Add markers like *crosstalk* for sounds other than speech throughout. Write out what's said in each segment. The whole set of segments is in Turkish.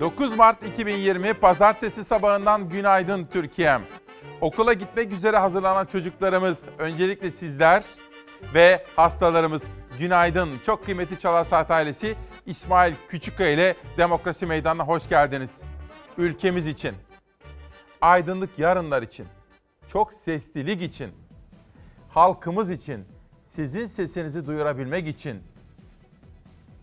9 Mart 2020 Pazartesi sabahından günaydın Türkiye'm. Okula gitmek üzere hazırlanan çocuklarımız, öncelikle sizler ve hastalarımız günaydın. Çok kıymetli Çalar Saat ailesi İsmail Küçükkaya ile Demokrasi Meydanı'na hoş geldiniz. Ülkemiz için, aydınlık yarınlar için, çok seslilik için, halkımız için, sizin sesinizi duyurabilmek için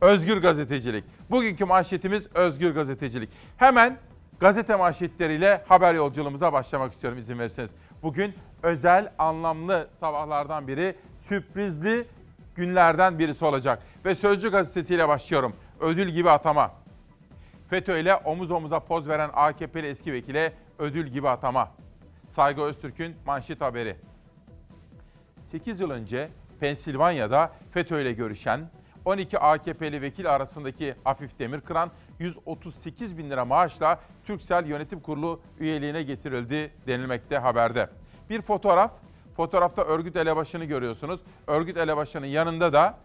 özgür gazetecilik. Bugünkü manşetimiz özgür gazetecilik. Hemen gazete manşetleriyle haber yolculuğumuza başlamak istiyorum izin verirseniz. Bugün özel, anlamlı sabahlardan biri, sürprizli günlerden birisi olacak. Ve Sözcü gazetesiyle başlıyorum. Ödül gibi atama. FETÖ ile omuz omuza poz veren AKP'li eski vekile ödül gibi atama. Saygı Öztürk'ün manşet haberi. 8 yıl önce Pensilvanya'da FETÖ ile görüşen 12 AKP'li vekil arasındaki Afif Demirkıran 138 bin lira maaşla Türksel Yönetim Kurulu üyeliğine getirildi denilmekte haberde. Bir fotoğraf, fotoğrafta örgüt elebaşını görüyorsunuz. Örgüt elebaşının yanında da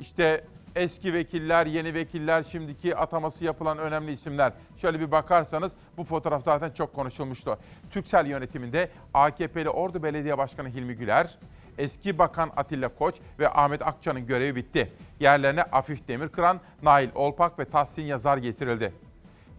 işte eski vekiller, yeni vekiller, şimdiki ataması yapılan önemli isimler. Şöyle bir bakarsanız bu fotoğraf zaten çok konuşulmuştu. Türksel yönetiminde AKP'li Ordu Belediye Başkanı Hilmi Güler, eski bakan Atilla Koç ve Ahmet Akça'nın görevi bitti. Yerlerine Afif Demirkıran, Nail Olpak ve Tahsin Yazar getirildi.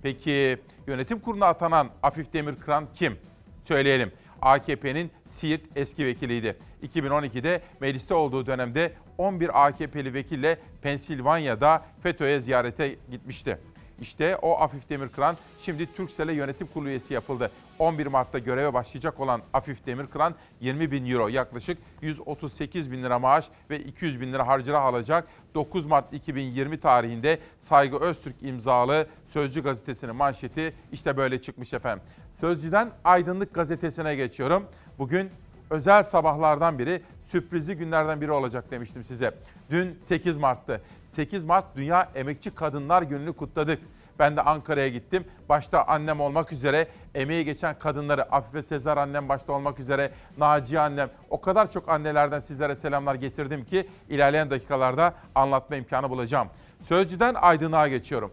Peki yönetim kuruluna atanan Afif Demirkıran kim? Söyleyelim. AKP'nin Siirt eski vekiliydi. 2012'de mecliste olduğu dönemde 11 AKP'li vekille Pensilvanya'da FETÖ'ye ziyarete gitmişti. İşte o Afif Demirkıran şimdi Türksel'e yönetim kurulu üyesi yapıldı. 11 Mart'ta göreve başlayacak olan Afif Demirkıran 20 bin euro yaklaşık 138 bin lira maaş ve 200 bin lira harcırah alacak. 9 Mart 2020 tarihinde Saygı Öztürk imzalı Sözcü gazetesinin manşeti işte böyle çıkmış efendim. Sözcü'den Aydınlık gazetesine geçiyorum. Bugün özel sabahlardan biri sürprizli günlerden biri olacak demiştim size. Dün 8 Mart'tı. 8 Mart Dünya Emekçi Kadınlar Günü'nü kutladık. Ben de Ankara'ya gittim. Başta annem olmak üzere emeği geçen kadınları, Afife Sezar annem başta olmak üzere, Naciye annem, o kadar çok annelerden sizlere selamlar getirdim ki ilerleyen dakikalarda anlatma imkanı bulacağım. Sözcüden Aydın'a geçiyorum.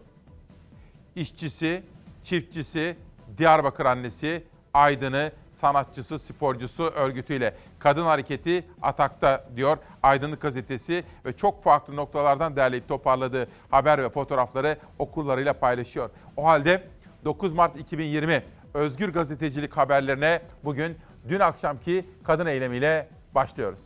İşçisi, çiftçisi, Diyarbakır annesi, Aydın'ı, sanatçısı, sporcusu örgütüyle kadın hareketi atakta diyor Aydınlık gazetesi ve çok farklı noktalardan derleyip toparladığı haber ve fotoğrafları okullarıyla paylaşıyor. O halde 9 Mart 2020 Özgür Gazetecilik haberlerine bugün dün akşamki kadın eylemiyle başlıyoruz.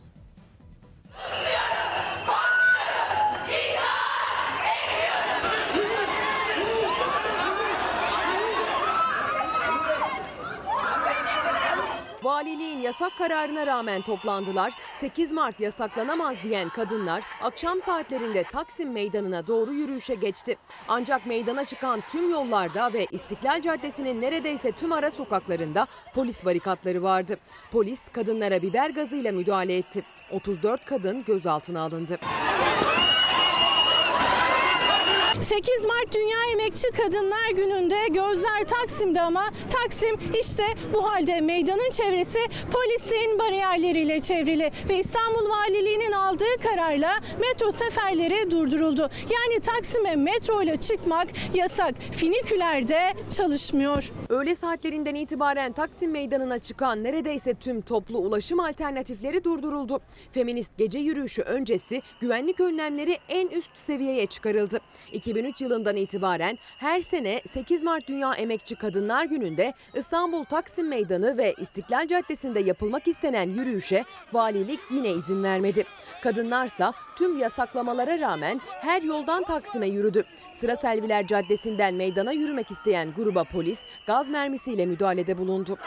Valiliğin yasak kararına rağmen toplandılar. 8 Mart yasaklanamaz diyen kadınlar akşam saatlerinde Taksim Meydanı'na doğru yürüyüşe geçti. Ancak meydana çıkan tüm yollarda ve İstiklal Caddesi'nin neredeyse tüm ara sokaklarında polis barikatları vardı. Polis kadınlara biber gazıyla müdahale etti. 34 kadın gözaltına alındı. 8 Mart Dünya Emekçi Kadınlar Günü'nde gözler Taksim'de ama Taksim işte bu halde meydanın çevresi polisin bariyerleriyle çevrili ve İstanbul Valiliği'nin aldığı kararla metro seferleri durduruldu. Yani Taksim'e metro ile çıkmak yasak. Finiküler de çalışmıyor. Öğle saatlerinden itibaren Taksim Meydanı'na çıkan neredeyse tüm toplu ulaşım alternatifleri durduruldu. Feminist gece yürüyüşü öncesi güvenlik önlemleri en üst seviyeye çıkarıldı. 2003 yılından itibaren her sene 8 Mart Dünya Emekçi Kadınlar Günü'nde İstanbul Taksim Meydanı ve İstiklal Caddesi'nde yapılmak istenen yürüyüşe valilik yine izin vermedi. Kadınlarsa tüm yasaklamalara rağmen her yoldan Taksim'e yürüdü. Sıra Selviler Caddesi'nden meydana yürümek isteyen gruba polis gaz mermisiyle müdahalede bulundu.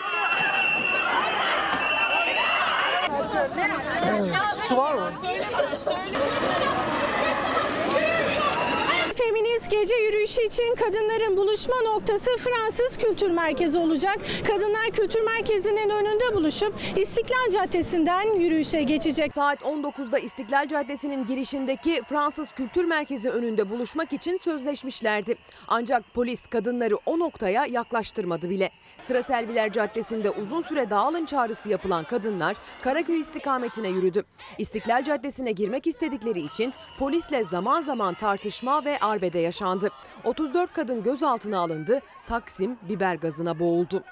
Feminist gece yürüyüşü için kadınların buluşma noktası Fransız Kültür Merkezi olacak. Kadınlar Kültür Merkezi'nin önünde buluşup İstiklal Caddesi'nden yürüyüşe geçecek. Saat 19'da İstiklal Caddesi'nin girişindeki Fransız Kültür Merkezi önünde buluşmak için sözleşmişlerdi. Ancak polis kadınları o noktaya yaklaştırmadı bile. Sıra Selviler Caddesi'nde uzun süre dağılın çağrısı yapılan kadınlar Karaköy istikametine yürüdü. İstiklal Caddesi'ne girmek istedikleri için polisle zaman zaman tartışma ve arbede Merve'de yaşandı. 34 kadın gözaltına alındı, Taksim biber gazına boğuldu.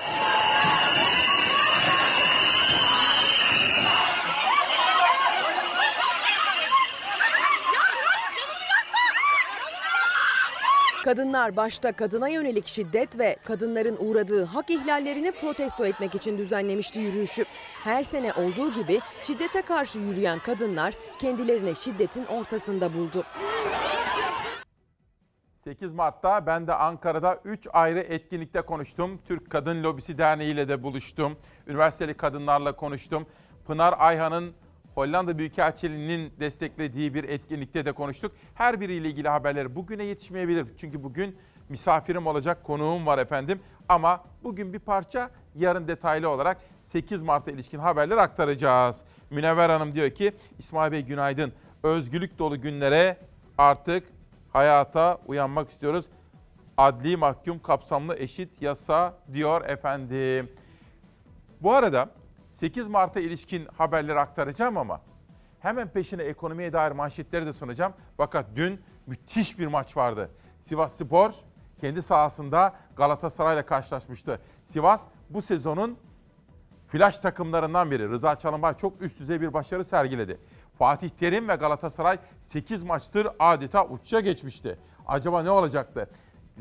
Kadınlar başta kadına yönelik şiddet ve kadınların uğradığı hak ihlallerini protesto etmek için düzenlemişti yürüyüşü. Her sene olduğu gibi şiddete karşı yürüyen kadınlar kendilerini şiddetin ortasında buldu. 8 Mart'ta ben de Ankara'da 3 ayrı etkinlikte konuştum. Türk Kadın Lobisi Derneği ile de buluştum. Üniversiteli kadınlarla konuştum. Pınar Ayhan'ın Hollanda Büyükelçiliği'nin desteklediği bir etkinlikte de konuştuk. Her biriyle ilgili haberleri bugüne yetişmeyebilir. Çünkü bugün misafirim olacak, konuğum var efendim. Ama bugün bir parça, yarın detaylı olarak 8 Mart'a ilişkin haberleri aktaracağız. Münevver Hanım diyor ki, İsmail Bey günaydın. Özgürlük dolu günlere artık hayata uyanmak istiyoruz. Adli mahkum kapsamlı eşit yasa diyor efendim. Bu arada 8 Mart'a ilişkin haberleri aktaracağım ama hemen peşine ekonomiye dair manşetleri de sunacağım. Fakat dün müthiş bir maç vardı. Sivas Spor kendi sahasında Galatasaray'la karşılaşmıştı. Sivas bu sezonun flash takımlarından biri. Rıza Çalınbay çok üst düzey bir başarı sergiledi. Fatih Terim ve Galatasaray 8 maçtır adeta uçuşa geçmişti. Acaba ne olacaktı?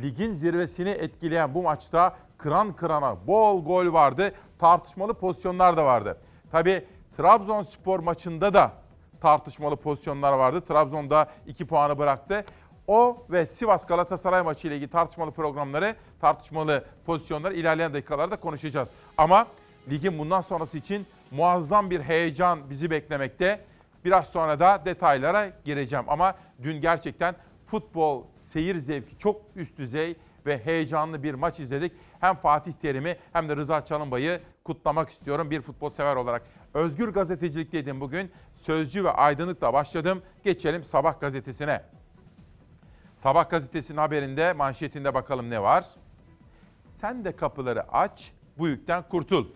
Ligin zirvesini etkileyen bu maçta kıran kırana bol gol vardı. Tartışmalı pozisyonlar da vardı. Tabi Trabzonspor maçında da tartışmalı pozisyonlar vardı. Trabzon'da 2 puanı bıraktı. O ve Sivas Galatasaray maçı ile ilgili tartışmalı programları, tartışmalı pozisyonları ilerleyen dakikalarda konuşacağız. Ama ligin bundan sonrası için muazzam bir heyecan bizi beklemekte. Biraz sonra da detaylara gireceğim ama dün gerçekten futbol seyir zevki çok üst düzey ve heyecanlı bir maç izledik. Hem Fatih Terim'i hem de Rıza Çalınbay'ı kutlamak istiyorum bir futbol sever olarak. Özgür gazetecilik dedim bugün. Sözcü ve aydınlıkla başladım. Geçelim Sabah gazetesine. Sabah gazetesinin haberinde manşetinde bakalım ne var? Sen de kapıları aç, bu yükten kurtul.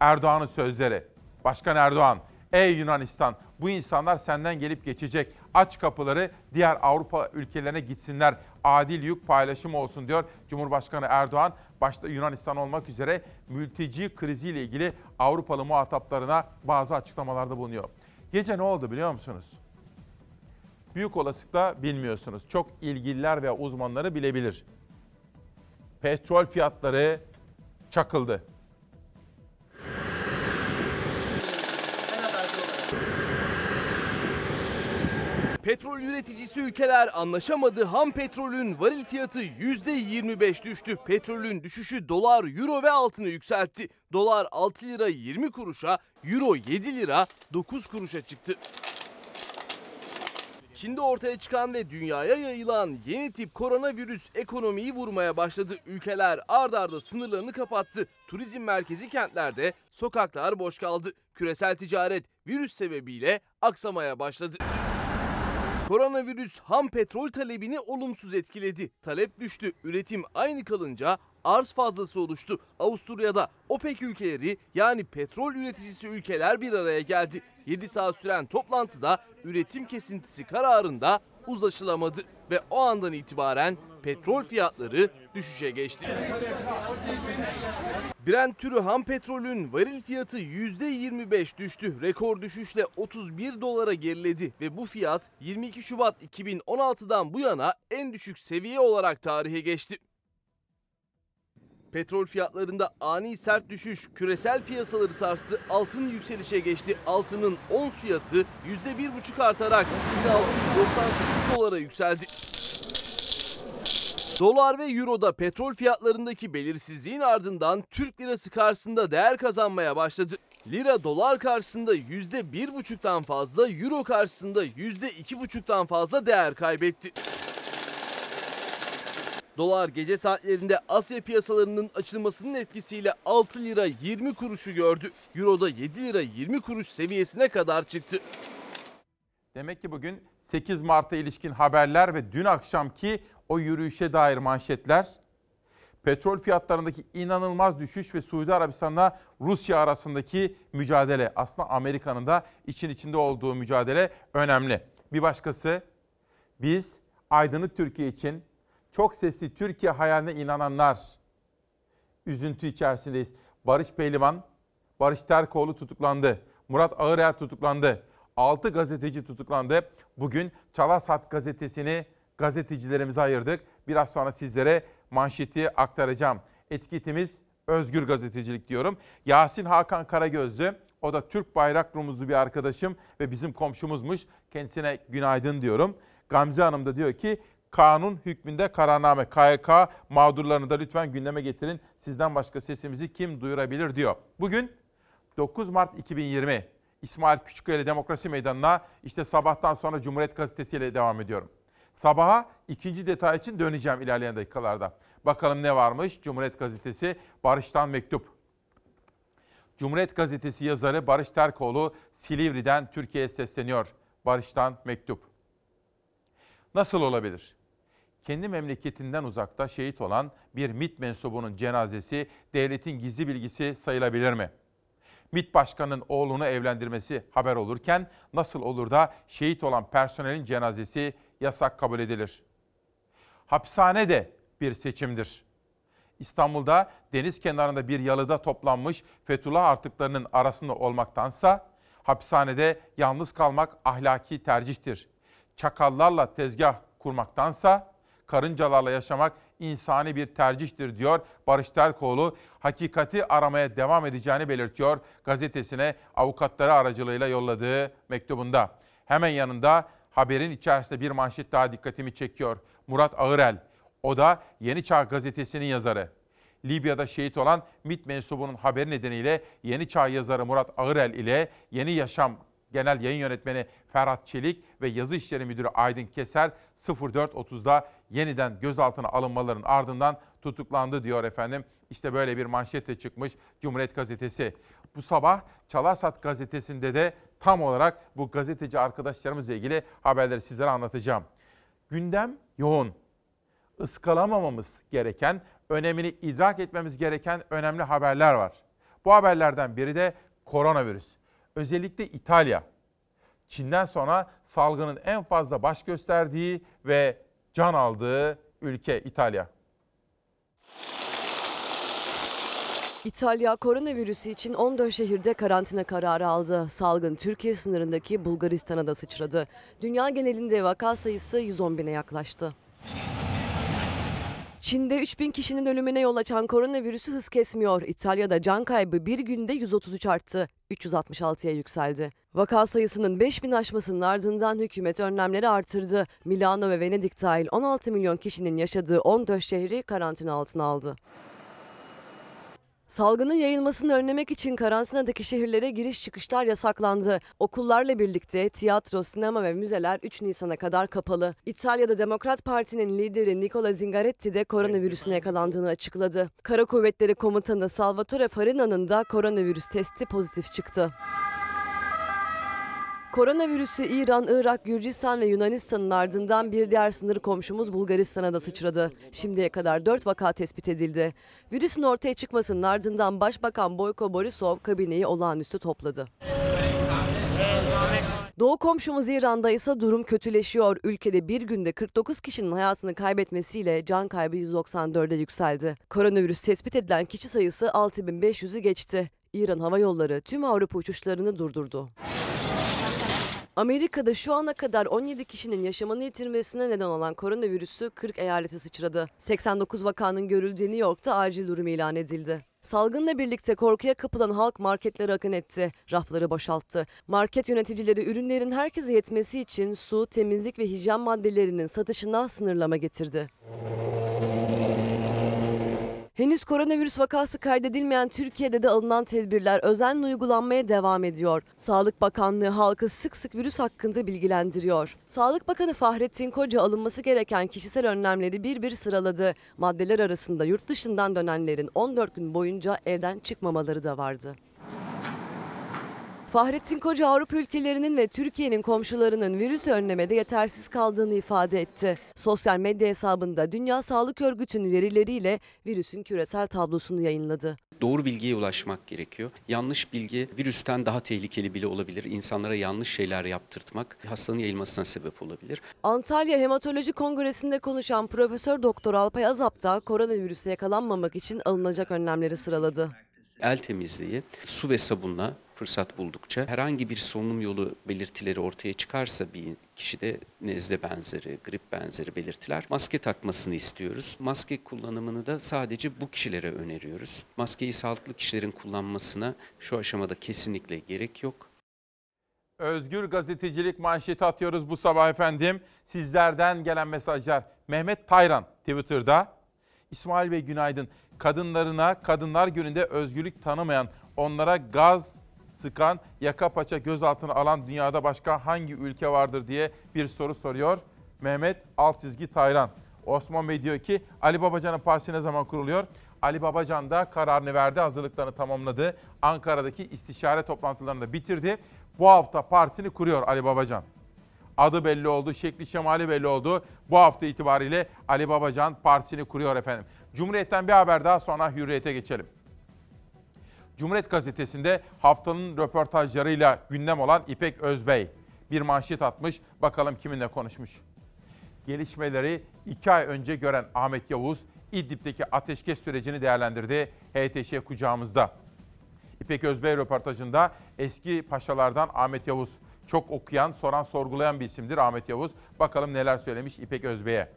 Erdoğan'ın sözleri. Başkan Erdoğan, ey Yunanistan bu insanlar senden gelip geçecek. Aç kapıları diğer Avrupa ülkelerine gitsinler. Adil yük paylaşımı olsun diyor Cumhurbaşkanı Erdoğan. Başta Yunanistan olmak üzere mülteci kriziyle ilgili Avrupalı muhataplarına bazı açıklamalarda bulunuyor. Gece ne oldu biliyor musunuz? Büyük olasılıkla bilmiyorsunuz. Çok ilgililer ve uzmanları bilebilir. Petrol fiyatları çakıldı. Petrol üreticisi ülkeler anlaşamadı. Ham petrolün varil fiyatı %25 düştü. Petrolün düşüşü dolar, euro ve altını yükseltti. Dolar 6 lira 20 kuruşa, euro 7 lira 9 kuruşa çıktı. Çin'de ortaya çıkan ve dünyaya yayılan yeni tip koronavirüs ekonomiyi vurmaya başladı. Ülkeler ard arda sınırlarını kapattı. Turizm merkezi kentlerde sokaklar boş kaldı. Küresel ticaret virüs sebebiyle aksamaya başladı. Koronavirüs ham petrol talebini olumsuz etkiledi. Talep düştü. Üretim aynı kalınca arz fazlası oluştu. Avusturya'da OPEC ülkeleri yani petrol üreticisi ülkeler bir araya geldi. 7 saat süren toplantıda üretim kesintisi kararında uzlaşılamadı ve o andan itibaren petrol fiyatları düşüşe geçti. Brent türü ham petrolün varil fiyatı %25 düştü. Rekor düşüşle 31 dolara geriledi ve bu fiyat 22 Şubat 2016'dan bu yana en düşük seviye olarak tarihe geçti. Petrol fiyatlarında ani sert düşüş küresel piyasaları sarstı. Altın yükselişe geçti. Altının ons fiyatı %1,5 artarak 1698 dolara yükseldi. Dolar ve Euro'da petrol fiyatlarındaki belirsizliğin ardından Türk lirası karşısında değer kazanmaya başladı. Lira dolar karşısında %1,5'tan fazla, Euro karşısında %2,5'tan fazla değer kaybetti. Dolar gece saatlerinde Asya piyasalarının açılmasının etkisiyle 6 lira 20 kuruşu gördü. Euro da 7 lira 20 kuruş seviyesine kadar çıktı. Demek ki bugün 8 Mart'a ilişkin haberler ve dün akşamki o yürüyüşe dair manşetler, petrol fiyatlarındaki inanılmaz düşüş ve Suudi Arabistan'la Rusya arasındaki mücadele, aslında Amerika'nın da için içinde olduğu mücadele önemli. Bir başkası, biz aydınlık Türkiye için çok sesli Türkiye hayaline inananlar üzüntü içerisindeyiz. Barış Pehlivan, Barış Terkoğlu tutuklandı. Murat Ağırel tutuklandı. 6 gazeteci tutuklandı. Bugün Çalasat gazetesini gazetecilerimize ayırdık. Biraz sonra sizlere manşeti aktaracağım. Etiketimiz özgür gazetecilik diyorum. Yasin Hakan Karagözlü, o da Türk bayrak rumuzlu bir arkadaşım ve bizim komşumuzmuş. Kendisine günaydın diyorum. Gamze Hanım da diyor ki kanun hükmünde kararname KYK mağdurlarını da lütfen gündeme getirin. Sizden başka sesimizi kim duyurabilir diyor. Bugün 9 Mart 2020 İsmail Küçükkaya Demokrasi Meydanı'na işte sabahtan sonra Cumhuriyet Gazetesi ile devam ediyorum. Sabaha ikinci detay için döneceğim ilerleyen dakikalarda. Bakalım ne varmış? Cumhuriyet Gazetesi Barış'tan mektup. Cumhuriyet Gazetesi yazarı Barış Terkoğlu Silivri'den Türkiye'ye sesleniyor. Barış'tan mektup. Nasıl olabilir? Kendi memleketinden uzakta şehit olan bir MİT mensubunun cenazesi devletin gizli bilgisi sayılabilir mi? MİT başkanının oğlunu evlendirmesi haber olurken nasıl olur da şehit olan personelin cenazesi yasak kabul edilir? Hapishane de bir seçimdir. İstanbul'da deniz kenarında bir yalıda toplanmış Fethullah artıklarının arasında olmaktansa hapishanede yalnız kalmak ahlaki tercihtir. Çakallarla tezgah kurmaktansa karıncalarla yaşamak insani bir tercihtir diyor Barış Terkoğlu. Hakikati aramaya devam edeceğini belirtiyor gazetesine avukatları aracılığıyla yolladığı mektubunda. Hemen yanında haberin içerisinde bir manşet daha dikkatimi çekiyor. Murat Ağırel, o da Yeni Çağ gazetesinin yazarı. Libya'da şehit olan MİT mensubunun haberi nedeniyle Yeni Çağ yazarı Murat Ağırel ile Yeni Yaşam Genel Yayın Yönetmeni Ferhat Çelik ve Yazı İşleri Müdürü Aydın Keser 04.30'da yeniden gözaltına alınmaların ardından tutuklandı diyor efendim. İşte böyle bir manşetle çıkmış Cumhuriyet Gazetesi. Bu sabah Çalarsat Gazetesi'nde de tam olarak bu gazeteci arkadaşlarımızla ilgili haberleri sizlere anlatacağım. Gündem yoğun. Iskalamamamız gereken, önemini idrak etmemiz gereken önemli haberler var. Bu haberlerden biri de koronavirüs. Özellikle İtalya. Çin'den sonra salgının en fazla baş gösterdiği ve can aldığı ülke İtalya. İtalya koronavirüsü için 14 şehirde karantina kararı aldı. Salgın Türkiye sınırındaki Bulgaristan'a da sıçradı. Dünya genelinde vaka sayısı 110 bine yaklaştı. Çin'de 3000 kişinin ölümüne yol açan koronavirüsü hız kesmiyor. İtalya'da can kaybı bir günde 133 arttı. 366'ya yükseldi. Vaka sayısının 5000 aşmasının ardından hükümet önlemleri artırdı. Milano ve Venedik dahil 16 milyon kişinin yaşadığı 14 şehri karantina altına aldı. Salgının yayılmasını önlemek için karantinadaki şehirlere giriş çıkışlar yasaklandı. Okullarla birlikte tiyatro, sinema ve müzeler 3 Nisan'a kadar kapalı. İtalya'da Demokrat Parti'nin lideri Nicola Zingaretti de koronavirüsüne yakalandığını açıkladı. Kara Kuvvetleri Komutanı Salvatore Farina'nın da koronavirüs testi pozitif çıktı. Koronavirüsü İran, Irak, Gürcistan ve Yunanistan'ın ardından bir diğer sınır komşumuz Bulgaristan'a da sıçradı. Şimdiye kadar 4 vaka tespit edildi. Virüsün ortaya çıkmasının ardından Başbakan Boyko Borisov kabineyi olağanüstü topladı. Doğu komşumuz İran'da ise durum kötüleşiyor. Ülkede bir günde 49 kişinin hayatını kaybetmesiyle can kaybı 194'e yükseldi. Koronavirüs tespit edilen kişi sayısı 6500'ü geçti. İran Hava Yolları tüm Avrupa uçuşlarını durdurdu. Amerika'da şu ana kadar 17 kişinin yaşamını yitirmesine neden olan koronavirüsü 40 eyalete sıçradı. 89 vakanın görüldüğü New York'ta acil durum ilan edildi. Salgınla birlikte korkuya kapılan halk marketlere akın etti. Rafları boşalttı. Market yöneticileri ürünlerin herkese yetmesi için su, temizlik ve hijyen maddelerinin satışına sınırlama getirdi. Henüz koronavirüs vakası kaydedilmeyen Türkiye'de de alınan tedbirler özenle uygulanmaya devam ediyor. Sağlık Bakanlığı halkı sık sık virüs hakkında bilgilendiriyor. Sağlık Bakanı Fahrettin Koca alınması gereken kişisel önlemleri bir bir sıraladı. Maddeler arasında yurt dışından dönenlerin 14 gün boyunca evden çıkmamaları da vardı. Fahrettin Koca Avrupa ülkelerinin ve Türkiye'nin komşularının virüsü önlemede yetersiz kaldığını ifade etti. Sosyal medya hesabında Dünya Sağlık Örgütü'nün verileriyle virüsün küresel tablosunu yayınladı. Doğru bilgiye ulaşmak gerekiyor. Yanlış bilgi virüsten daha tehlikeli bile olabilir. İnsanlara yanlış şeyler yaptırtmak hastanın yayılmasına sebep olabilir. Antalya Hematoloji Kongresi'nde konuşan Profesör Doktor Alpay Azap da koronavirüse yakalanmamak için alınacak önlemleri sıraladı. El temizliği, su ve sabunla fırsat buldukça herhangi bir solunum yolu belirtileri ortaya çıkarsa bir kişide nezle benzeri, grip benzeri belirtiler maske takmasını istiyoruz. Maske kullanımını da sadece bu kişilere öneriyoruz. Maskeyi sağlıklı kişilerin kullanmasına şu aşamada kesinlikle gerek yok. Özgür gazetecilik manşeti atıyoruz bu sabah efendim. Sizlerden gelen mesajlar. Mehmet Tayran Twitter'da. İsmail Bey günaydın. Kadınlarına Kadınlar Günü'nde özgürlük tanımayan, onlara gaz sıkan, yaka paça gözaltına alan dünyada başka hangi ülke vardır diye bir soru soruyor. Mehmet alt çizgi Tayran. Osman Bey diyor ki Ali Babacan'ın partisi ne zaman kuruluyor? Ali Babacan da kararını verdi, hazırlıklarını tamamladı. Ankara'daki istişare toplantılarını da bitirdi. Bu hafta partisini kuruyor Ali Babacan. Adı belli oldu, şekli şemali belli oldu. Bu hafta itibariyle Ali Babacan partisini kuruyor efendim. Cumhuriyet'ten bir haber daha sonra Hürriyet'e geçelim. Cumhuriyet Gazetesi'nde haftanın röportajlarıyla gündem olan İpek Özbey bir manşet atmış. Bakalım kiminle konuşmuş. Gelişmeleri iki ay önce gören Ahmet Yavuz, İdlib'deki ateşkes sürecini değerlendirdi. HTŞ kucağımızda. İpek Özbey röportajında eski paşalardan Ahmet Yavuz. Çok okuyan, soran, sorgulayan bir isimdir Ahmet Yavuz. Bakalım neler söylemiş İpek Özbey'e.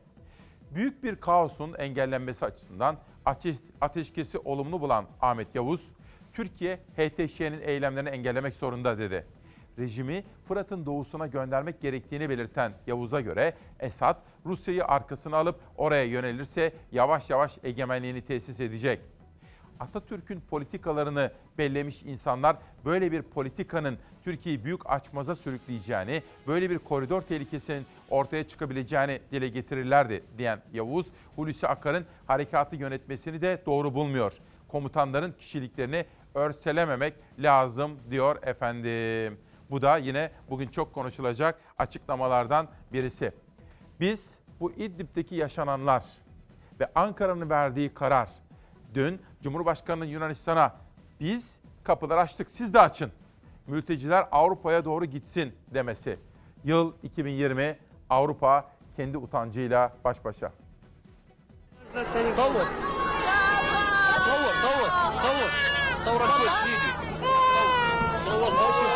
Büyük bir kaosun engellenmesi açısından ateş, ateşkesi olumlu bulan Ahmet Yavuz, Türkiye HTŞ'nin eylemlerini engellemek zorunda dedi. Rejimi Fırat'ın doğusuna göndermek gerektiğini belirten Yavuz'a göre Esad Rusya'yı arkasına alıp oraya yönelirse yavaş yavaş egemenliğini tesis edecek. Atatürk'ün politikalarını bellemiş insanlar böyle bir politikanın Türkiye'yi büyük açmaza sürükleyeceğini, böyle bir koridor tehlikesinin ortaya çıkabileceğini dile getirirlerdi diyen Yavuz, Hulusi Akar'ın harekatı yönetmesini de doğru bulmuyor. Komutanların kişiliklerini örselememek lazım diyor efendim. Bu da yine bugün çok konuşulacak açıklamalardan birisi. Biz bu İdlib'deki yaşananlar ve Ankara'nın verdiği karar dün Cumhurbaşkanı'nın Yunanistan'a biz kapılar açtık siz de açın. Mülteciler Avrupa'ya doğru gitsin demesi. Yıl 2020 Avrupa kendi utancıyla baş başa. Savun. Savun, savun, savun. صورة كويس ايدي صور صور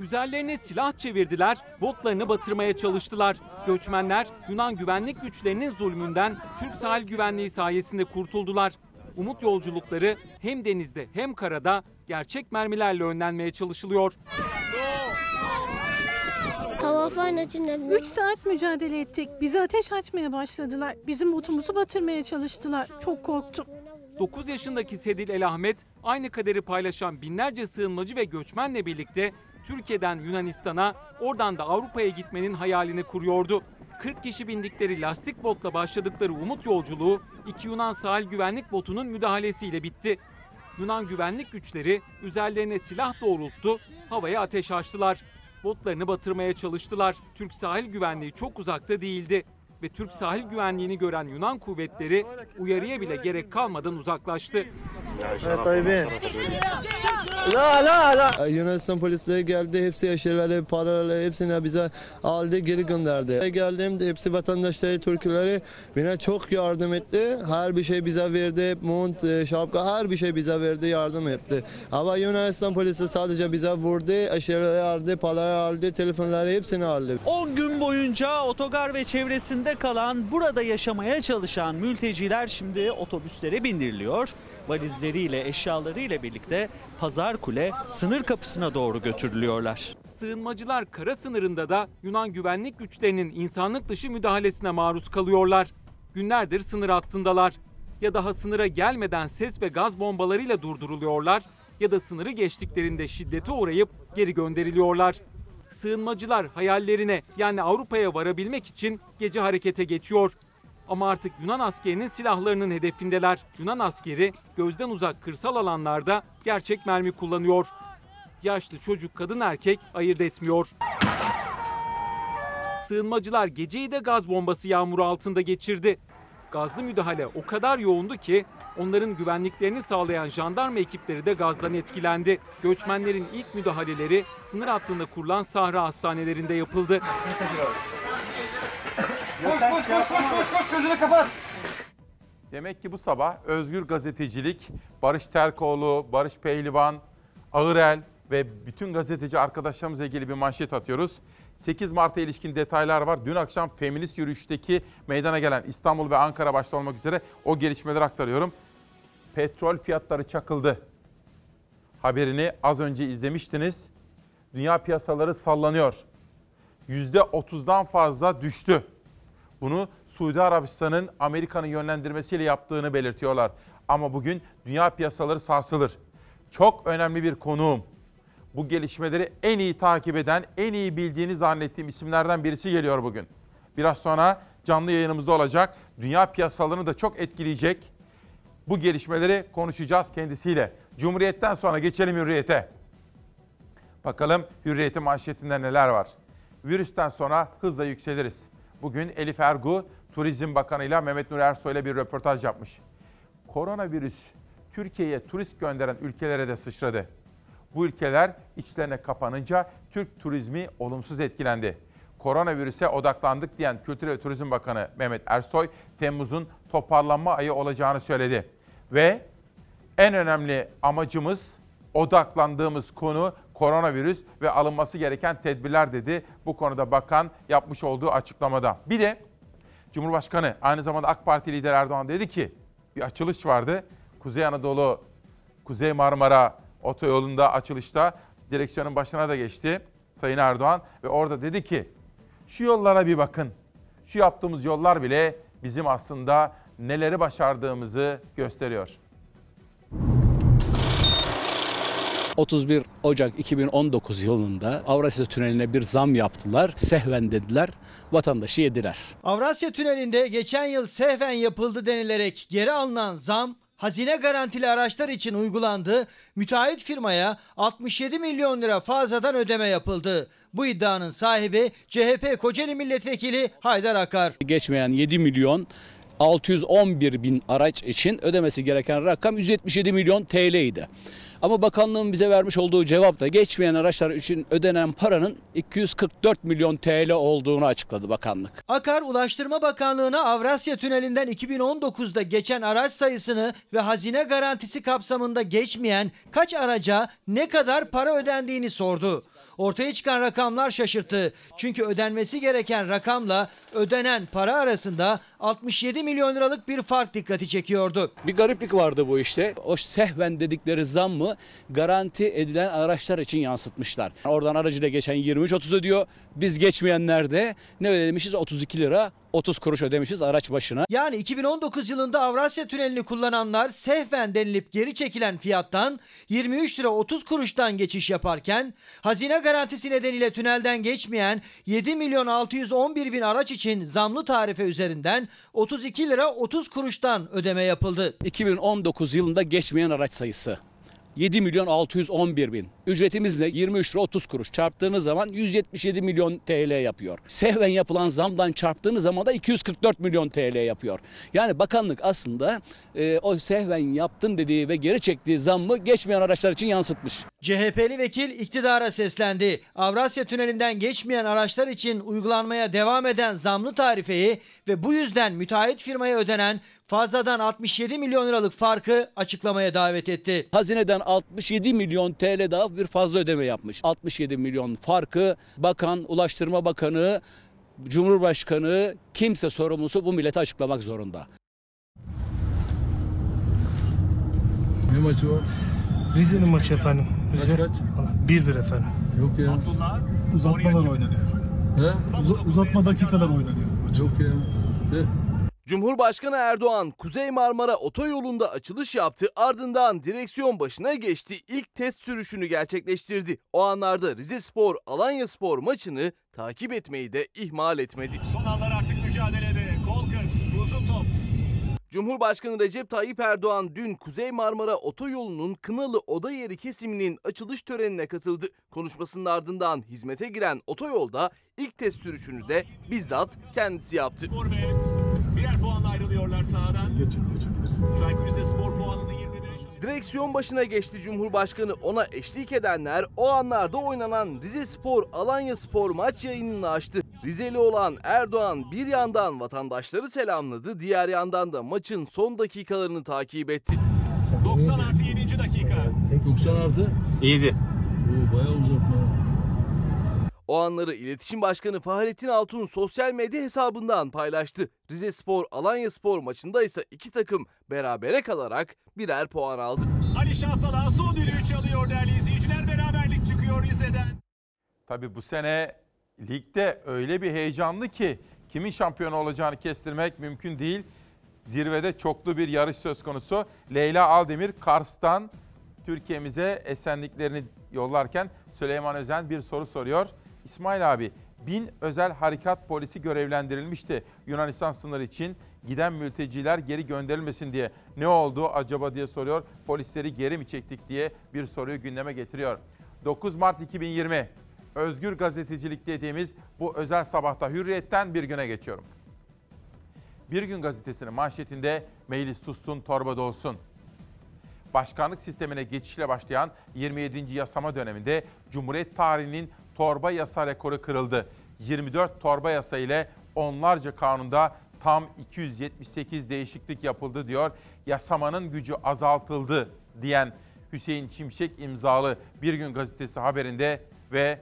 Üzerlerine silah çevirdiler, botlarını batırmaya çalıştılar. Göçmenler Yunan güvenlik güçlerinin zulmünden Türk sahil güvenliği sayesinde kurtuldular. Umut yolculukları hem denizde hem karada gerçek mermilerle önlenmeye çalışılıyor. Tavafın içinde 3 saat mücadele ettik. Bize ateş açmaya başladılar. Bizim botumuzu batırmaya çalıştılar. Çok korktum. 9 yaşındaki Sedil El Ahmet aynı kaderi paylaşan binlerce sığınmacı ve göçmenle birlikte Türkiye'den Yunanistan'a oradan da Avrupa'ya gitmenin hayalini kuruyordu. 40 kişi bindikleri lastik botla başladıkları umut yolculuğu iki Yunan sahil güvenlik botunun müdahalesiyle bitti. Yunan güvenlik güçleri üzerlerine silah doğrulttu, havaya ateş açtılar. Botlarını batırmaya çalıştılar. Türk sahil güvenliği çok uzakta değildi ve Türk sahil güvenliğini gören Yunan kuvvetleri uyarıya bile gerek kalmadan uzaklaştı. Yunanistan polisleri geldi, hepsi eşyaları, paraları hepsini bize aldı, geri gönderdi. Geldiğimde hepsi vatandaşları, Türkleri bana çok yardım etti. Her bir şey bize verdi, mont, e, şapka, her bir şey bize verdi, yardım etti. Ama Yunanistan polisi sadece bize vurdu, eşyaları aldı, paraları aldı, telefonları hepsini aldı. 10 gün boyunca otogar ve çevresinde kalan, burada yaşamaya çalışan mülteciler şimdi otobüslere bindiriliyor. Valizleriyle, eşyalarıyla birlikte Pazar Kule sınır kapısına doğru götürülüyorlar. Sığınmacılar kara sınırında da Yunan güvenlik güçlerinin insanlık dışı müdahalesine maruz kalıyorlar. Günlerdir sınır hattındalar. Ya daha sınıra gelmeden ses ve gaz bombalarıyla durduruluyorlar ya da sınırı geçtiklerinde şiddete uğrayıp geri gönderiliyorlar. Sığınmacılar hayallerine yani Avrupa'ya varabilmek için gece harekete geçiyor. Ama artık Yunan askerinin silahlarının hedefindeler. Yunan askeri gözden uzak kırsal alanlarda gerçek mermi kullanıyor. yaşlı çocuk kadın erkek ayırt etmiyor. Sığınmacılar geceyi de gaz bombası yağmuru altında geçirdi. Gazlı müdahale o kadar yoğundu ki onların güvenliklerini sağlayan jandarma ekipleri de gazdan etkilendi. Göçmenlerin ilk müdahaleleri sınır hattında kurulan Sahra hastanelerinde yapıldı. Demek ki bu sabah özgür gazetecilik, Barış Terkoğlu, Barış Pehlivan, Ağırel ve bütün gazeteci arkadaşlarımızla ilgili bir manşet atıyoruz. 8 Mart'a ilişkin detaylar var. Dün akşam feminist yürüyüşteki meydana gelen İstanbul ve Ankara başta olmak üzere o gelişmeleri aktarıyorum. Petrol fiyatları çakıldı. Haberini az önce izlemiştiniz. Dünya piyasaları sallanıyor. %30'dan fazla düştü. Bunu Suudi Arabistan'ın Amerika'nın yönlendirmesiyle yaptığını belirtiyorlar. Ama bugün dünya piyasaları sarsılır. Çok önemli bir konuğum. Bu gelişmeleri en iyi takip eden, en iyi bildiğini zannettiğim isimlerden birisi geliyor bugün. Biraz sonra canlı yayınımızda olacak. Dünya piyasalarını da çok etkileyecek. Bu gelişmeleri konuşacağız kendisiyle. Cumhuriyet'ten sonra geçelim Hürriyet'e. Bakalım Hürriyet'in manşetinde neler var. Virüsten sonra hızla yükseliriz. Bugün Elif Ergu, Turizm Bakanı ile Mehmet Nur Ersoy ile bir röportaj yapmış. Koronavirüs Türkiye'ye turist gönderen ülkelere de sıçradı. Bu ülkeler içlerine kapanınca Türk turizmi olumsuz etkilendi. Koronavirüse odaklandık diyen Kültür ve Turizm Bakanı Mehmet Ersoy, Temmuz'un toparlanma ayı olacağını söyledi. Ve en önemli amacımız, odaklandığımız konu koronavirüs ve alınması gereken tedbirler dedi. Bu konuda bakan yapmış olduğu açıklamada. Bir de Cumhurbaşkanı aynı zamanda AK Parti lideri Erdoğan dedi ki bir açılış vardı. Kuzey Anadolu, Kuzey Marmara otoyolunda açılışta direksiyonun başına da geçti Sayın Erdoğan ve orada dedi ki şu yollara bir bakın. Şu yaptığımız yollar bile bizim aslında neleri başardığımızı gösteriyor. 31 Ocak 2019 yılında Avrasya Tüneli'ne bir zam yaptılar. Sehven dediler. Vatandaşı yediler. Avrasya Tüneli'nde geçen yıl sehven yapıldı denilerek geri alınan zam hazine garantili araçlar için uygulandı. Müteahhit firmaya 67 milyon lira fazladan ödeme yapıldı. Bu iddianın sahibi CHP Kocaeli Milletvekili Haydar Akar. Geçmeyen 7 milyon 611 bin araç için ödemesi gereken rakam 177 milyon TL idi. Ama bakanlığın bize vermiş olduğu cevapta geçmeyen araçlar için ödenen paranın 244 milyon TL olduğunu açıkladı bakanlık. Akar Ulaştırma Bakanlığı'na Avrasya Tüneli'nden 2019'da geçen araç sayısını ve hazine garantisi kapsamında geçmeyen kaç araca ne kadar para ödendiğini sordu. Ortaya çıkan rakamlar şaşırttı. Çünkü ödenmesi gereken rakamla ödenen para arasında 67 milyon liralık bir fark dikkati çekiyordu. Bir gariplik vardı bu işte. O sehven dedikleri zammı garanti edilen araçlar için yansıtmışlar. Oradan aracıyla geçen 23-30 ödüyor. Biz geçmeyenlerde ne ödemişiz? 32 lira 30 kuruş ödemişiz araç başına. Yani 2019 yılında Avrasya Tüneli'ni kullananlar sehven denilip geri çekilen fiyattan 23 lira 30 kuruştan geçiş yaparken hazine garantisi nedeniyle tünelden geçmeyen 7 milyon 611 bin araç için zamlı tarife üzerinden 32 lira 30 kuruştan ödeme yapıldı. 2019 yılında geçmeyen araç sayısı. 7 milyon 611 bin. Ücretimiz ne? 23 lira 30 kuruş. Çarptığınız zaman 177 milyon TL yapıyor. Sehven yapılan zamdan çarptığınız zaman da 244 milyon TL yapıyor. Yani bakanlık aslında e, o sehven yaptın dediği ve geri çektiği zammı geçmeyen araçlar için yansıtmış. CHP'li vekil iktidara seslendi. Avrasya Tüneli'nden geçmeyen araçlar için uygulanmaya devam eden zamlı tarifeyi ve bu yüzden müteahhit firmaya ödenen fazladan 67 milyon liralık farkı açıklamaya davet etti. Hazineden 67 milyon TL daha bir fazla ödeme yapmış. 67 milyon farkı bakan, Ulaştırma Bakanı, Cumhurbaşkanı kimse sorumlusu bu millete açıklamak zorunda. Ne maçı o? Rize'nin maçı efendim. Rize. Kaç kaç? 1-1 efendim. Yok ya. Uzatmalar oynanıyor. He? Uz- uzatma dakikalar oynanıyor. Yok ya. De. Cumhurbaşkanı Erdoğan Kuzey Marmara otoyolunda açılış yaptı ardından direksiyon başına geçti. İlk test sürüşünü gerçekleştirdi. O anlarda Rize Spor Alanya Spor maçını takip etmeyi de ihmal etmedi. Son anlar artık mücadelede. Kol kırk, uzun top. Cumhurbaşkanı Recep Tayyip Erdoğan dün Kuzey Marmara Otoyolu'nun Kınalı Oda Yeri kesiminin açılış törenine katıldı. Konuşmasının ardından hizmete giren otoyolda ilk test sürüşünü de bizzat kendisi yaptı. Birer puanla ayrılıyorlar sahadan. Geçin, geçebilirsiniz. Çaykur Rizespor puanını 25 Direksiyon başına geçti Cumhurbaşkanı. Ona eşlik edenler o anlarda oynanan Rize Spor Alanya Spor maç yayınını açtı. Rizeli olan Erdoğan bir yandan vatandaşları selamladı, diğer yandan da maçın son dakikalarını takip etti. 90 artı 7. dakika. 90 artı. İyiydi. Oo, bayağı uzatma. O anları İletişim Başkanı Fahrettin Altun sosyal medya hesabından paylaştı. Rize Spor Alanya Spor maçında ise iki takım berabere kalarak birer puan aldı. Ali Şahsalan son düdüğü çalıyor değerli izleyiciler. Beraberlik çıkıyor Rize'den. Tabii bu sene ligde öyle bir heyecanlı ki kimin şampiyon olacağını kestirmek mümkün değil. Zirvede çoklu bir yarış söz konusu. Leyla Aldemir Kars'tan Türkiye'mize esenliklerini yollarken Süleyman Özen bir soru soruyor. İsmail abi, bin özel harekat polisi görevlendirilmişti Yunanistan sınırı için. Giden mülteciler geri gönderilmesin diye. Ne oldu acaba diye soruyor. Polisleri geri mi çektik diye bir soruyu gündeme getiriyor. 9 Mart 2020 Özgür gazetecilik dediğimiz bu özel sabahta hürriyetten bir güne geçiyorum. Bir gün gazetesinin manşetinde meclis sussun torba dolsun. Başkanlık sistemine geçişle başlayan 27. yasama döneminde Cumhuriyet tarihinin torba yasa rekoru kırıldı. 24 torba yasa ile onlarca kanunda tam 278 değişiklik yapıldı diyor. Yasamanın gücü azaltıldı diyen Hüseyin Çimşek imzalı Bir Gün Gazetesi haberinde ve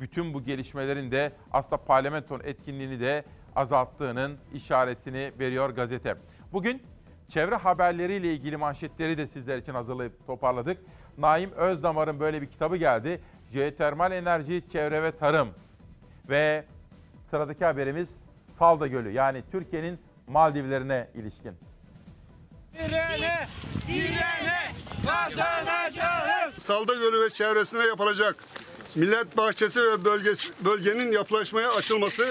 bütün bu gelişmelerin de aslında parlamentonun etkinliğini de azalttığının işaretini veriyor gazete. Bugün çevre haberleriyle ilgili manşetleri de sizler için hazırlayıp toparladık. Naim Özdamar'ın böyle bir kitabı geldi. Jeotermal enerji, çevre ve tarım. Ve sıradaki haberimiz Salda Gölü yani Türkiye'nin Maldivlerine ilişkin. Direne, direne kazanacağız. Salda Gölü ve çevresine yapılacak millet bahçesi ve bölgesi, bölgenin yapılaşmaya açılması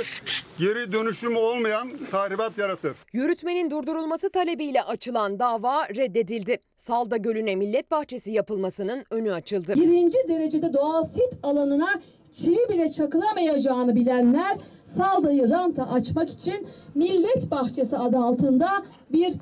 geri dönüşümü olmayan tahribat yaratır. Yürütmenin durdurulması talebiyle açılan dava reddedildi. Salda Gölü'ne millet bahçesi yapılmasının önü açıldı. Birinci derecede doğal sit alanına çivi bile çakılamayacağını bilenler Salda'yı ranta açmak için millet bahçesi adı altında bir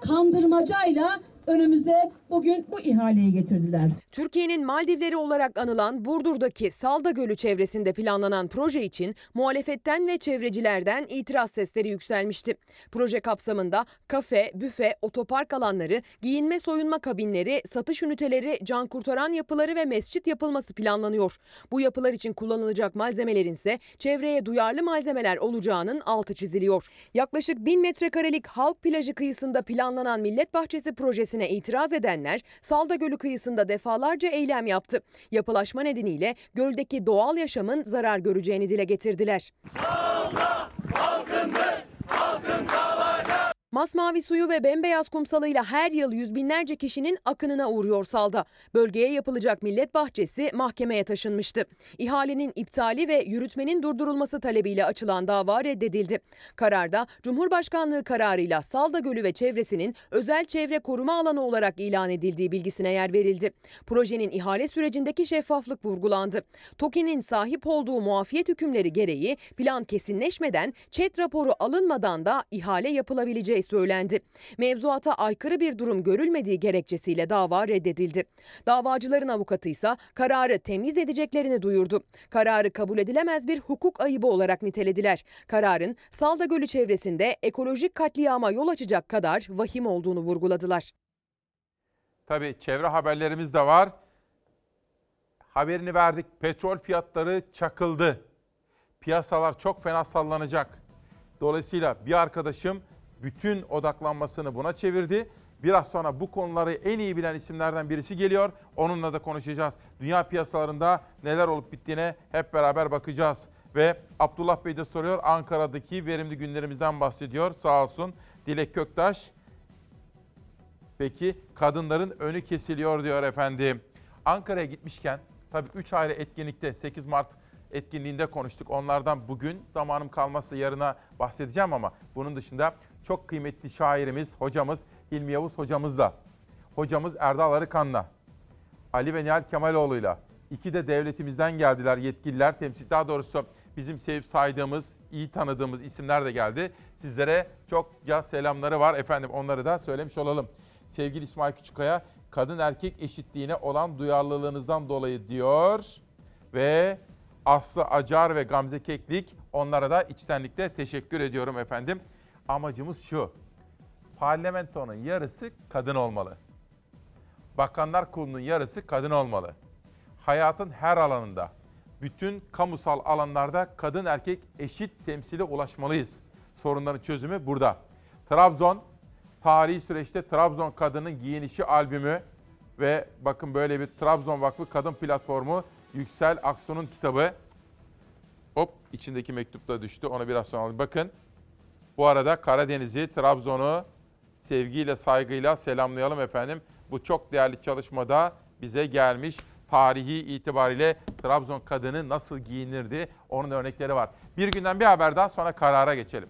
kandırmacayla önümüzde bugün bu ihaleyi getirdiler. Türkiye'nin Maldivleri olarak anılan Burdur'daki Salda Gölü çevresinde planlanan proje için muhalefetten ve çevrecilerden itiraz sesleri yükselmişti. Proje kapsamında kafe, büfe, otopark alanları, giyinme soyunma kabinleri, satış üniteleri, can kurtaran yapıları ve mescit yapılması planlanıyor. Bu yapılar için kullanılacak malzemelerin ise çevreye duyarlı malzemeler olacağının altı çiziliyor. Yaklaşık 1000 metrekarelik halk plajı kıyısında planlanan Millet Bahçesi projesine itiraz edenler Salda Gölü kıyısında defalarca eylem yaptı. Yapılaşma nedeniyle göldeki doğal yaşamın zarar göreceğini dile getirdiler. Masmavi suyu ve bembeyaz kumsalıyla her yıl yüz binlerce kişinin akınına uğruyor salda. Bölgeye yapılacak millet bahçesi mahkemeye taşınmıştı. İhalenin iptali ve yürütmenin durdurulması talebiyle açılan dava reddedildi. Kararda Cumhurbaşkanlığı kararıyla Salda Gölü ve çevresinin özel çevre koruma alanı olarak ilan edildiği bilgisine yer verildi. Projenin ihale sürecindeki şeffaflık vurgulandı. TOKİ'nin sahip olduğu muafiyet hükümleri gereği plan kesinleşmeden ÇED raporu alınmadan da ihale yapılabileceği söylendi. Mevzuata aykırı bir durum görülmediği gerekçesiyle dava reddedildi. Davacıların avukatı ise kararı temiz edeceklerini duyurdu. Kararı kabul edilemez bir hukuk ayıbı olarak nitelediler. Kararın Salda Gölü çevresinde ekolojik katliama yol açacak kadar vahim olduğunu vurguladılar. Tabii çevre haberlerimiz de var. Haberini verdik. Petrol fiyatları çakıldı. Piyasalar çok fena sallanacak. Dolayısıyla bir arkadaşım bütün odaklanmasını buna çevirdi. Biraz sonra bu konuları en iyi bilen isimlerden birisi geliyor. Onunla da konuşacağız. Dünya piyasalarında neler olup bittiğine hep beraber bakacağız. Ve Abdullah Bey de soruyor Ankara'daki verimli günlerimizden bahsediyor. Sağ olsun Dilek Köktaş. Peki kadınların önü kesiliyor diyor efendim. Ankara'ya gitmişken tabii 3 ayrı etkinlikte 8 Mart etkinliğinde konuştuk. Onlardan bugün zamanım kalmazsa yarına bahsedeceğim ama bunun dışında çok kıymetli şairimiz, hocamız Hilmi Yavuz hocamızla, hocamız Erdal Arıkan'la, Ali ve Nihal Kemaloğlu'yla, iki de devletimizden geldiler yetkililer, temsil daha doğrusu bizim sevip saydığımız, iyi tanıdığımız isimler de geldi. Sizlere çokça selamları var efendim onları da söylemiş olalım. Sevgili İsmail Küçükkaya, kadın erkek eşitliğine olan duyarlılığınızdan dolayı diyor ve Aslı Acar ve Gamze Keklik onlara da içtenlikle teşekkür ediyorum efendim. Amacımız şu. Parlamentonun yarısı kadın olmalı. Bakanlar Kurulu'nun yarısı kadın olmalı. Hayatın her alanında, bütün kamusal alanlarda kadın erkek eşit temsile ulaşmalıyız. Sorunların çözümü burada. Trabzon, tarihi süreçte Trabzon Kadının Giyinişi albümü ve bakın böyle bir Trabzon Vakfı Kadın Platformu Yüksel Aksu'nun kitabı. Hop içindeki mektup da düştü. Onu biraz sonra. Bakın bu arada Karadeniz'i, Trabzon'u sevgiyle, saygıyla selamlayalım efendim. Bu çok değerli çalışmada bize gelmiş. Tarihi itibariyle Trabzon kadını nasıl giyinirdi onun örnekleri var. Bir günden bir haber daha sonra karara geçelim.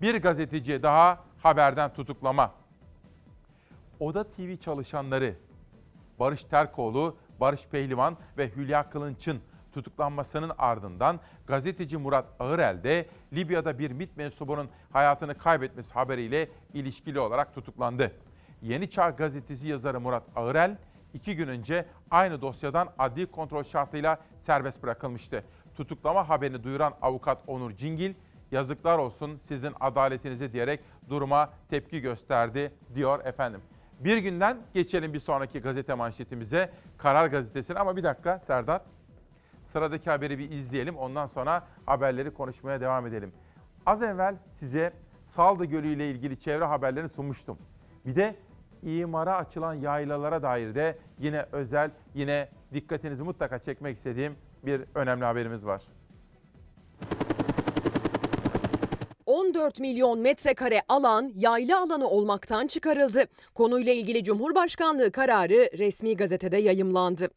Bir gazeteci daha haberden tutuklama. Oda TV çalışanları Barış Terkoğlu, Barış Pehlivan ve Hülya Kılınç'ın tutuklanmasının ardından gazeteci Murat Ağırel de Libya'da bir MİT mensubunun hayatını kaybetmesi haberiyle ilişkili olarak tutuklandı. Yeni Çağ gazetesi yazarı Murat Ağırel, iki gün önce aynı dosyadan adli kontrol şartıyla serbest bırakılmıştı. Tutuklama haberini duyuran avukat Onur Cingil, yazıklar olsun sizin adaletinize diyerek duruma tepki gösterdi diyor efendim. Bir günden geçelim bir sonraki gazete manşetimize. Karar Gazetesi'ne ama bir dakika Serdar. Sıradaki haberi bir izleyelim. Ondan sonra haberleri konuşmaya devam edelim. Az evvel size Saldı Gölü ile ilgili çevre haberlerini sunmuştum. Bir de imara açılan yaylalara dair de yine özel, yine dikkatinizi mutlaka çekmek istediğim bir önemli haberimiz var. 14 milyon metrekare alan yayla alanı olmaktan çıkarıldı. Konuyla ilgili Cumhurbaşkanlığı kararı resmi gazetede yayımlandı.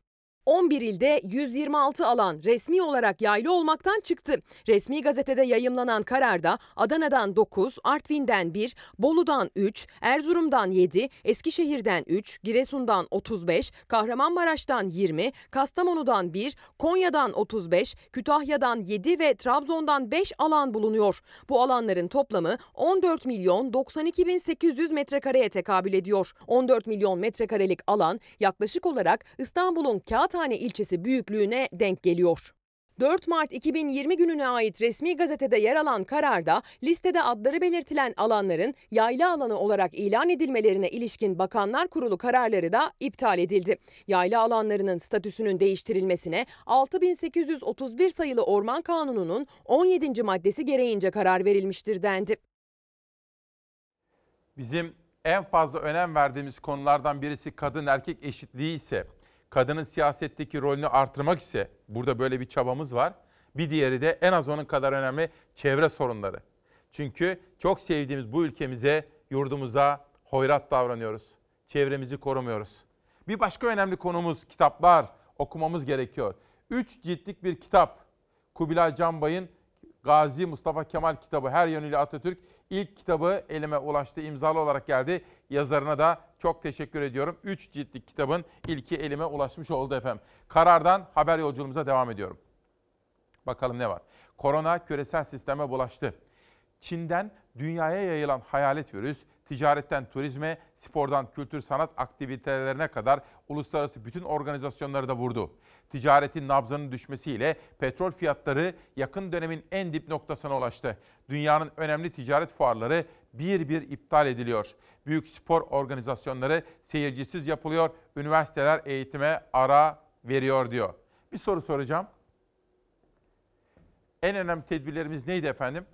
11 ilde 126 alan resmi olarak yaylı olmaktan çıktı. Resmi gazetede yayımlanan kararda Adana'dan 9, Artvin'den 1, Bolu'dan 3, Erzurum'dan 7, Eskişehir'den 3, Giresun'dan 35, Kahramanmaraş'tan 20, Kastamonu'dan 1, Konya'dan 35, Kütahya'dan 7 ve Trabzon'dan 5 alan bulunuyor. Bu alanların toplamı 14 milyon 92 bin 800 metrekareye tekabül ediyor. 14 milyon metrekarelik alan yaklaşık olarak İstanbul'un Kağıthane ilçesi büyüklüğüne denk geliyor. 4 Mart 2020 gününe ait resmi gazetede yer alan kararda listede adları belirtilen alanların yayla alanı olarak ilan edilmelerine ilişkin Bakanlar Kurulu kararları da iptal edildi. Yayla alanlarının statüsünün değiştirilmesine 6831 sayılı Orman Kanunu'nun 17. maddesi gereğince karar verilmiştir dendi. Bizim en fazla önem verdiğimiz konulardan birisi kadın erkek eşitliği ise, kadının siyasetteki rolünü artırmak ise burada böyle bir çabamız var. Bir diğeri de en az onun kadar önemli çevre sorunları. Çünkü çok sevdiğimiz bu ülkemize, yurdumuza hoyrat davranıyoruz. Çevremizi korumuyoruz. Bir başka önemli konumuz kitaplar okumamız gerekiyor. Üç ciltlik bir kitap. Kubilay Canbay'ın Gazi Mustafa Kemal kitabı her yönüyle Atatürk. İlk kitabı elime ulaştı, imzalı olarak geldi. Yazarına da çok teşekkür ediyorum. Üç ciltlik kitabın ilki elime ulaşmış oldu efendim. Karardan haber yolculuğumuza devam ediyorum. Bakalım ne var? Korona küresel sisteme bulaştı. Çin'den dünyaya yayılan hayalet virüs, ticaretten turizme, spordan kültür sanat aktivitelerine kadar uluslararası bütün organizasyonları da vurdu. Ticaretin nabzının düşmesiyle petrol fiyatları yakın dönemin en dip noktasına ulaştı. Dünyanın önemli ticaret fuarları bir bir iptal ediliyor. Büyük spor organizasyonları seyircisiz yapılıyor. Üniversiteler eğitime ara veriyor diyor. Bir soru soracağım. En önemli tedbirlerimiz neydi efendim?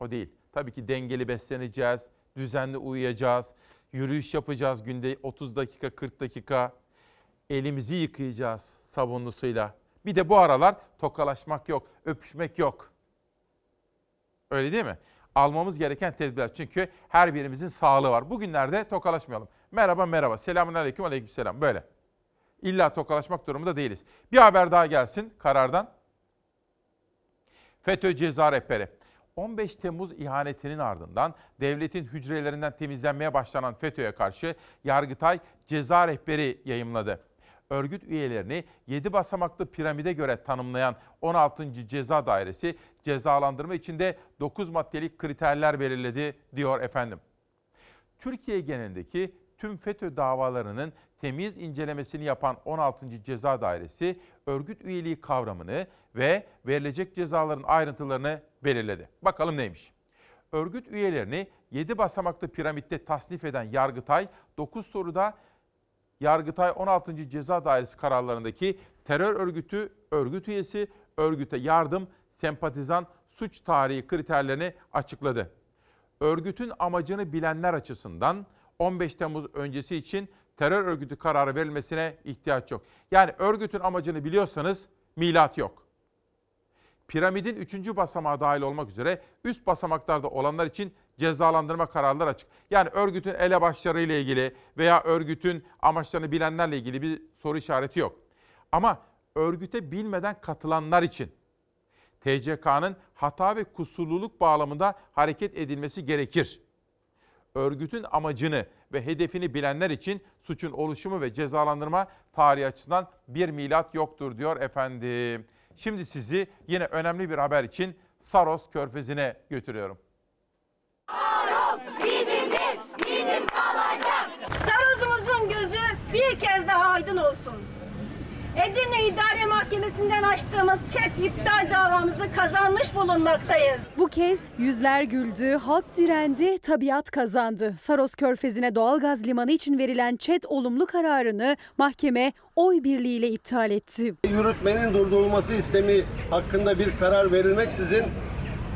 O değil. Tabii ki dengeli besleneceğiz, düzenli uyuyacağız, yürüyüş yapacağız günde 30 dakika, 40 dakika. Elimizi yıkayacağız sabunlu suyla. Bir de bu aralar tokalaşmak yok, öpüşmek yok. Öyle değil mi? Almamız gereken tedbirler. Çünkü her birimizin sağlığı var. Bugünlerde tokalaşmayalım. Merhaba merhaba. Selamun aleyküm aleyküm selam. Böyle. İlla tokalaşmak durumunda değiliz. Bir haber daha gelsin karardan. FETÖ ceza rehberi. 15 Temmuz ihanetinin ardından devletin hücrelerinden temizlenmeye başlanan FETÖ'ye karşı Yargıtay ceza rehberi yayımladı. Örgüt üyelerini 7 basamaklı piramide göre tanımlayan 16. Ceza Dairesi cezalandırma içinde 9 maddelik kriterler belirledi diyor efendim. Türkiye genelindeki tüm FETÖ davalarının temiz incelemesini yapan 16. Ceza Dairesi örgüt üyeliği kavramını ve verilecek cezaların ayrıntılarını belirledi. Bakalım neymiş? Örgüt üyelerini 7 basamaklı piramitte tasnif eden Yargıtay 9 soruda Yargıtay 16. Ceza Dairesi kararlarındaki terör örgütü, örgüt üyesi, örgüte yardım, sempatizan, suç tarihi kriterlerini açıkladı. Örgütün amacını bilenler açısından 15 Temmuz öncesi için terör örgütü kararı verilmesine ihtiyaç yok. Yani örgütün amacını biliyorsanız milat yok. Piramidin 3. basamağı dahil olmak üzere üst basamaklarda olanlar için cezalandırma kararları açık. Yani örgütün elebaşları ilgili veya örgütün amaçlarını bilenlerle ilgili bir soru işareti yok. Ama örgüte bilmeden katılanlar için TCK'nın hata ve kusurluluk bağlamında hareket edilmesi gerekir. Örgütün amacını ve hedefini bilenler için suçun oluşumu ve cezalandırma tarihi açısından bir milat yoktur diyor efendim. Şimdi sizi yine önemli bir haber için Saros Körfezi'ne götürüyorum. bizimdir, bizim kalacak. Gözü bir kez daha aydın olsun. Edirne İdare Mahkemesi'nden açtığımız ket iptal davamızı kazanmış bulunmaktayız. Bu kez yüzler güldü, halk direndi, tabiat kazandı. Saros Körfezi'ne doğalgaz limanı için verilen ÇED olumlu kararını mahkeme oy birliğiyle iptal etti. Yürütmenin durdurulması istemi hakkında bir karar verilmeksizin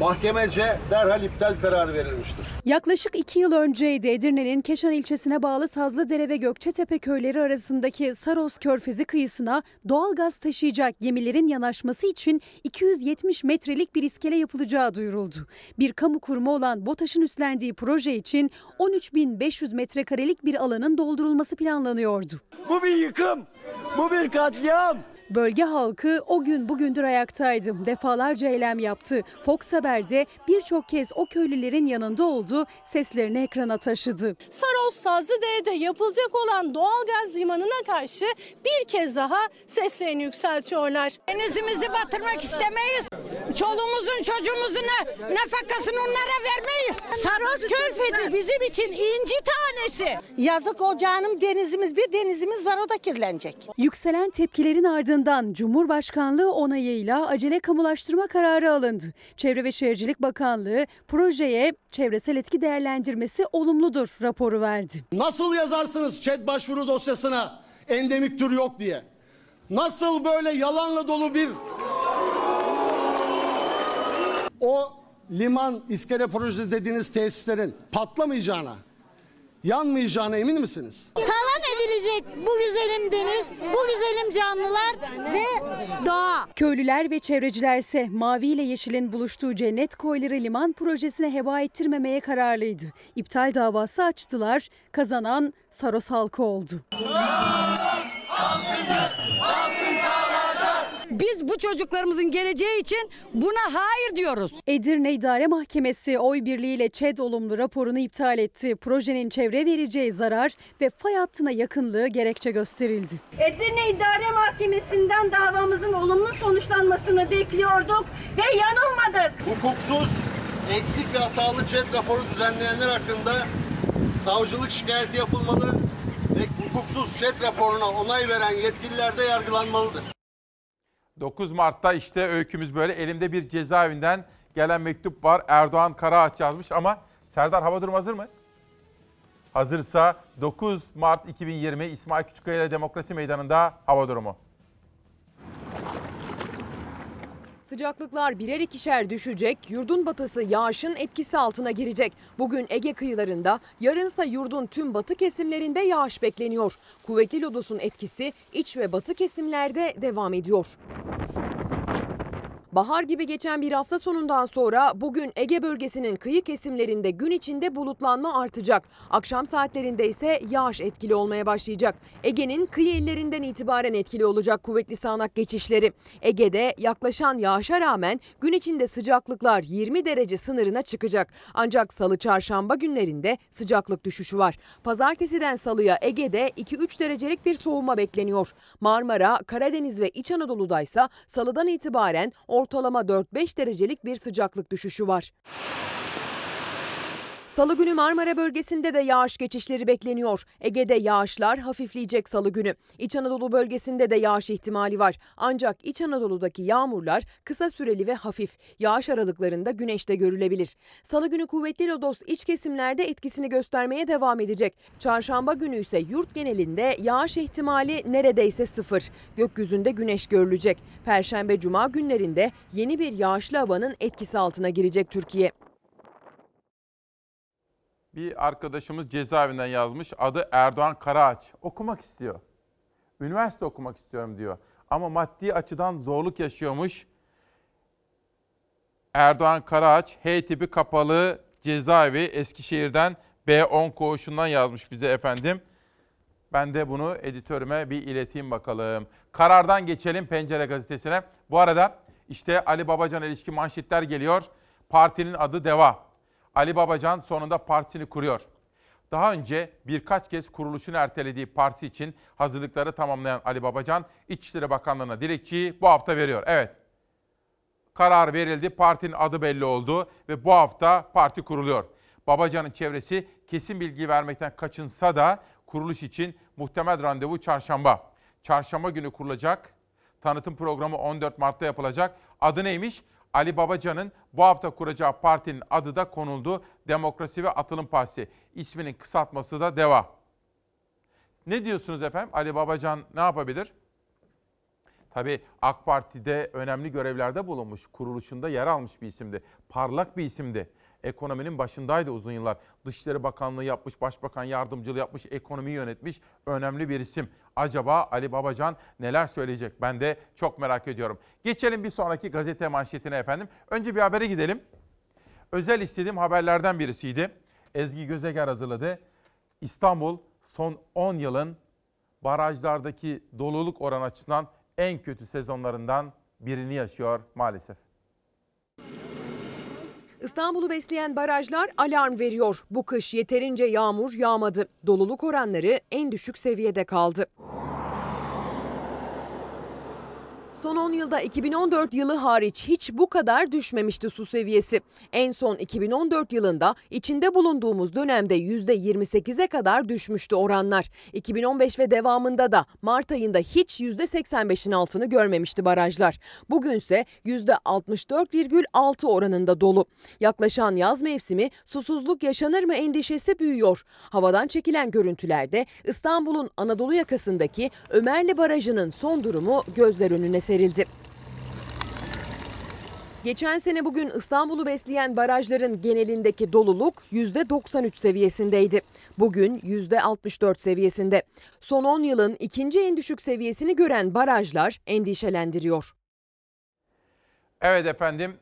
mahkemece derhal iptal kararı verilmiştir. Yaklaşık iki yıl önceydi Edirne'nin Keşan ilçesine bağlı Sazlıdere ve Gökçetepe köyleri arasındaki Saros Körfezi kıyısına doğal gaz taşıyacak gemilerin yanaşması için 270 metrelik bir iskele yapılacağı duyuruldu. Bir kamu kurumu olan BOTAŞ'ın üstlendiği proje için 13.500 metrekarelik bir alanın doldurulması planlanıyordu. Bu bir yıkım, bu bir katliam. Bölge halkı o gün bugündür ayaktaydı. Defalarca eylem yaptı. Fox Haber'de birçok kez o köylülerin yanında oldu, seslerini ekrana taşıdı. Saros Sazlıdere'de yapılacak olan doğalgaz limanına karşı bir kez daha seslerini yükseltiyorlar. Denizimizi batırmak istemeyiz. Çoluğumuzun çocuğumuzun nafakasını onlara vermeyiz. Saros Körfezi bizim için inci tanesi. Yazık o canım denizimiz bir denizimiz var o da kirlenecek. Yükselen tepkilerin ardından Cumhurbaşkanlığı onayıyla acele kamulaştırma kararı alındı. Çevre ve Şehircilik Bakanlığı projeye çevresel etki değerlendirmesi olumludur raporu verdi. Nasıl yazarsınız chat başvuru dosyasına endemik tür yok diye? Nasıl böyle yalanla dolu bir o liman iskele projesi dediğiniz tesislerin patlamayacağına, yanmayacağına emin misiniz? Talan edilecek bu güzelim deniz, bu güzelim canlılar ve doğa. Köylüler ve çevrecilerse mavi ile yeşilin buluştuğu cennet koyları liman projesine heba ettirmemeye kararlıydı. İptal davası açtılar, kazanan Saros halkı oldu. Biz bu çocuklarımızın geleceği için buna hayır diyoruz. Edirne İdare Mahkemesi oy birliğiyle ÇED olumlu raporunu iptal etti. Projenin çevre vereceği zarar ve fay hattına yakınlığı gerekçe gösterildi. Edirne İdare Mahkemesi'nden davamızın olumlu sonuçlanmasını bekliyorduk ve yanılmadık. Hukuksuz, eksik ve hatalı chat raporu düzenleyenler hakkında savcılık şikayeti yapılmalı ve hukuksuz chat raporuna onay veren yetkililer de yargılanmalıdır. 9 Mart'ta işte öykümüz böyle. Elimde bir cezaevinden gelen mektup var. Erdoğan Karaağaç yazmış ama Serdar hava durumu hazır mı? Hazırsa 9 Mart 2020 İsmail Küçükkaya ile Demokrasi Meydanı'nda hava durumu. Sıcaklıklar birer ikişer düşecek, yurdun batısı yağışın etkisi altına girecek. Bugün Ege kıyılarında, yarınsa yurdun tüm batı kesimlerinde yağış bekleniyor. Kuvvetli lodosun etkisi iç ve batı kesimlerde devam ediyor. Bahar gibi geçen bir hafta sonundan sonra bugün Ege bölgesinin kıyı kesimlerinde gün içinde bulutlanma artacak. Akşam saatlerinde ise yağış etkili olmaya başlayacak. Ege'nin kıyı illerinden itibaren etkili olacak kuvvetli sağanak geçişleri. Ege'de yaklaşan yağışa rağmen gün içinde sıcaklıklar 20 derece sınırına çıkacak. Ancak salı çarşamba günlerinde sıcaklık düşüşü var. Pazartesiden salıya Ege'de 2-3 derecelik bir soğuma bekleniyor. Marmara, Karadeniz ve İç Anadolu'da ise salıdan itibaren ortalama 4-5 derecelik bir sıcaklık düşüşü var. Salı günü Marmara bölgesinde de yağış geçişleri bekleniyor. Ege'de yağışlar hafifleyecek salı günü. İç Anadolu bölgesinde de yağış ihtimali var. Ancak İç Anadolu'daki yağmurlar kısa süreli ve hafif. Yağış aralıklarında güneşte görülebilir. Salı günü kuvvetli lodos iç kesimlerde etkisini göstermeye devam edecek. Çarşamba günü ise yurt genelinde yağış ihtimali neredeyse sıfır. Gökyüzünde güneş görülecek. Perşembe cuma günlerinde yeni bir yağışlı havanın etkisi altına girecek Türkiye. Bir arkadaşımız cezaevinden yazmış. Adı Erdoğan Karaağaç. Okumak istiyor. Üniversite okumak istiyorum diyor. Ama maddi açıdan zorluk yaşıyormuş. Erdoğan Karaağaç H tipi kapalı cezaevi Eskişehir'den B10 koğuşundan yazmış bize efendim. Ben de bunu editörüme bir ileteyim bakalım. Karardan geçelim Pencere gazetesine. Bu arada işte Ali Babacan ilişki manşetler geliyor. Partinin adı DEVA. Ali Babacan sonunda partisini kuruyor. Daha önce birkaç kez kuruluşunu ertelediği parti için hazırlıkları tamamlayan Ali Babacan, İçişleri Bakanlığı'na dilekçeyi bu hafta veriyor. Evet, karar verildi, partinin adı belli oldu ve bu hafta parti kuruluyor. Babacan'ın çevresi kesin bilgi vermekten kaçınsa da kuruluş için muhtemel randevu çarşamba. Çarşamba günü kurulacak. Tanıtım programı 14 Mart'ta yapılacak. Adı neymiş? Ali Babacan'ın bu hafta kuracağı partinin adı da konuldu. Demokrasi ve Atılım Partisi. İsminin kısaltması da DEVA. Ne diyorsunuz efendim? Ali Babacan ne yapabilir? Tabii AK Parti'de önemli görevlerde bulunmuş, kuruluşunda yer almış bir isimdi. Parlak bir isimdi. Ekonominin başındaydı uzun yıllar. Dışişleri Bakanlığı yapmış, Başbakan yardımcılığı yapmış, ekonomiyi yönetmiş önemli bir isim. Acaba Ali Babacan neler söyleyecek? Ben de çok merak ediyorum. Geçelim bir sonraki gazete manşetine efendim. Önce bir habere gidelim. Özel istediğim haberlerden birisiydi. Ezgi Gözeger hazırladı. İstanbul son 10 yılın barajlardaki doluluk oranı açısından en kötü sezonlarından birini yaşıyor maalesef. İstanbul'u besleyen barajlar alarm veriyor. Bu kış yeterince yağmur yağmadı. Doluluk oranları en düşük seviyede kaldı. Son 10 yılda 2014 yılı hariç hiç bu kadar düşmemişti su seviyesi. En son 2014 yılında içinde bulunduğumuz dönemde %28'e kadar düşmüştü oranlar. 2015 ve devamında da Mart ayında hiç %85'in altını görmemişti barajlar. Bugünse %64,6 oranında dolu. Yaklaşan yaz mevsimi susuzluk yaşanır mı endişesi büyüyor. Havadan çekilen görüntülerde İstanbul'un Anadolu yakasındaki Ömerli Barajı'nın son durumu gözler önüne serildi. Geçen sene bugün İstanbul'u besleyen barajların genelindeki doluluk %93 seviyesindeydi. Bugün %64 seviyesinde. Son 10 yılın ikinci en düşük seviyesini gören barajlar endişelendiriyor. Evet efendim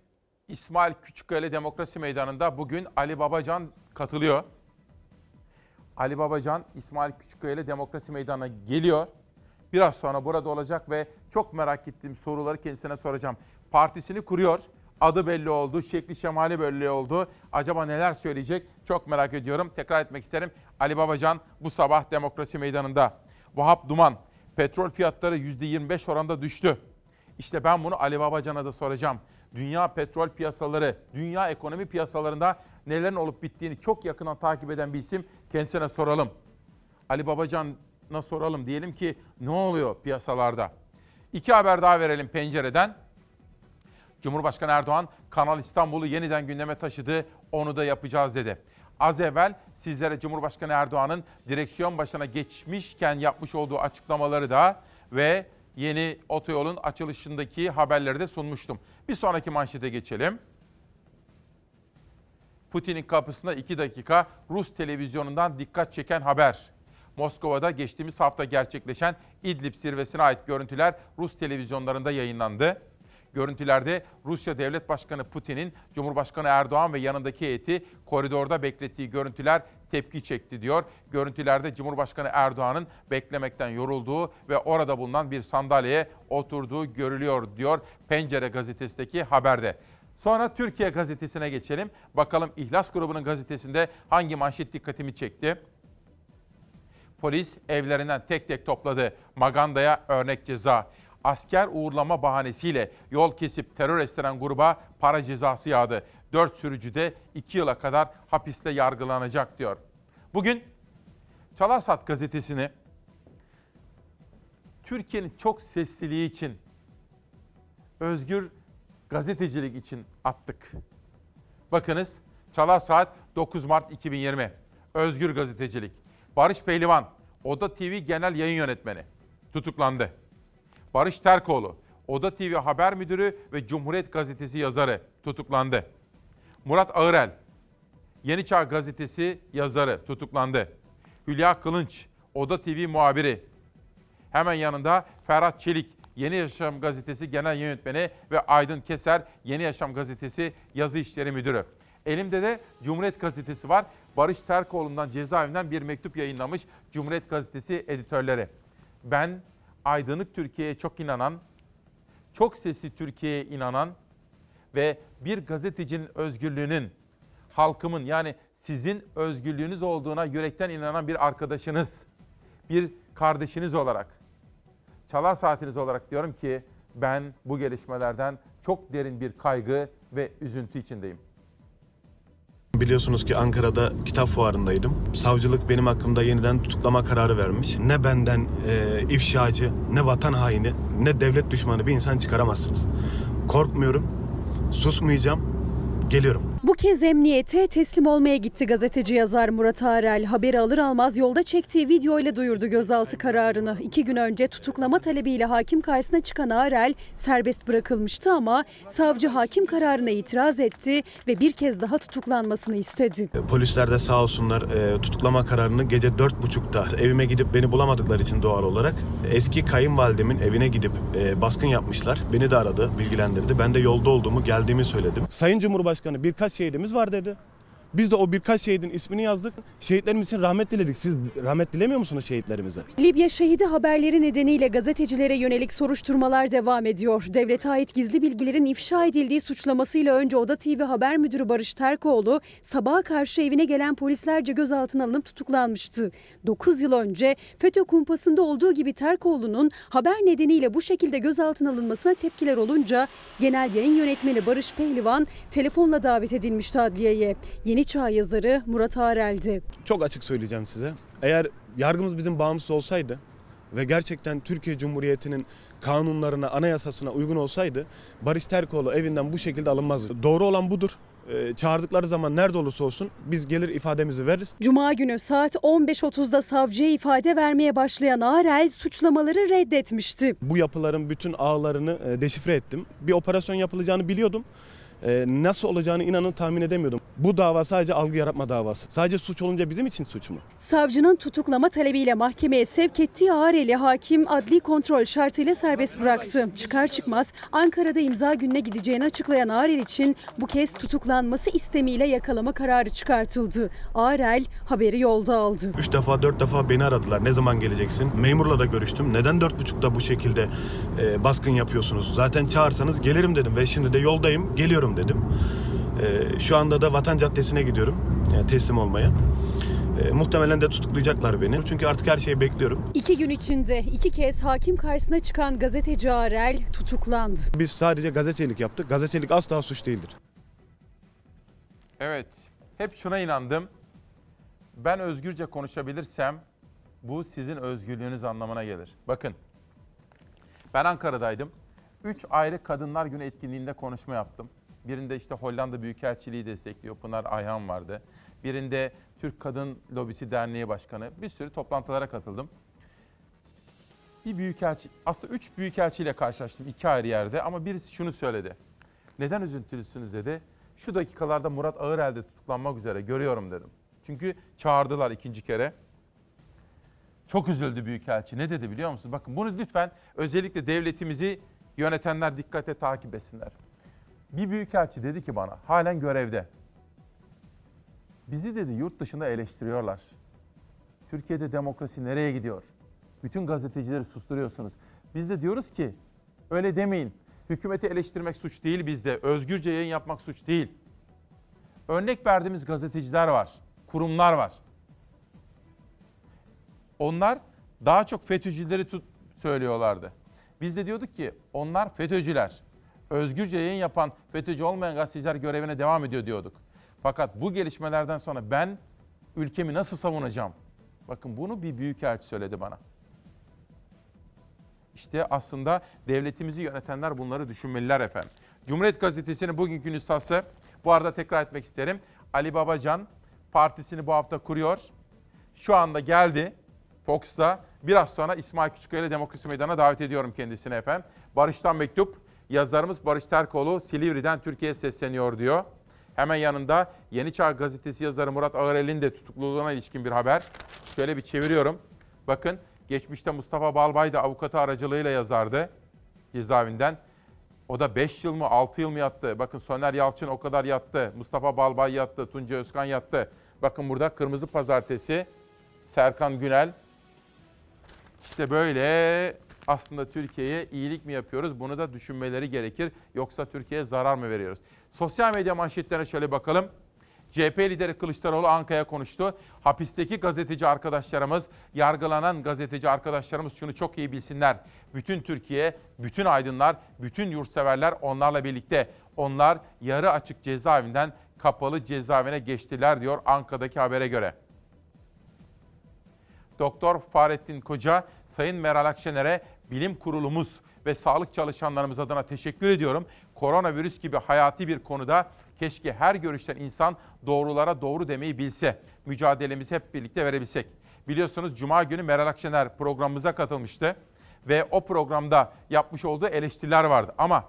İsmail Küçükkale Demokrasi Meydanı'nda bugün Ali Babacan katılıyor. Ali Babacan İsmail Küçükkale Demokrasi Meydanı'na geliyor. Biraz sonra burada olacak ve çok merak ettiğim soruları kendisine soracağım. Partisini kuruyor. Adı belli oldu, şekli şemali belli oldu. Acaba neler söyleyecek? Çok merak ediyorum. Tekrar etmek isterim. Ali Babacan bu sabah Demokrasi Meydanı'nda. Vahap Duman, petrol fiyatları %25 oranda düştü. İşte ben bunu Ali Babacan'a da soracağım. Dünya petrol piyasaları, dünya ekonomi piyasalarında nelerin olup bittiğini çok yakından takip eden bir isim. Kendisine soralım. Ali Babacan'a soralım. Diyelim ki ne oluyor piyasalarda? İki haber daha verelim pencereden. Cumhurbaşkanı Erdoğan Kanal İstanbul'u yeniden gündeme taşıdı. Onu da yapacağız dedi. Az evvel sizlere Cumhurbaşkanı Erdoğan'ın direksiyon başına geçmişken yapmış olduğu açıklamaları da ve yeni otoyolun açılışındaki haberleri de sunmuştum. Bir sonraki manşete geçelim. Putin'in kapısında 2 dakika Rus televizyonundan dikkat çeken haber. Moskova'da geçtiğimiz hafta gerçekleşen İdlib zirvesine ait görüntüler Rus televizyonlarında yayınlandı. Görüntülerde Rusya Devlet Başkanı Putin'in Cumhurbaşkanı Erdoğan ve yanındaki heyeti koridorda beklettiği görüntüler tepki çekti diyor. Görüntülerde Cumhurbaşkanı Erdoğan'ın beklemekten yorulduğu ve orada bulunan bir sandalyeye oturduğu görülüyor diyor Pencere gazetesindeki haberde. Sonra Türkiye gazetesine geçelim. Bakalım İhlas grubunun gazetesinde hangi manşet dikkatimi çekti? Polis evlerinden tek tek topladı. Maganda'ya örnek ceza. Asker uğurlama bahanesiyle yol kesip terör estiren gruba para cezası yağdı. Dört sürücü de iki yıla kadar hapiste yargılanacak diyor. Bugün Çalarsat gazetesini Türkiye'nin çok sesliliği için, özgür gazetecilik için attık. Bakınız Çalar Saat 9 Mart 2020. Özgür gazetecilik. Barış Pehlivan, Oda TV Genel Yayın Yönetmeni tutuklandı. Barış Terkoğlu, Oda TV Haber Müdürü ve Cumhuriyet Gazetesi yazarı tutuklandı. Murat Ağırel, Yeni Çağ Gazetesi yazarı tutuklandı. Hülya Kılınç, Oda TV muhabiri. Hemen yanında Ferhat Çelik, Yeni Yaşam Gazetesi Genel Yönetmeni ve Aydın Keser, Yeni Yaşam Gazetesi Yazı İşleri Müdürü. Elimde de Cumhuriyet Gazetesi var. Barış Terkoğlu'ndan cezaevinden bir mektup yayınlamış Cumhuriyet Gazetesi editörleri. Ben aydınlık Türkiye'ye çok inanan, çok sesli Türkiye'ye inanan ve bir gazetecinin özgürlüğünün, halkımın yani sizin özgürlüğünüz olduğuna yürekten inanan bir arkadaşınız, bir kardeşiniz olarak, çalar saatiniz olarak diyorum ki ben bu gelişmelerden çok derin bir kaygı ve üzüntü içindeyim. Biliyorsunuz ki Ankara'da kitap fuarındaydım. Savcılık benim hakkımda yeniden tutuklama kararı vermiş. Ne benden e, ifşacı, ne vatan haini, ne devlet düşmanı bir insan çıkaramazsınız. Korkmuyorum, susmayacağım, geliyorum. Bu kez emniyete teslim olmaya gitti gazeteci yazar Murat Arel. Haberi alır almaz yolda çektiği video ile duyurdu gözaltı kararını. İki gün önce tutuklama talebiyle hakim karşısına çıkan Arel serbest bırakılmıştı ama savcı hakim kararına itiraz etti ve bir kez daha tutuklanmasını istedi. E, Polisler de sağ olsunlar e, tutuklama kararını gece dört buçukta evime gidip beni bulamadıkları için doğal olarak eski kayınvalidemin evine gidip e, baskın yapmışlar. Beni de aradı, bilgilendirdi. Ben de yolda olduğumu, geldiğimi söyledim. Sayın Cumhurbaşkanı birkaç şehidimiz var dedi. Biz de o birkaç şehidin ismini yazdık. Şehitlerimiz için rahmet diledik. Siz rahmet dilemiyor musunuz şehitlerimize? Libya şehidi haberleri nedeniyle gazetecilere yönelik soruşturmalar devam ediyor. Devlete ait gizli bilgilerin ifşa edildiği suçlamasıyla önce Oda TV Haber Müdürü Barış Terkoğlu sabaha karşı evine gelen polislerce gözaltına alınıp tutuklanmıştı. 9 yıl önce FETÖ kumpasında olduğu gibi Terkoğlu'nun haber nedeniyle bu şekilde gözaltına alınmasına tepkiler olunca Genel Yayın Yönetmeni Barış Pehlivan telefonla davet edilmişti adliyeye. Yeni Çağ yazarı Murat Arel'di. Çok açık söyleyeceğim size. Eğer yargımız bizim bağımsız olsaydı ve gerçekten Türkiye Cumhuriyeti'nin kanunlarına, anayasasına uygun olsaydı Barış Terkoğlu evinden bu şekilde alınmazdı. Doğru olan budur. Ee, çağırdıkları zaman nerede olursa olsun biz gelir ifademizi veririz. Cuma günü saat 15.30'da savcıya ifade vermeye başlayan Arel suçlamaları reddetmişti. Bu yapıların bütün ağlarını e, deşifre ettim. Bir operasyon yapılacağını biliyordum. Ee, nasıl olacağını inanın tahmin edemiyordum. Bu dava sadece algı yaratma davası. Sadece suç olunca bizim için suç mu? Savcının tutuklama talebiyle mahkemeye sevk ettiği Arel'i hakim adli kontrol şartıyla serbest bıraktı. Çıkar çıkmaz Ankara'da imza gününe gideceğini açıklayan Arel için bu kez tutuklanması istemiyle yakalama kararı çıkartıldı. Arel haberi yolda aldı. Üç defa dört defa beni aradılar. Ne zaman geleceksin? Memurla da görüştüm. Neden dört buçukta bu şekilde e, baskın yapıyorsunuz? Zaten çağırsanız gelirim dedim ve şimdi de yoldayım geliyorum dedim. E, şu anda da Vatan Caddesi'ne gidiyorum yani teslim olmaya. E, muhtemelen de tutuklayacaklar beni. Çünkü artık her şeyi bekliyorum. İki gün içinde iki kez hakim karşısına çıkan gazeteci Arel tutuklandı. Biz sadece gazetecilik yaptık. Gazetecilik asla suç değildir. Evet, hep şuna inandım. Ben özgürce konuşabilirsem bu sizin özgürlüğünüz anlamına gelir. Bakın, ben Ankara'daydım. Üç ayrı Kadınlar Günü etkinliğinde konuşma yaptım. Birinde işte Hollanda Büyükelçiliği destekliyor, Pınar Ayhan vardı. Birinde Türk Kadın Lobisi Derneği Başkanı. Bir sürü toplantılara katıldım. Bir büyükelçi, aslında üç büyükelçiyle karşılaştım iki ayrı yerde ama birisi şunu söyledi. Neden üzüntülüsünüz dedi. Şu dakikalarda Murat Ağırel'de tutuklanmak üzere görüyorum dedim. Çünkü çağırdılar ikinci kere. Çok üzüldü Büyükelçi. Ne dedi biliyor musunuz? Bakın bunu lütfen özellikle devletimizi Yönetenler dikkate takip etsinler. Bir büyükelçi dedi ki bana, halen görevde. Bizi dedi yurt dışında eleştiriyorlar. Türkiye'de demokrasi nereye gidiyor? Bütün gazetecileri susturuyorsunuz. Biz de diyoruz ki öyle demeyin. Hükümeti eleştirmek suç değil bizde. Özgürce yayın yapmak suç değil. Örnek verdiğimiz gazeteciler var, kurumlar var. Onlar daha çok FETÖ'cüleri tut söylüyorlardı. Biz de diyorduk ki onlar FETÖ'cüler. Özgürce yayın yapan FETÖ'cü olmayan gazeteciler görevine devam ediyor diyorduk. Fakat bu gelişmelerden sonra ben ülkemi nasıl savunacağım? Bakın bunu bir büyükelçi söyledi bana. İşte aslında devletimizi yönetenler bunları düşünmeliler efendim. Cumhuriyet Gazetesi'nin bugünkü nüshası, bu arada tekrar etmek isterim. Ali Babacan partisini bu hafta kuruyor. Şu anda geldi Fox'ta. Biraz sonra İsmail Küçükkaya ile Demokrasi Meydanı'na davet ediyorum kendisini efendim. Barış'tan mektup. Yazarımız Barış Terkoğlu Silivri'den Türkiye'ye sesleniyor diyor. Hemen yanında Yeni Çağ Gazetesi yazarı Murat Ağırel'in de tutukluluğuna ilişkin bir haber. Şöyle bir çeviriyorum. Bakın geçmişte Mustafa Balbay da avukatı aracılığıyla yazardı cezaevinden. O da 5 yıl mı 6 yıl mı yattı? Bakın Soner Yalçın o kadar yattı. Mustafa Balbay yattı. Tunca Özkan yattı. Bakın burada Kırmızı Pazartesi, Serkan Günel. İşte böyle aslında Türkiye'ye iyilik mi yapıyoruz? Bunu da düşünmeleri gerekir. Yoksa Türkiye'ye zarar mı veriyoruz? Sosyal medya manşetlerine şöyle bakalım. CHP lideri Kılıçdaroğlu Anka'ya konuştu. Hapisteki gazeteci arkadaşlarımız, yargılanan gazeteci arkadaşlarımız şunu çok iyi bilsinler. Bütün Türkiye, bütün aydınlar, bütün yurtseverler onlarla birlikte. Onlar yarı açık cezaevinden kapalı cezaevine geçtiler diyor Anka'daki habere göre. Doktor Fahrettin Koca, Sayın Meral Akşener'e bilim kurulumuz ve sağlık çalışanlarımız adına teşekkür ediyorum. Koronavirüs gibi hayati bir konuda keşke her görüşten insan doğrulara doğru demeyi bilse. Mücadelemizi hep birlikte verebilsek. Biliyorsunuz Cuma günü Meral Akşener programımıza katılmıştı ve o programda yapmış olduğu eleştiriler vardı. Ama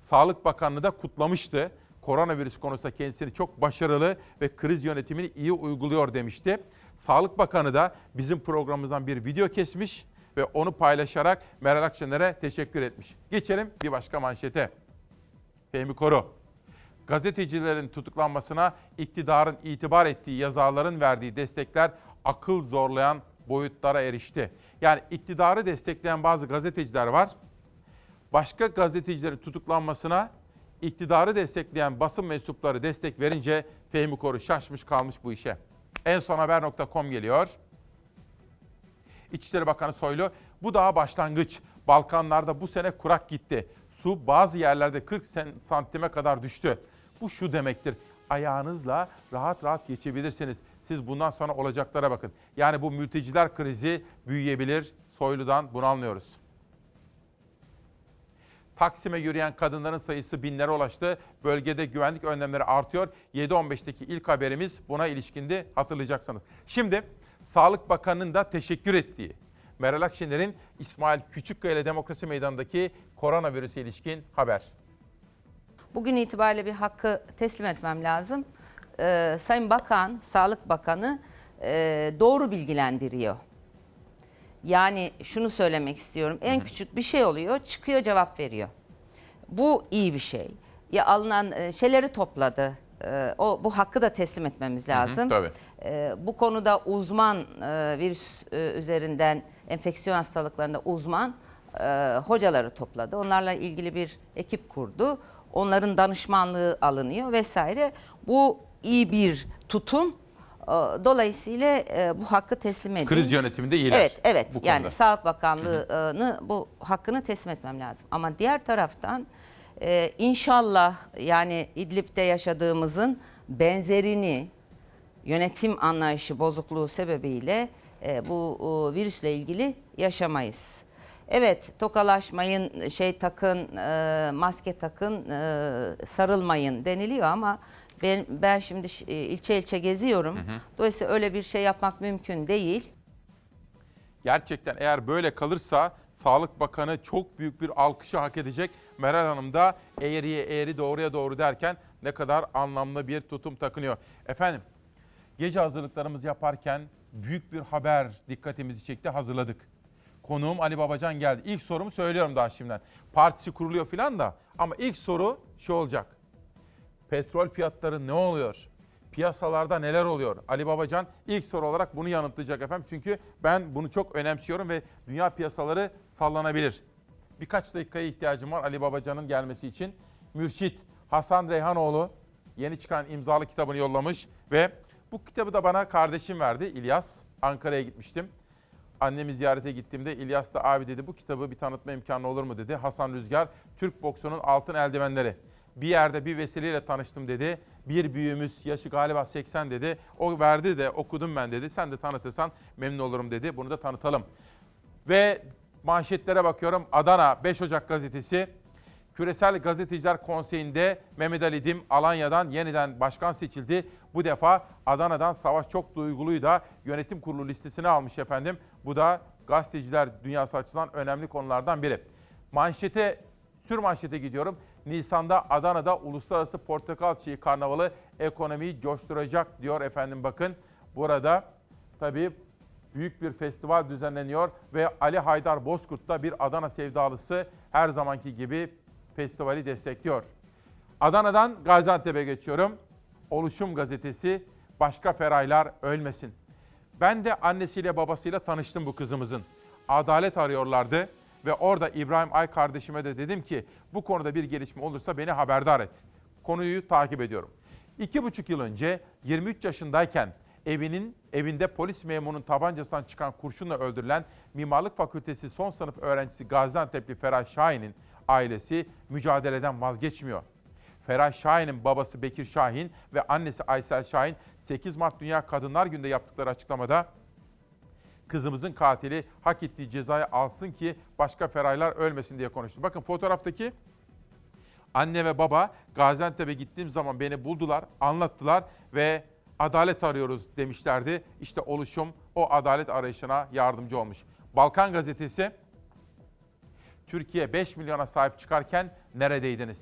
Sağlık Bakanlığı da kutlamıştı. Koronavirüs konusunda kendisini çok başarılı ve kriz yönetimini iyi uyguluyor demişti. Sağlık Bakanı da bizim programımızdan bir video kesmiş ve onu paylaşarak Meral Akşener'e teşekkür etmiş. Geçelim bir başka manşete. Fehmi Koru. Gazetecilerin tutuklanmasına iktidarın itibar ettiği yazarların verdiği destekler akıl zorlayan boyutlara erişti. Yani iktidarı destekleyen bazı gazeteciler var. Başka gazetecilerin tutuklanmasına iktidarı destekleyen basın mensupları destek verince Fehmi Koru şaşmış kalmış bu işe. En son haber.com geliyor. İçişleri Bakanı Soylu, bu daha başlangıç. Balkanlarda bu sene kurak gitti. Su bazı yerlerde 40 santime kadar düştü. Bu şu demektir. Ayağınızla rahat rahat geçebilirsiniz. Siz bundan sonra olacaklara bakın. Yani bu mülteciler krizi büyüyebilir. Soylu'dan bunu anlıyoruz. Taksim'e yürüyen kadınların sayısı binlere ulaştı. Bölgede güvenlik önlemleri artıyor. 7.15'teki ilk haberimiz buna ilişkindi hatırlayacaksınız. Şimdi Sağlık Bakanı'nın da teşekkür ettiği Meral Akşener'in İsmail Küçükkaya ile Demokrasi Meydanı'ndaki koronavirüse ilişkin haber. Bugün itibariyle bir hakkı teslim etmem lazım. Ee, Sayın Bakan, Sağlık Bakanı e, doğru bilgilendiriyor. Yani şunu söylemek istiyorum. En küçük bir şey oluyor, çıkıyor cevap veriyor. Bu iyi bir şey. Ya alınan e, şeyleri topladı. E, o bu hakkı da teslim etmemiz lazım. tabii. E, bu konuda uzman e, virüs e, üzerinden enfeksiyon hastalıklarında uzman e, hocaları topladı. Onlarla ilgili bir ekip kurdu. Onların danışmanlığı alınıyor vesaire. Bu iyi bir tutum. E, Dolayısıyla e, bu hakkı teslim edin. Kriz yönetiminde iyiler. Evet, evet. bu yani konuda. Sağlık Bakanlığı'nı bu hakkını teslim etmem lazım. Ama diğer taraftan e, inşallah yani İdlib'de yaşadığımızın benzerini yönetim anlayışı bozukluğu sebebiyle e, bu o, virüsle ilgili yaşamayız. Evet tokalaşmayın, şey takın, e, maske takın, e, sarılmayın deniliyor ama ben, ben şimdi e, ilçe ilçe geziyorum. Dolayısıyla öyle bir şey yapmak mümkün değil. Gerçekten eğer böyle kalırsa Sağlık Bakanı çok büyük bir alkışı hak edecek. Meral Hanım da eğriye eğri doğruya doğru derken ne kadar anlamlı bir tutum takınıyor. Efendim gece hazırlıklarımızı yaparken büyük bir haber dikkatimizi çekti hazırladık. Konuğum Ali Babacan geldi. İlk sorumu söylüyorum daha şimdiden. Partisi kuruluyor filan da ama ilk soru şu olacak. Petrol fiyatları ne oluyor? Piyasalarda neler oluyor? Ali Babacan ilk soru olarak bunu yanıtlayacak efendim. Çünkü ben bunu çok önemsiyorum ve dünya piyasaları sallanabilir. Birkaç dakikaya ihtiyacım var Ali Babacan'ın gelmesi için. Mürşit Hasan Reyhanoğlu yeni çıkan imzalı kitabını yollamış ve bu kitabı da bana kardeşim verdi İlyas. Ankara'ya gitmiştim. Annemi ziyarete gittiğimde İlyas da abi dedi bu kitabı bir tanıtma imkanı olur mu dedi. Hasan Rüzgar Türk boksunun altın eldivenleri. Bir yerde bir vesileyle tanıştım dedi. Bir büyüğümüz yaşı galiba 80 dedi. O verdi de okudum ben dedi. Sen de tanıtırsan memnun olurum dedi. Bunu da tanıtalım. Ve manşetlere bakıyorum. Adana 5 Ocak gazetesi. Küresel Gazeteciler Konseyi'nde Mehmet Ali Dim Alanya'dan yeniden başkan seçildi. Bu defa Adana'dan Savaş Çok Duygulu'yu da yönetim kurulu listesine almış efendim. Bu da gazeteciler dünyası açısından önemli konulardan biri. Manşete, sür manşete gidiyorum. Nisan'da Adana'da Uluslararası Portakal Çiğ Karnavalı ekonomiyi coşturacak diyor efendim bakın. Burada tabii büyük bir festival düzenleniyor ve Ali Haydar Bozkurt da bir Adana sevdalısı her zamanki gibi festivali destekliyor. Adana'dan Gaziantep'e geçiyorum. Oluşum gazetesi Başka Feraylar Ölmesin. Ben de annesiyle babasıyla tanıştım bu kızımızın. Adalet arıyorlardı ve orada İbrahim Ay kardeşime de dedim ki bu konuda bir gelişme olursa beni haberdar et. Konuyu takip ediyorum. İki buçuk yıl önce 23 yaşındayken evinin evinde polis memurunun tabancasından çıkan kurşunla öldürülen Mimarlık Fakültesi son sınıf öğrencisi Gaziantep'li Ferah Şahin'in ailesi mücadeleden vazgeçmiyor. Ferah Şahin'in babası Bekir Şahin ve annesi Aysel Şahin 8 Mart Dünya Kadınlar Günü'nde yaptıkları açıklamada kızımızın katili hak ettiği cezayı alsın ki başka feraylar ölmesin diye konuştu. Bakın fotoğraftaki anne ve baba Gaziantep'e gittiğim zaman beni buldular, anlattılar ve adalet arıyoruz demişlerdi. İşte oluşum o adalet arayışına yardımcı olmuş. Balkan Gazetesi Türkiye 5 milyona sahip çıkarken neredeydiniz?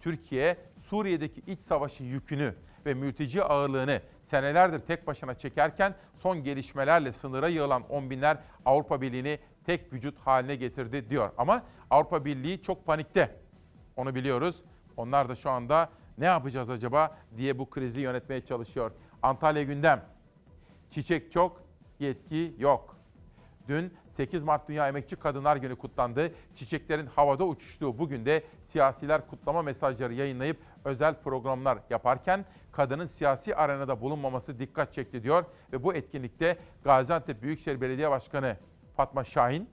Türkiye Suriye'deki iç savaşın yükünü ve mülteci ağırlığını senelerdir tek başına çekerken son gelişmelerle sınıra yığılan on binler Avrupa Birliği'ni tek vücut haline getirdi diyor. Ama Avrupa Birliği çok panikte. Onu biliyoruz. Onlar da şu anda ne yapacağız acaba diye bu krizi yönetmeye çalışıyor. Antalya gündem. Çiçek çok, yetki yok. Dün 8 Mart Dünya Emekçi Kadınlar Günü kutlandı. Çiçeklerin havada uçuştuğu bugün de siyasiler kutlama mesajları yayınlayıp özel programlar yaparken kadının siyasi arenada bulunmaması dikkat çekti diyor. Ve bu etkinlikte Gaziantep Büyükşehir Belediye Başkanı Fatma Şahin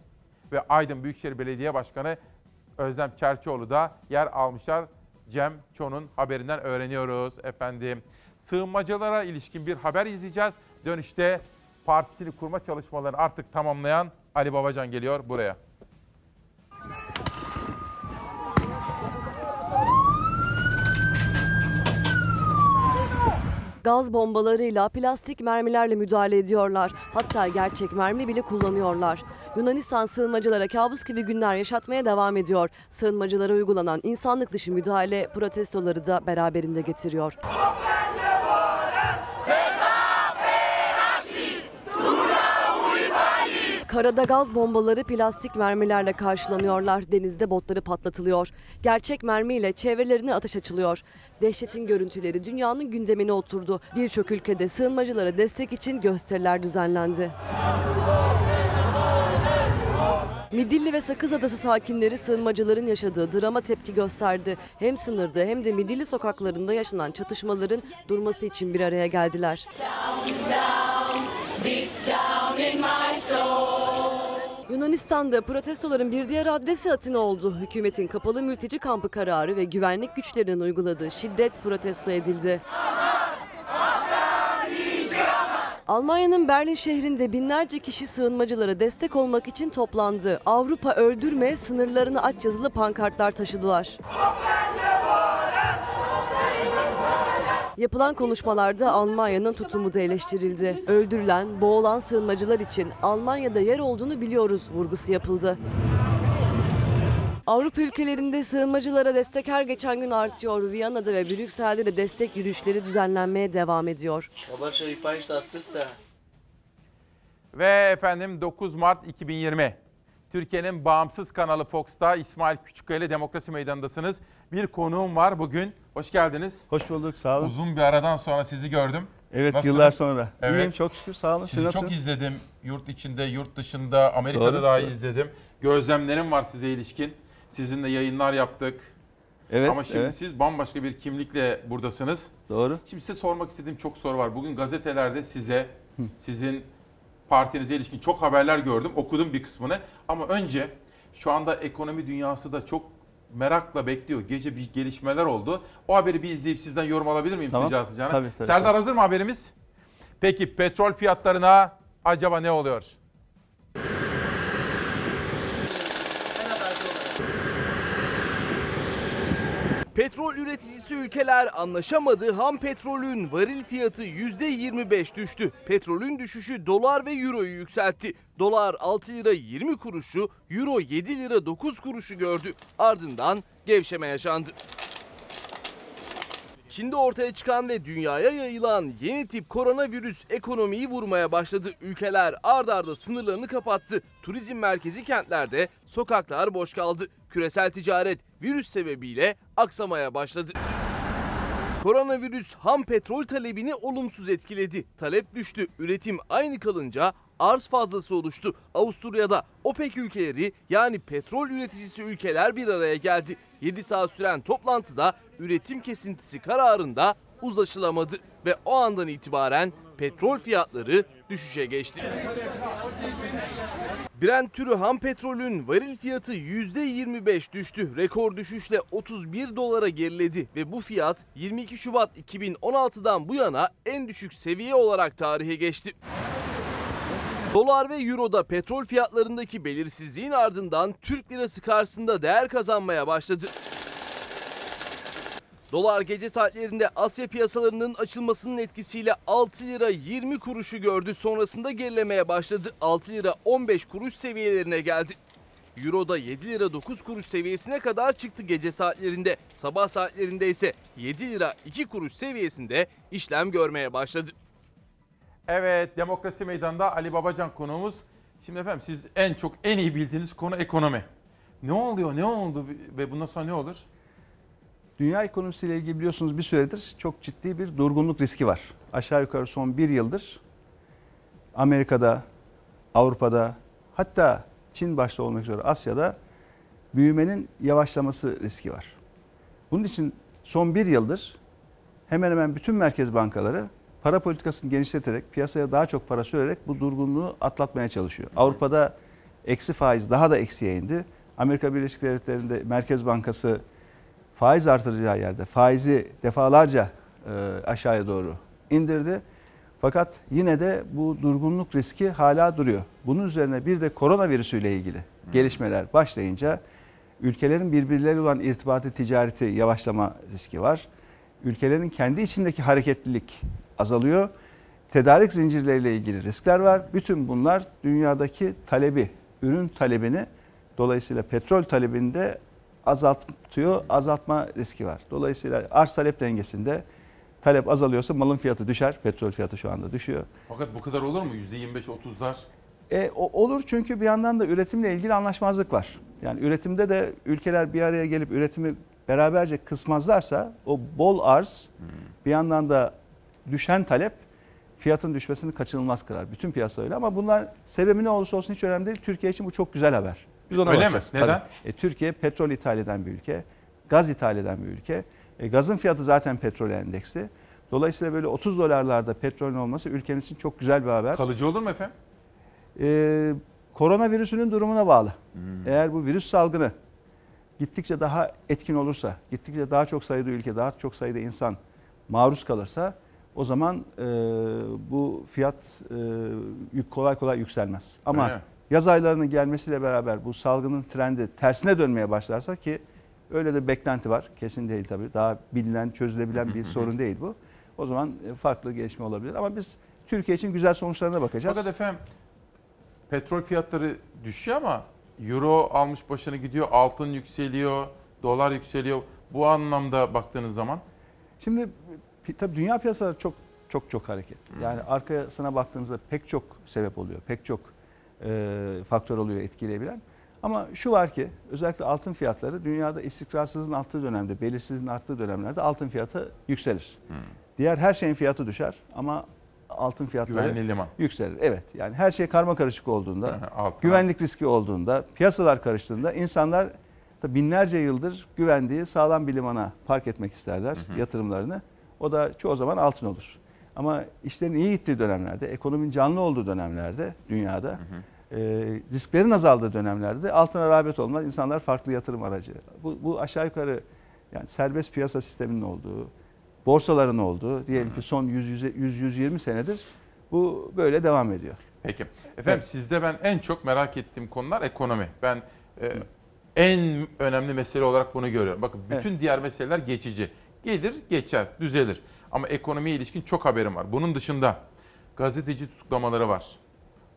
ve Aydın Büyükşehir Belediye Başkanı Özlem Çerçioğlu da yer almışlar. Cem Ço'nun haberinden öğreniyoruz efendim. Sığınmacılara ilişkin bir haber izleyeceğiz. Dönüşte partisini kurma çalışmalarını artık tamamlayan Ali Babacan geliyor buraya. Gaz bombalarıyla, plastik mermilerle müdahale ediyorlar. Hatta gerçek mermi bile kullanıyorlar. Yunanistan sığınmacılara kabus gibi günler yaşatmaya devam ediyor. Sığınmacılara uygulanan insanlık dışı müdahale protestoları da beraberinde getiriyor. Karada gaz bombaları plastik mermilerle karşılanıyorlar. Denizde botları patlatılıyor. Gerçek mermiyle çevrelerine ateş açılıyor. Dehşetin görüntüleri dünyanın gündemine oturdu. Birçok ülkede sığınmacılara destek için gösteriler düzenlendi. Midilli ve Sakız Adası sakinleri sığınmacıların yaşadığı drama tepki gösterdi. Hem sınırda hem de Midilli sokaklarında yaşanan çatışmaların durması için bir araya geldiler. Yunanistan'da protestoların bir diğer adresi Atina oldu. Hükümetin kapalı mülteci kampı kararı ve güvenlik güçlerinin uyguladığı şiddet protesto edildi. Almanya'nın Berlin şehrinde binlerce kişi sığınmacılara destek olmak için toplandı. Avrupa öldürme, sınırlarını aç yazılı pankartlar taşıdılar. Yapılan konuşmalarda Almanya'nın tutumu da eleştirildi. Öldürülen, boğulan sığınmacılar için Almanya'da yer olduğunu biliyoruz vurgusu yapıldı. Avrupa ülkelerinde sığınmacılara destek her geçen gün artıyor. Viyana'da ve Brüksel'de de destek yürüyüşleri düzenlenmeye devam ediyor. Ve efendim 9 Mart 2020. Türkiye'nin bağımsız kanalı Fox'ta İsmail Küçükkaya ile Demokrasi Meydanı'ndasınız. Bir konuğum var bugün. Hoş geldiniz. Hoş bulduk sağ olun. Uzun bir aradan sonra sizi gördüm. Evet Nasılsınız? yıllar sonra. Evet. İyiyim çok şükür sağ olun. Siz Sizi çok nasılsınız? izledim. Yurt içinde, yurt dışında, Amerika'da Doğru, dahi izledim. Gözlemlerim var size ilişkin. Sizinle yayınlar yaptık. Evet, Ama şimdi evet. siz bambaşka bir kimlikle buradasınız. Doğru. Şimdi size sormak istediğim çok soru var. Bugün gazetelerde size, sizin partinize ilişkin çok haberler gördüm. Okudum bir kısmını. Ama önce şu anda ekonomi dünyası da çok merakla bekliyor. Gece bir gelişmeler oldu. O haberi bir izleyip sizden yorum alabilir miyim Tamam. sıcağı sıcağına? Tabii, tabii, Serdar tabii. hazır mı haberimiz? Peki petrol fiyatlarına acaba ne oluyor? Petrol üreticisi ülkeler anlaşamadı. Ham petrolün varil fiyatı %25 düştü. Petrolün düşüşü dolar ve euroyu yükseltti. Dolar 6 lira 20 kuruşu, euro 7 lira 9 kuruşu gördü. Ardından gevşeme yaşandı. Çin'de ortaya çıkan ve dünyaya yayılan yeni tip koronavirüs ekonomiyi vurmaya başladı. Ülkeler ard arda sınırlarını kapattı. Turizm merkezi kentlerde sokaklar boş kaldı. Küresel ticaret virüs sebebiyle aksamaya başladı. Koronavirüs ham petrol talebini olumsuz etkiledi. Talep düştü. Üretim aynı kalınca arz fazlası oluştu. Avusturya'da OPEC ülkeleri yani petrol üreticisi ülkeler bir araya geldi. 7 saat süren toplantıda üretim kesintisi kararında uzlaşılamadı ve o andan itibaren petrol fiyatları düşüşe geçti. Brent türü ham petrolün varil fiyatı %25 düştü. Rekor düşüşle 31 dolara geriledi ve bu fiyat 22 Şubat 2016'dan bu yana en düşük seviye olarak tarihe geçti. Dolar ve Euro'da petrol fiyatlarındaki belirsizliğin ardından Türk lirası karşısında değer kazanmaya başladı. Dolar gece saatlerinde Asya piyasalarının açılmasının etkisiyle 6 lira 20 kuruşu gördü. Sonrasında gerilemeye başladı. 6 lira 15 kuruş seviyelerine geldi. Euro'da 7 lira 9 kuruş seviyesine kadar çıktı gece saatlerinde. Sabah saatlerinde ise 7 lira 2 kuruş seviyesinde işlem görmeye başladı. Evet, Demokrasi Meydanı'nda Ali Babacan konuğumuz. Şimdi efendim siz en çok, en iyi bildiğiniz konu ekonomi. Ne oluyor, ne oldu ve bundan sonra ne olur? Dünya ekonomisiyle ilgili biliyorsunuz bir süredir çok ciddi bir durgunluk riski var. Aşağı yukarı son bir yıldır Amerika'da, Avrupa'da hatta Çin başta olmak üzere Asya'da büyümenin yavaşlaması riski var. Bunun için son bir yıldır hemen hemen bütün merkez bankaları para politikasını genişleterek, piyasaya daha çok para sürerek bu durgunluğu atlatmaya çalışıyor. Avrupa'da eksi faiz daha da eksiye indi. Amerika Birleşik Devletleri'nde Merkez Bankası faiz artıracağı yerde faizi defalarca e, aşağıya doğru indirdi. Fakat yine de bu durgunluk riski hala duruyor. Bunun üzerine bir de koronavirüsüyle ilgili gelişmeler başlayınca ülkelerin birbirleriyle olan irtibatı ticareti yavaşlama riski var. Ülkelerin kendi içindeki hareketlilik azalıyor. Tedarik zincirleriyle ilgili riskler var. Bütün bunlar dünyadaki talebi, ürün talebini dolayısıyla petrol talebinde azaltıyor, azaltma riski var. Dolayısıyla arz talep dengesinde talep azalıyorsa malın fiyatı düşer. Petrol fiyatı şu anda düşüyor. Fakat bu kadar olur mu? %25-30'lar. E, o, olur çünkü bir yandan da üretimle ilgili anlaşmazlık var. Yani üretimde de ülkeler bir araya gelip üretimi beraberce kısmazlarsa o bol arz bir yandan da düşen talep fiyatın düşmesini kaçınılmaz kırar. Bütün piyasa öyle ama bunlar sebebi ne olursa olsun hiç önemli değil. Türkiye için bu çok güzel haber. Biz ona Öyle mi? Neden? Tabii. E, Türkiye petrol ithal eden bir ülke. Gaz ithal eden bir ülke. E, gazın fiyatı zaten petrol endeksli. Dolayısıyla böyle 30 dolarlarda petrolün olması ülkemiz için çok güzel bir haber. Kalıcı olur mu efendim? Ee, koronavirüsünün durumuna bağlı. Eğer bu virüs salgını gittikçe daha etkin olursa, gittikçe daha çok sayıda ülke, daha çok sayıda insan maruz kalırsa o zaman e, bu fiyat e, kolay kolay yükselmez. Ama Öyle yaz aylarının gelmesiyle beraber bu salgının trendi tersine dönmeye başlarsa ki öyle de beklenti var. Kesin değil tabii. Daha bilinen, çözülebilen bir *laughs* sorun değil bu. O zaman e, farklı gelişme olabilir. Ama biz Türkiye için güzel sonuçlarına bakacağız. Fakat efendim petrol fiyatları düşüyor ama euro almış başını gidiyor, altın yükseliyor, dolar yükseliyor. Bu anlamda baktığınız zaman Şimdi tabii dünya piyasaları çok çok çok hareketli. Yani arkasına baktığınızda pek çok sebep oluyor. Pek çok e, faktör oluyor etkileyebilen. Ama şu var ki özellikle altın fiyatları dünyada istikrarsızlığın arttığı dönemde, belirsizliğin arttığı dönemlerde altın fiyatı yükselir. Diğer her şeyin fiyatı düşer ama altın fiyatları liman. yükselir. Evet yani her şey karma karışık olduğunda, altın. güvenlik riski olduğunda, piyasalar karıştığında insanlar binlerce yıldır güvendiği sağlam bir limana park etmek isterler yatırımlarını. O da çoğu zaman altın olur. Ama işlerin iyi gittiği dönemlerde, ekonominin canlı olduğu dönemlerde dünyada e, risklerin azaldığı dönemlerde altına rağbet olmaz. İnsanlar farklı yatırım aracı. Bu, bu aşağı yukarı yani serbest piyasa sisteminin olduğu, borsaların olduğu diyelim ki son 100-120 senedir bu böyle devam ediyor. Peki. Efendim sizde ben en çok merak ettiğim konular ekonomi. Ben e, en önemli mesele olarak bunu görüyorum. Bakın bütün diğer meseleler geçici. Gelir, geçer, düzelir. Ama ekonomiye ilişkin çok haberim var. Bunun dışında gazeteci tutuklamaları var.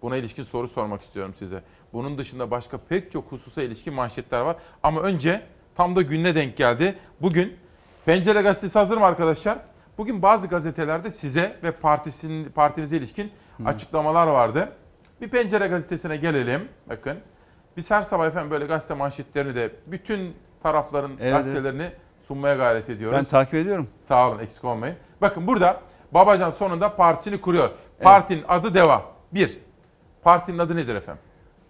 Buna ilişkin soru sormak istiyorum size. Bunun dışında başka pek çok hususa ilişkin manşetler var. Ama önce tam da gününe denk geldi. Bugün Pencere Gazetesi hazır mı arkadaşlar? Bugün bazı gazetelerde size ve partisin, partinize ilişkin açıklamalar vardı. Bir Pencere Gazetesi'ne gelelim. Bakın. Biz her sabah efendim böyle gazete manşetlerini de bütün tarafların Evet, gazetelerini sunmaya gayret ediyoruz. Ben takip ediyorum. Sağ olun eksik olmayın. Bakın burada Babacan sonunda partisini kuruyor. Partinin adı DEVA. Bir. Partinin adı nedir efendim?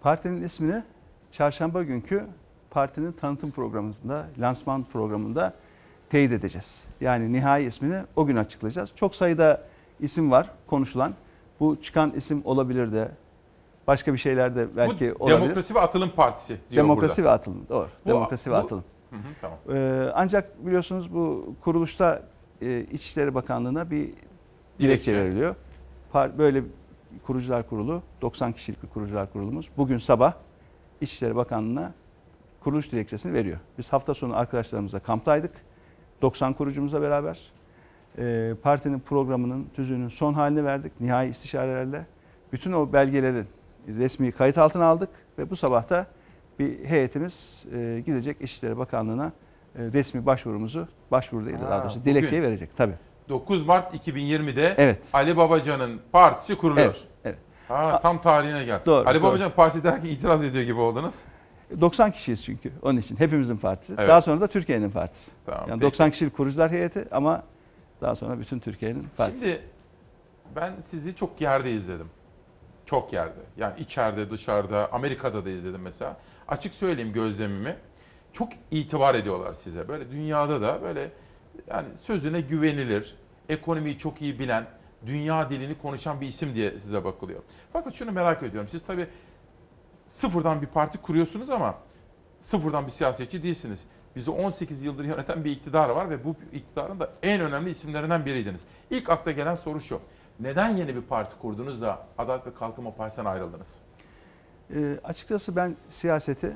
Partinin ismini çarşamba günkü partinin tanıtım programında, lansman programında teyit edeceğiz. Yani nihai ismini o gün açıklayacağız. Çok sayıda isim var konuşulan. Bu çıkan isim olabilir de başka bir şeyler de belki Bu olabilir. Demokrasi ve Atılım Partisi diyor Demokrasi burada. ve atılım. Doğru. Bu- Demokrasi ve bu- atılım. Hı hı, tamam. Ee, ancak biliyorsunuz bu kuruluşta e, İçişleri Bakanlığı'na bir dilekçe, Dilekçe. veriliyor. Par- Böyle kurucular kurulu, 90 kişilik bir kurucular kurulumuz bugün sabah İçişleri Bakanlığı'na kuruluş dilekçesini veriyor. Biz hafta sonu arkadaşlarımızla kamptaydık. 90 kurucumuzla beraber. Ee, partinin programının, tüzüğünün son halini verdik nihai istişarelerle. Bütün o belgelerin resmi kayıt altına aldık ve bu sabah da bir heyetimiz e, gidecek İçişleri Bakanlığı'na e, resmi başvurumuzu, başvuru değil Ha, daha doğrusu bugün. dilekçeyi verecek tabii. 9 Mart 2020'de Evet. Ali Babacan'ın partisi kuruluyor. Evet, evet. Ha, tam tarihine gel. Doğru, Ali doğru. Babacan partisi derken itiraz ediyor gibi oldunuz. 90 kişiyiz çünkü onun için hepimizin partisi. Evet. Daha sonra da Türkiye'nin partisi. Tamam, yani peki. 90 kişilik kurucular heyeti ama daha sonra bütün Türkiye'nin partisi. Şimdi ben sizi çok yerde izledim. Çok yerde. Yani içeride, dışarıda, Amerika'da da izledim mesela. Açık söyleyeyim gözlemimi. Çok itibar ediyorlar size. Böyle dünyada da böyle yani sözüne güvenilir, ekonomiyi çok iyi bilen, dünya dilini konuşan bir isim diye size bakılıyor. Fakat şunu merak ediyorum. Siz tabii sıfırdan bir parti kuruyorsunuz ama sıfırdan bir siyasetçi değilsiniz. Bizi 18 yıldır yöneten bir iktidar var ve bu iktidarın da en önemli isimlerinden biriydiniz. İlk akla gelen soru şu. Neden yeni bir parti kurdunuz da Adalet ve Kalkınma Partisi'ne ayrıldınız? Ee, açıkçası ben siyaseti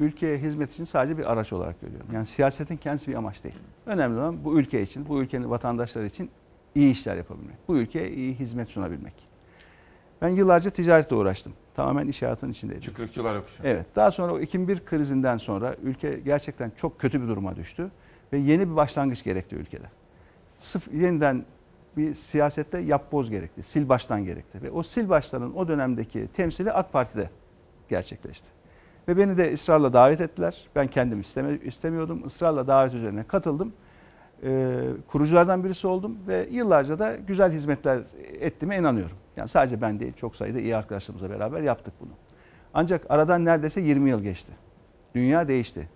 ülkeye hizmet için sadece bir araç olarak görüyorum. Yani siyasetin kendisi bir amaç değil. Önemli olan bu ülke için, bu ülkenin vatandaşları için iyi işler yapabilmek. Bu ülkeye iyi hizmet sunabilmek. Ben yıllarca ticaretle uğraştım. Tamamen iş hayatının içindeydim. Çıkrıkçılar yokuşu. Evet. Daha sonra o 2001 krizinden sonra ülke gerçekten çok kötü bir duruma düştü ve yeni bir başlangıç gerekti ülkede. Sıf yeniden bir siyasette yapboz gerekti, sil baştan gerekti ve o sil baştanın o dönemdeki temsili AK Parti'de gerçekleşti. Ve beni de ısrarla davet ettiler. Ben kendim isteme, istemiyordum. Israrla davet üzerine katıldım. Ee, kuruculardan birisi oldum ve yıllarca da güzel hizmetler ettiğime inanıyorum. Yani sadece ben değil, çok sayıda iyi arkadaşlarımızla beraber yaptık bunu. Ancak aradan neredeyse 20 yıl geçti. Dünya değişti.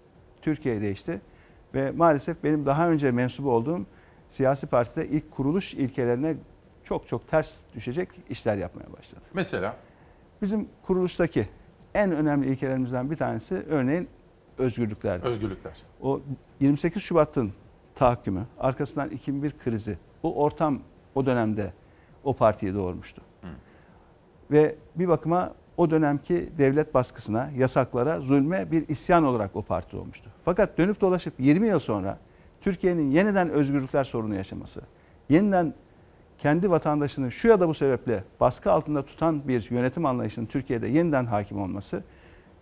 Türkiye değişti. Ve maalesef benim daha önce mensup olduğum siyasi partide ilk kuruluş ilkelerine çok çok ters düşecek işler yapmaya başladı. Mesela? Bizim kuruluştaki en önemli ilkelerimizden bir tanesi örneğin özgürlüklerdi. Özgürlükler. O 28 Şubat'ın tahakkümü, arkasından 2001 krizi, bu ortam o dönemde o partiyi doğurmuştu. Ve bir bakıma o dönemki devlet baskısına, yasaklara, zulme bir isyan olarak o parti olmuştu. Fakat dönüp dolaşıp 20 yıl sonra Türkiye'nin yeniden özgürlükler sorunu yaşaması, yeniden kendi vatandaşını şu ya da bu sebeple baskı altında tutan bir yönetim anlayışının Türkiye'de yeniden hakim olması,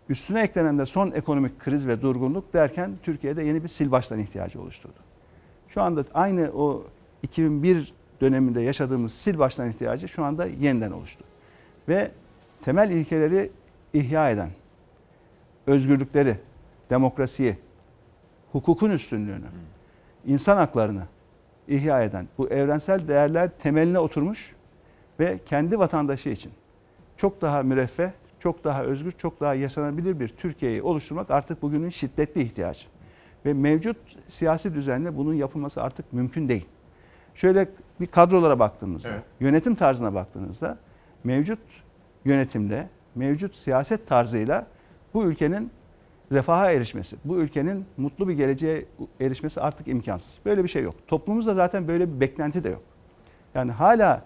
üstüne eklenen de son ekonomik kriz ve durgunluk derken Türkiye'de yeni bir sil baştan ihtiyacı oluşturdu. Şu anda aynı o 2001 döneminde yaşadığımız sil baştan ihtiyacı şu anda yeniden oluştu. Ve temel ilkeleri ihya eden, özgürlükleri, demokrasiyi, hukukun üstünlüğünü, insan haklarını ihya eden bu evrensel değerler temeline oturmuş ve kendi vatandaşı için çok daha müreffeh, çok daha özgür, çok daha yaşanabilir bir Türkiye'yi oluşturmak artık bugünün şiddetli ihtiyacı. Ve mevcut siyasi düzenle bunun yapılması artık mümkün değil. Şöyle bir kadrolara baktığımızda, Evet. yönetim tarzına baktığınızda mevcut yönetimde, mevcut siyaset tarzıyla bu ülkenin refaha erişmesi, bu ülkenin mutlu bir geleceğe erişmesi artık imkansız. Böyle bir şey yok. Toplumumuzda zaten böyle bir beklenti de yok. Yani hala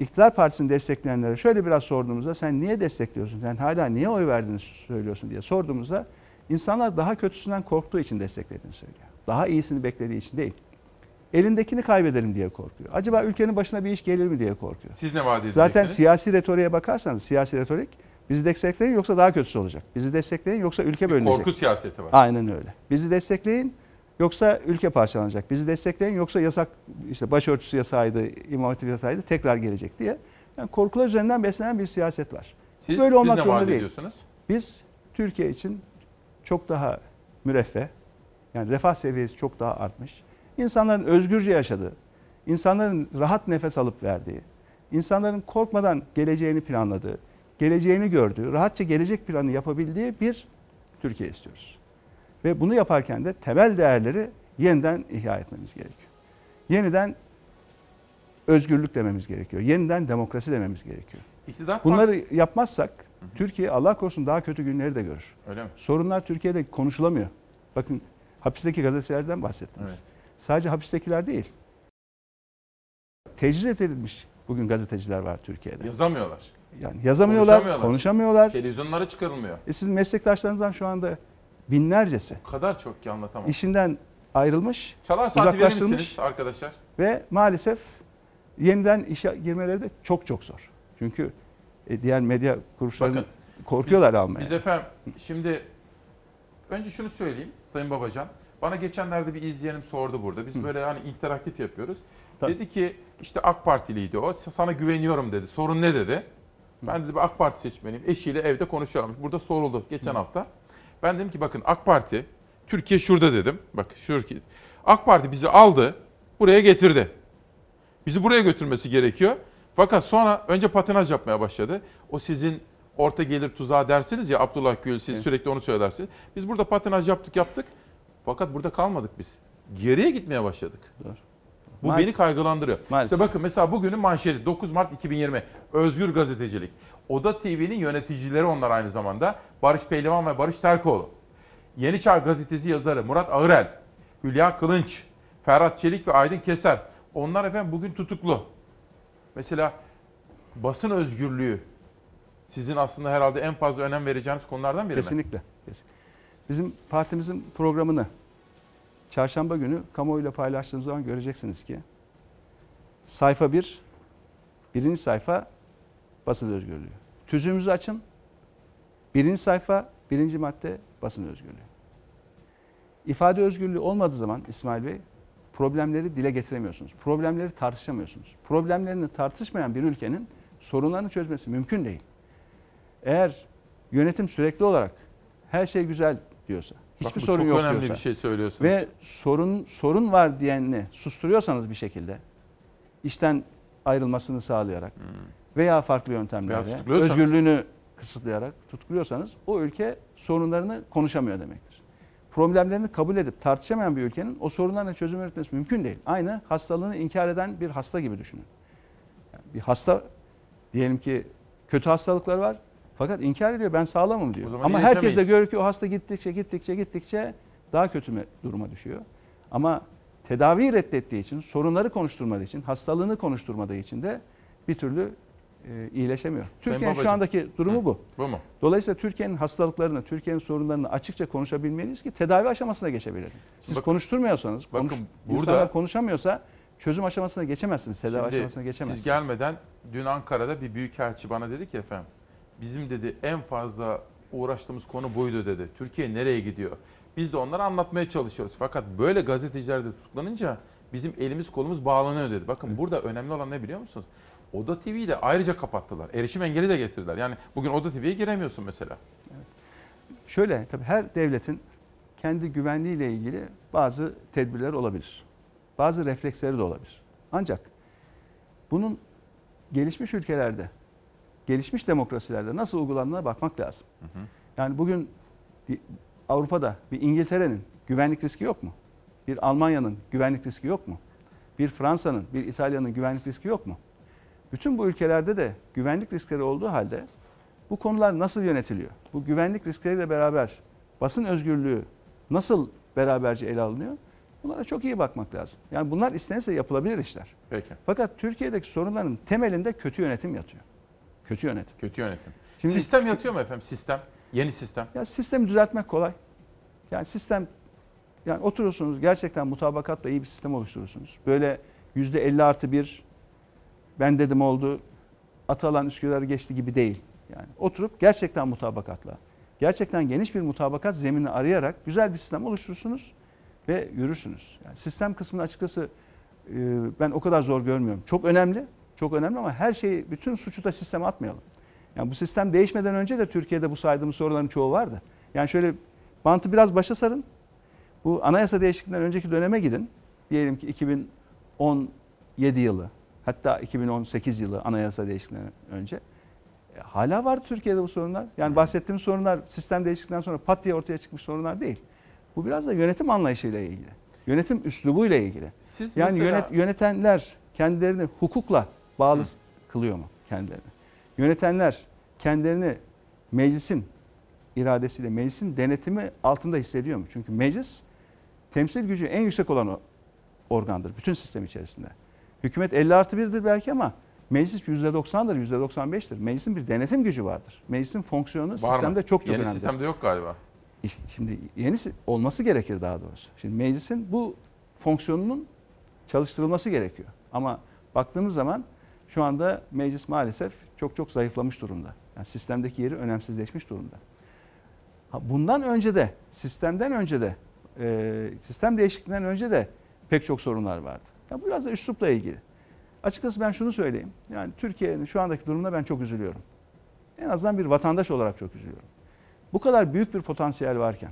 iktidar partisini destekleyenlere şöyle biraz sorduğumuzda sen niye destekliyorsun? Sen hala niye oy verdiğini söylüyorsun diye sorduğumuzda insanlar daha kötüsünden korktuğu için desteklediğini söylüyor. Daha iyisini beklediği için değil. Elindekini kaybederim diye korkuyor. Acaba ülkenin başına bir iş gelir mi diye korkuyor. Siz ne vaat edeceksiniz? Zaten siyasi retoriğe bakarsanız siyasi retorik bizi destekleyin yoksa daha kötüsü olacak. Bizi destekleyin yoksa ülke Bir bölünecek. korku siyaseti var. Aynen öyle. Bizi destekleyin yoksa ülke parçalanacak. Bizi destekleyin yoksa yasak işte başörtüsü yasağıydı, imam hatip yasağıydı tekrar gelecek diye. Yani korkular üzerinden beslenen bir siyaset var. Siz, Böyle siz olmak ne zorunda değil. Biz Türkiye için çok daha müreffeh, yani refah seviyesi çok daha artmış. İnsanların özgürce yaşadığı, insanların rahat nefes alıp verdiği, insanların korkmadan geleceğini planladığı, geleceğini gördüğü, rahatça gelecek planı yapabildiği bir Türkiye istiyoruz. Ve bunu yaparken de temel değerleri yeniden ihya etmemiz gerekiyor. Yeniden özgürlük dememiz gerekiyor. Yeniden demokrasi dememiz gerekiyor. İktidar Bunları partisi- yapmazsak Türkiye Allah korusun daha kötü günleri de görür. Öyle mi? Sorunlar Türkiye'de konuşulamıyor. Bakın hapisteki gazetecilerden bahsettiniz. Evet. Sadece hapistekiler değil. Tecrit edilmiş bugün gazeteciler var Türkiye'de. Yazamıyorlar. Yani yazamıyorlar, Konuşamıyorlar. konuşamıyorlar. Televizyonlara çıkarılmıyor. E sizin meslektaşlarınızdan şu anda binlercesi O kadar çok ki anlatamam. işinden ayrılmış, Çalar saati verir uzaklaştırılmış misiniz arkadaşlar? ve maalesef yeniden işe girmeleri de çok çok zor. Çünkü e, diğer medya kuruluşlarının Bakın, korkuyorlar almaya. Biz efendim şimdi önce şunu söyleyeyim Sayın Babacan. Bana geçenlerde bir izleyenim sordu burada. Biz böyle hani interaktif yapıyoruz. Dedi ki işte AK Partiliydi o. Sana güveniyorum dedi. Sorun ne dedi? Ben dedi bir AK Parti seçmeniyim. Eşiyle evde konuşuyorlarmış. Burada soruldu geçen hafta. Ben dedim ki bakın AK Parti Türkiye şurada dedim. Bak Türkiye. AK Parti bizi aldı. Buraya getirdi. Bizi buraya götürmesi gerekiyor. Fakat sonra önce patinaj yapmaya başladı. O sizin orta gelir tuzağı dersiniz ya Abdullah Gül siz sürekli onu söylersiniz. Biz burada patinaj yaptık yaptık. Fakat burada kalmadık biz. Geriye gitmeye başladık. Bu Maalesef. beni kaygılandırıyor. Maalesef. İşte bakın mesela bugünün manşeti 9 Mart 2020. Özgür gazetecilik. Oda TV'nin yöneticileri onlar aynı zamanda. Barış Pehlivan ve Barış Terkoğlu. Yeni Çağ gazetesi yazarı Murat Ağırel, Hülya Kılınç, Ferhat Çelik ve Aydın Keser. Onlar efendim bugün tutuklu. Mesela basın özgürlüğü sizin aslında herhalde en fazla önem vereceğiniz konulardan biri mi? Kesinlikle. Kesin. Bizim partimizin programını çarşamba günü kamuoyuyla paylaştığımız zaman göreceksiniz ki sayfa 1, birinci sayfa basın özgürlüğü. Tüzüğümüzü açın. Birinci sayfa, birinci madde basın özgürlüğü. İfade özgürlüğü olmadığı zaman İsmail Bey problemleri dile getiremiyorsunuz. Problemleri tartışamıyorsunuz. Problemlerini tartışmayan bir ülkenin sorunlarını çözmesi mümkün değil. Eğer yönetim sürekli olarak her şey güzel diyorsa, hiçbir Bak bu sorun çok yok önemli diyorsa bir şey söylüyorsunuz. ve sorun sorun var diyenini susturuyorsanız bir şekilde işten ayrılmasını sağlayarak veya farklı yöntemlerle özgürlüğünü kısıtlayarak tutukluyorsanız o ülke sorunlarını konuşamıyor demektir. Problemlerini kabul edip tartışamayan bir ülkenin o sorunlarına çözüm üretmesi mümkün değil. Aynı hastalığını inkar eden bir hasta gibi düşünün. Yani bir hasta diyelim ki kötü hastalıkları var fakat inkar ediyor ben sağlamım diyor. Ama herkes de görüyor ki o hasta gittikçe gittikçe gittikçe daha kötü duruma düşüyor. Ama tedaviyi reddettiği için, sorunları konuşturmadığı için, hastalığını konuşturmadığı için de bir türlü e, iyileşemiyor. Türkiye'nin şu andaki durumu Hı, bu. bu mu? Dolayısıyla Türkiye'nin hastalıklarını, Türkiye'nin sorunlarını açıkça konuşabilmeliyiz ki tedavi aşamasına geçebilelim. Siz Bakın- konuşturmuyorsanız, bakın konuş, burada- insanlar konuşamıyorsa çözüm aşamasına geçemezsiniz, tedavi Şimdi aşamasına geçemezsiniz. Siz gelmeden dün Ankara'da bir büyükelçi bana dedi ki efendim bizim dedi en fazla uğraştığımız konu buydu dedi. Türkiye nereye gidiyor? Biz de onlara anlatmaya çalışıyoruz. Fakat böyle gazeteciler de tutuklanınca bizim elimiz kolumuz bağlanıyor dedi. Bakın burada önemli olan ne biliyor musunuz? Oda TV'yi de ayrıca kapattılar. Erişim engeli de getirdiler. Yani bugün Oda TV'ye giremiyorsun mesela. Şöyle tabii her devletin kendi güvenliğiyle ilgili bazı tedbirler olabilir. Bazı refleksleri de olabilir. Ancak bunun gelişmiş ülkelerde, gelişmiş demokrasilerde nasıl uygulandığına bakmak lazım. Yani bugün Avrupa'da bir İngiltere'nin güvenlik riski yok mu? Bir Almanya'nın güvenlik riski yok mu? Bir Fransa'nın, bir İtalya'nın güvenlik riski yok mu? Bütün bu ülkelerde de güvenlik riskleri olduğu halde bu konular nasıl yönetiliyor? Bu güvenlik riskleriyle beraber basın özgürlüğü nasıl beraberce ele alınıyor? Bunlara çok iyi bakmak lazım. Yani bunlar istenirse yapılabilir işler. Peki. Fakat Türkiye'deki sorunların temelinde kötü yönetim yatıyor. Kötü yönetim. Kötü yönetim. Şimdi- sistem yatıyor mu efendim? Sistem. Yeni sistem. Ya sistemi düzeltmek kolay. Yani sistem yani oturursunuz gerçekten mutabakatla iyi bir sistem oluşturursunuz. Böyle yüzde 50 artı bir ben dedim oldu Atalan Üsküdar'ı geçti gibi değil. Yani oturup gerçekten mutabakatla, gerçekten geniş bir mutabakat zemini arayarak güzel bir sistem oluşturursunuz ve yürürsünüz. Yani sistem kısmını açıkçası e, ben o kadar zor görmüyorum. Çok önemli, çok önemli ama her şeyi, bütün suçu da sisteme atmayalım. Yani bu sistem değişmeden önce de Türkiye'de bu saydığımız soruların çoğu vardı. Yani şöyle bantı biraz başa sarın. Bu anayasa değişikliğinden önceki döneme gidin. Diyelim ki 2017 yılı hatta 2018 yılı anayasa değişikliğinden önce. E, hala vardı Türkiye'de bu sorunlar. Yani bahsettiğim sorunlar sistem değişikliğinden sonra pat diye ortaya çıkmış sorunlar değil. Bu biraz da yönetim anlayışıyla ilgili. Yönetim üslubuyla ilgili. Siz yani mesela- yönet, yönetenler kendilerini hukukla bağlı kılıyor mu kendilerini? Yönetenler kendilerini meclisin iradesiyle, meclisin denetimi altında hissediyor mu? Çünkü meclis temsil gücü en yüksek olan o organdır bütün sistem içerisinde. Hükümet 50 artı 1'dir belki ama meclis %90'dır, %95'tir. Meclisin bir denetim gücü vardır. Meclisin fonksiyonu Var sistemde mı? çok çok Yeni önemlidir. sistemde yok galiba. Şimdi yenisi olması gerekir daha doğrusu. Şimdi meclisin bu fonksiyonunun çalıştırılması gerekiyor. Ama baktığımız zaman şu anda meclis maalesef çok çok zayıflamış durumda. Yani sistemdeki yeri önemsizleşmiş durumda. Bundan önce de, sistemden önce de, e, sistem değişikliğinden önce de pek çok sorunlar vardı. Ya biraz da üslupla ilgili. Açıkçası ben şunu söyleyeyim. Yani Türkiye'nin şu andaki durumuna ben çok üzülüyorum. En azından bir vatandaş olarak çok üzülüyorum. Bu kadar büyük bir potansiyel varken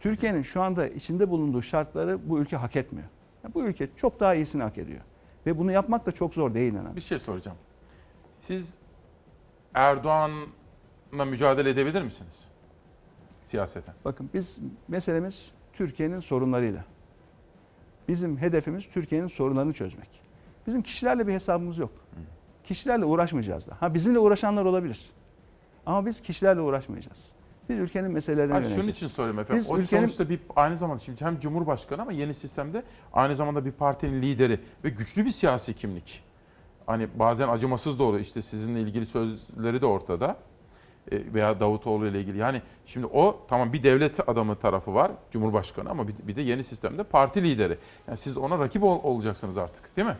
Türkiye'nin şu anda içinde bulunduğu şartları bu ülke hak etmiyor. Ya bu ülke çok daha iyisini hak ediyor. Ve bunu yapmak da çok zor değil inan. Bir şey soracağım. Siz Erdoğan'la mücadele edebilir misiniz? Siyaseten. Bakın biz meselemiz Türkiye'nin sorunlarıyla. Bizim hedefimiz Türkiye'nin sorunlarını çözmek. Bizim kişilerle bir hesabımız yok. Kişilerle uğraşmayacağız da. Ha bizimle uğraşanlar olabilir. Ama biz kişilerle uğraşmayacağız. Biz ülkenin meselelerine Hayır, şunun yöneleceğiz. için söylüyorum efendim. Biz o ülkenin sonuçta bir aynı zamanda şimdi hem Cumhurbaşkanı ama yeni sistemde aynı zamanda bir partinin lideri ve güçlü bir siyasi kimlik. Hani bazen acımasız oluyor. İşte sizinle ilgili sözleri de ortada. E, Veya Davutoğlu ile ilgili. Yani şimdi o tamam bir devlet adamı tarafı var Cumhurbaşkanı ama bir, de yeni sistemde parti lideri. Yani siz ona rakip ol- olacaksınız artık değil mi?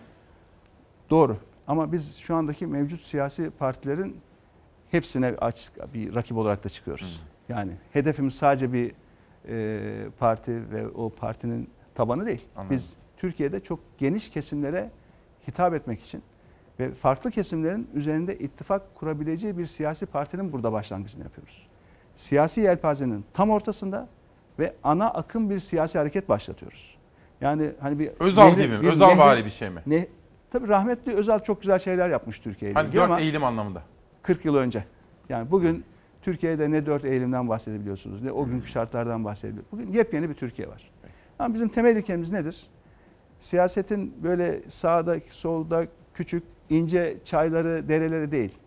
Doğru. Ama biz şu andaki mevcut siyasi partilerin hepsine aç bir rakip olarak da çıkıyoruz. Yani hedefimiz sadece bir e, parti ve o partinin tabanı değil. Anladım. Biz Türkiye'de çok geniş kesimlere hitap etmek için ve farklı kesimlerin üzerinde ittifak kurabileceği bir siyasi partinin burada başlangıcını yapıyoruz. Siyasi yelpazenin tam ortasında ve ana akım bir siyasi hareket başlatıyoruz. Yani hani bir Özal nehri- gibi mi? Özalvari bir şey mi? Ne, tabii rahmetli Özal çok güzel şeyler yapmış Türkiye ile Hani ilgili dört ama eğilim anlamında. 40 yıl önce. Yani bugün Türkiye'de ne dört eğilimden bahsedebiliyorsunuz ne o günkü şartlardan bahsedebiliyorsunuz. Bugün yepyeni bir Türkiye var. Ama bizim temel ilkemiz nedir? Siyasetin böyle sağda, solda küçük, ince çayları, dereleri değil.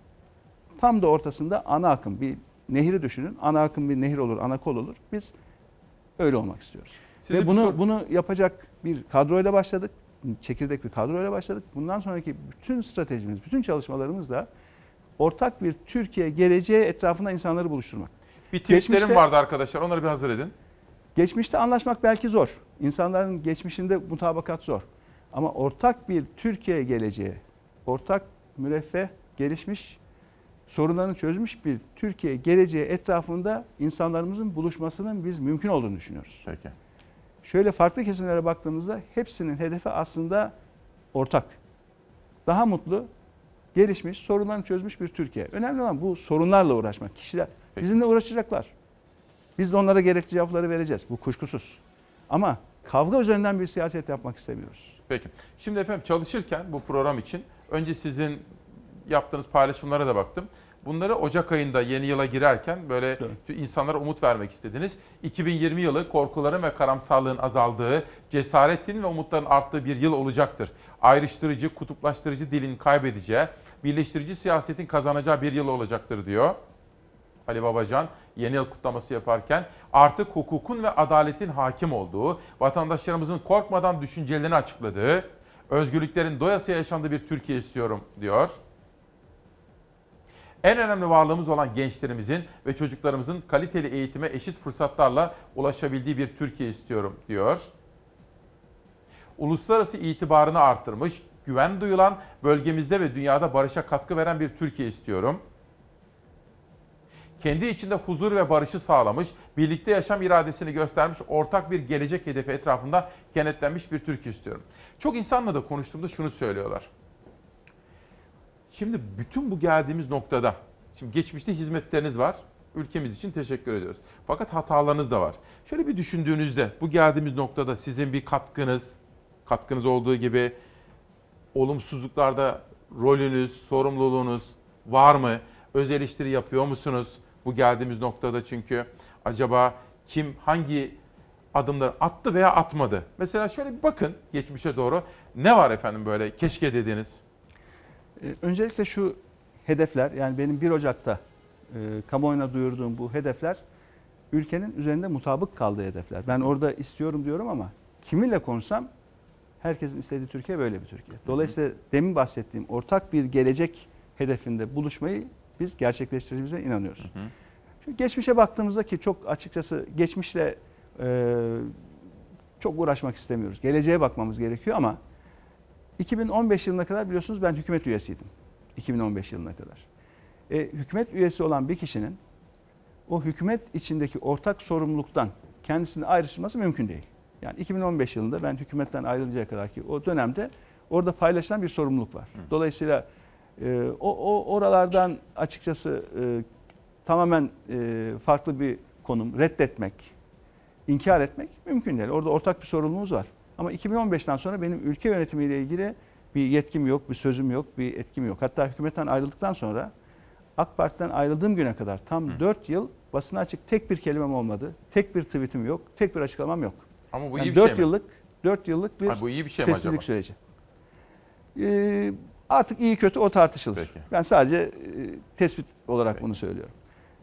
Tam da ortasında ana akım bir nehri düşünün. Ana akım bir nehir olur, ana kol olur. Biz öyle olmak istiyoruz. Size Ve bunu bunu yapacak bir kadroyla başladık. Çekirdek bir kadroyla başladık. Bundan sonraki bütün stratejimiz, bütün çalışmalarımız da ortak bir Türkiye geleceği etrafında insanları buluşturmak. Bir tweetlerim vardı arkadaşlar. Onları bir hazır edin. Geçmişte anlaşmak belki zor. İnsanların geçmişinde mutabakat zor. Ama ortak bir Türkiye geleceği, ortak müreffeh, gelişmiş, sorunlarını çözmüş bir Türkiye geleceği etrafında insanlarımızın buluşmasının biz mümkün olduğunu düşünüyoruz. Peki. Şöyle farklı kesimlere baktığımızda hepsinin hedefi aslında ortak. Daha mutlu, gelişmiş, sorunlarını çözmüş bir Türkiye. Önemli olan bu sorunlarla uğraşmak. Kişiler bizimle uğraşacaklar. Biz de onlara gerekli cevapları vereceğiz. Bu kuşkusuz. Ama kavga üzerinden bir siyaset yapmak istemiyoruz. Peki. Şimdi efendim çalışırken bu program için önce sizin yaptığınız paylaşımlara da baktım. Bunları Ocak ayında yeni yıla girerken böyle insanlara umut vermek istediniz. 2020 yılı korkuların ve karamsarlığın azaldığı, cesaretin ve umutların arttığı bir yıl olacaktır. Ayrıştırıcı, kutuplaştırıcı dilin kaybedeceği, birleştirici siyasetin kazanacağı bir yıl olacaktır diyor. Ali Babacan yeni yıl kutlaması yaparken artık hukukun ve adaletin hakim olduğu, vatandaşlarımızın korkmadan düşüncelerini açıkladığı, özgürlüklerin doyasıya yaşandığı bir Türkiye istiyorum diyor. En önemli varlığımız olan gençlerimizin ve çocuklarımızın kaliteli eğitime eşit fırsatlarla ulaşabildiği bir Türkiye istiyorum diyor. Uluslararası itibarını arttırmış, güven duyulan, bölgemizde ve dünyada barışa katkı veren bir Türkiye istiyorum kendi içinde huzur ve barışı sağlamış, birlikte yaşam iradesini göstermiş, ortak bir gelecek hedefi etrafında kenetlenmiş bir Türkiye istiyorum. Çok insanla da konuştuğumda şunu söylüyorlar. Şimdi bütün bu geldiğimiz noktada, şimdi geçmişte hizmetleriniz var, ülkemiz için teşekkür ediyoruz. Fakat hatalarınız da var. Şöyle bir düşündüğünüzde bu geldiğimiz noktada sizin bir katkınız, katkınız olduğu gibi olumsuzluklarda rolünüz, sorumluluğunuz var mı? Öz eleştiri yapıyor musunuz? Bu geldiğimiz noktada çünkü acaba kim hangi adımları attı veya atmadı? Mesela şöyle bir bakın geçmişe doğru. Ne var efendim böyle keşke dediğiniz? Ee, Öncelikle şu hedefler yani benim 1 Ocak'ta e, kamuoyuna duyurduğum bu hedefler ülkenin üzerinde mutabık kaldığı hedefler. Ben orada istiyorum diyorum ama kiminle konuşsam herkesin istediği Türkiye böyle bir Türkiye. Dolayısıyla demin bahsettiğim ortak bir gelecek hedefinde buluşmayı biz gerçekleştireceğimize inanıyoruz. Hı hı. Çünkü geçmişe baktığımızda ki çok açıkçası geçmişle e, çok uğraşmak istemiyoruz. Geleceğe bakmamız gerekiyor ama 2015 yılına kadar biliyorsunuz ben hükümet üyesiydim. 2015 yılına kadar. E, hükümet üyesi olan bir kişinin o hükümet içindeki ortak sorumluluktan kendisini ayrıştırması mümkün değil. Yani 2015 yılında ben hükümetten ayrılıncaya kadar ki o dönemde orada paylaşılan bir sorumluluk var. Dolayısıyla e, o, o oralardan açıkçası e, tamamen e, farklı bir konum reddetmek, inkar etmek mümkün değil. Orada ortak bir sorumluluğumuz var. Ama 2015'ten sonra benim ülke yönetimiyle ilgili bir yetkim yok, bir sözüm yok, bir etkim yok. Hatta hükümetten ayrıldıktan sonra AK Parti'den ayrıldığım güne kadar tam 4 yıl basına açık tek bir kelimem olmadı. Tek bir tweetim yok, tek bir açıklamam yok. Ama bu Yani iyi bir 4 şey mi? yıllık 4 yıllık bir Ha, bu iyi bir şey sessizlik süreci. Ee, artık iyi kötü o tartışılır. Ben sadece e, tespit olarak bunu söylüyorum.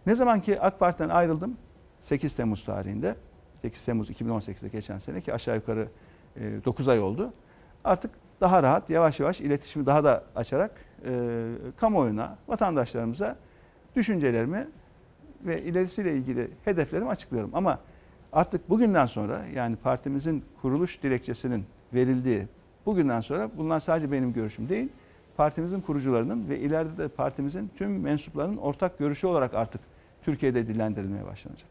Ne zaman ki AK Parti'den ayrıldım 8 Temmuz tarihinde 8 Temmuz 2018'de geçen sene ki aşağı yukarı e, 9 ay oldu. Artık daha rahat yavaş yavaş iletişimi daha da açarak e, kamuoyuna, vatandaşlarımıza düşüncelerimi ve ilerisiyle ilgili hedeflerimi açıklıyorum. Ama artık bugünden sonra yani partimizin kuruluş dilekçesinin verildiği bugünden sonra bunlar sadece benim görüşüm değil, partimizin kurucularının ve ileride de partimizin tüm mensuplarının ortak görüşü olarak artık Türkiye'de dillendirilmeye başlanacak.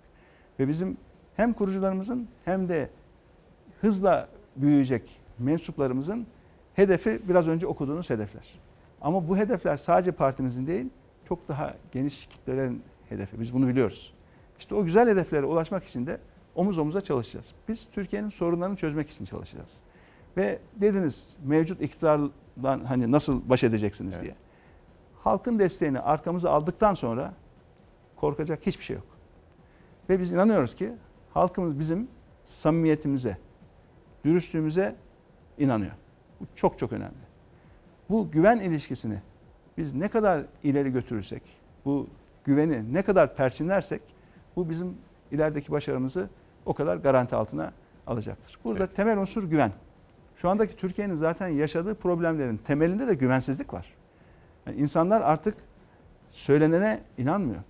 Ve bizim hem kurucularımızın hem de hızla büyüyecek mensuplarımızın hedefi biraz önce okuduğunuz hedefler. Ama bu hedefler sadece partimizin değil, çok daha geniş kitlelerin hedefi. Biz bunu biliyoruz. İşte o güzel hedeflere ulaşmak için de omuz omuza çalışacağız. Biz Türkiye'nin sorunlarını çözmek için çalışacağız. Ve dediniz mevcut iktidardan hani nasıl baş edeceksiniz diye. Halkın desteğini arkamıza aldıktan sonra korkacak hiçbir şey yok. Ve biz inanıyoruz ki halkımız bizim samimiyetimize, dürüstlüğümüze inanıyor. Bu çok çok önemli. Bu güven ilişkisini biz ne kadar ileri götürürsek, bu güveni ne kadar perçinlersek bu bizim ilerideki başarımızı o kadar garanti altına alacaktır. Burada temel unsur güven. Şu andaki Türkiye'nin zaten yaşadığı problemlerin temelinde de güvensizlik var. Yani insanlar artık söylenene inanmıyor.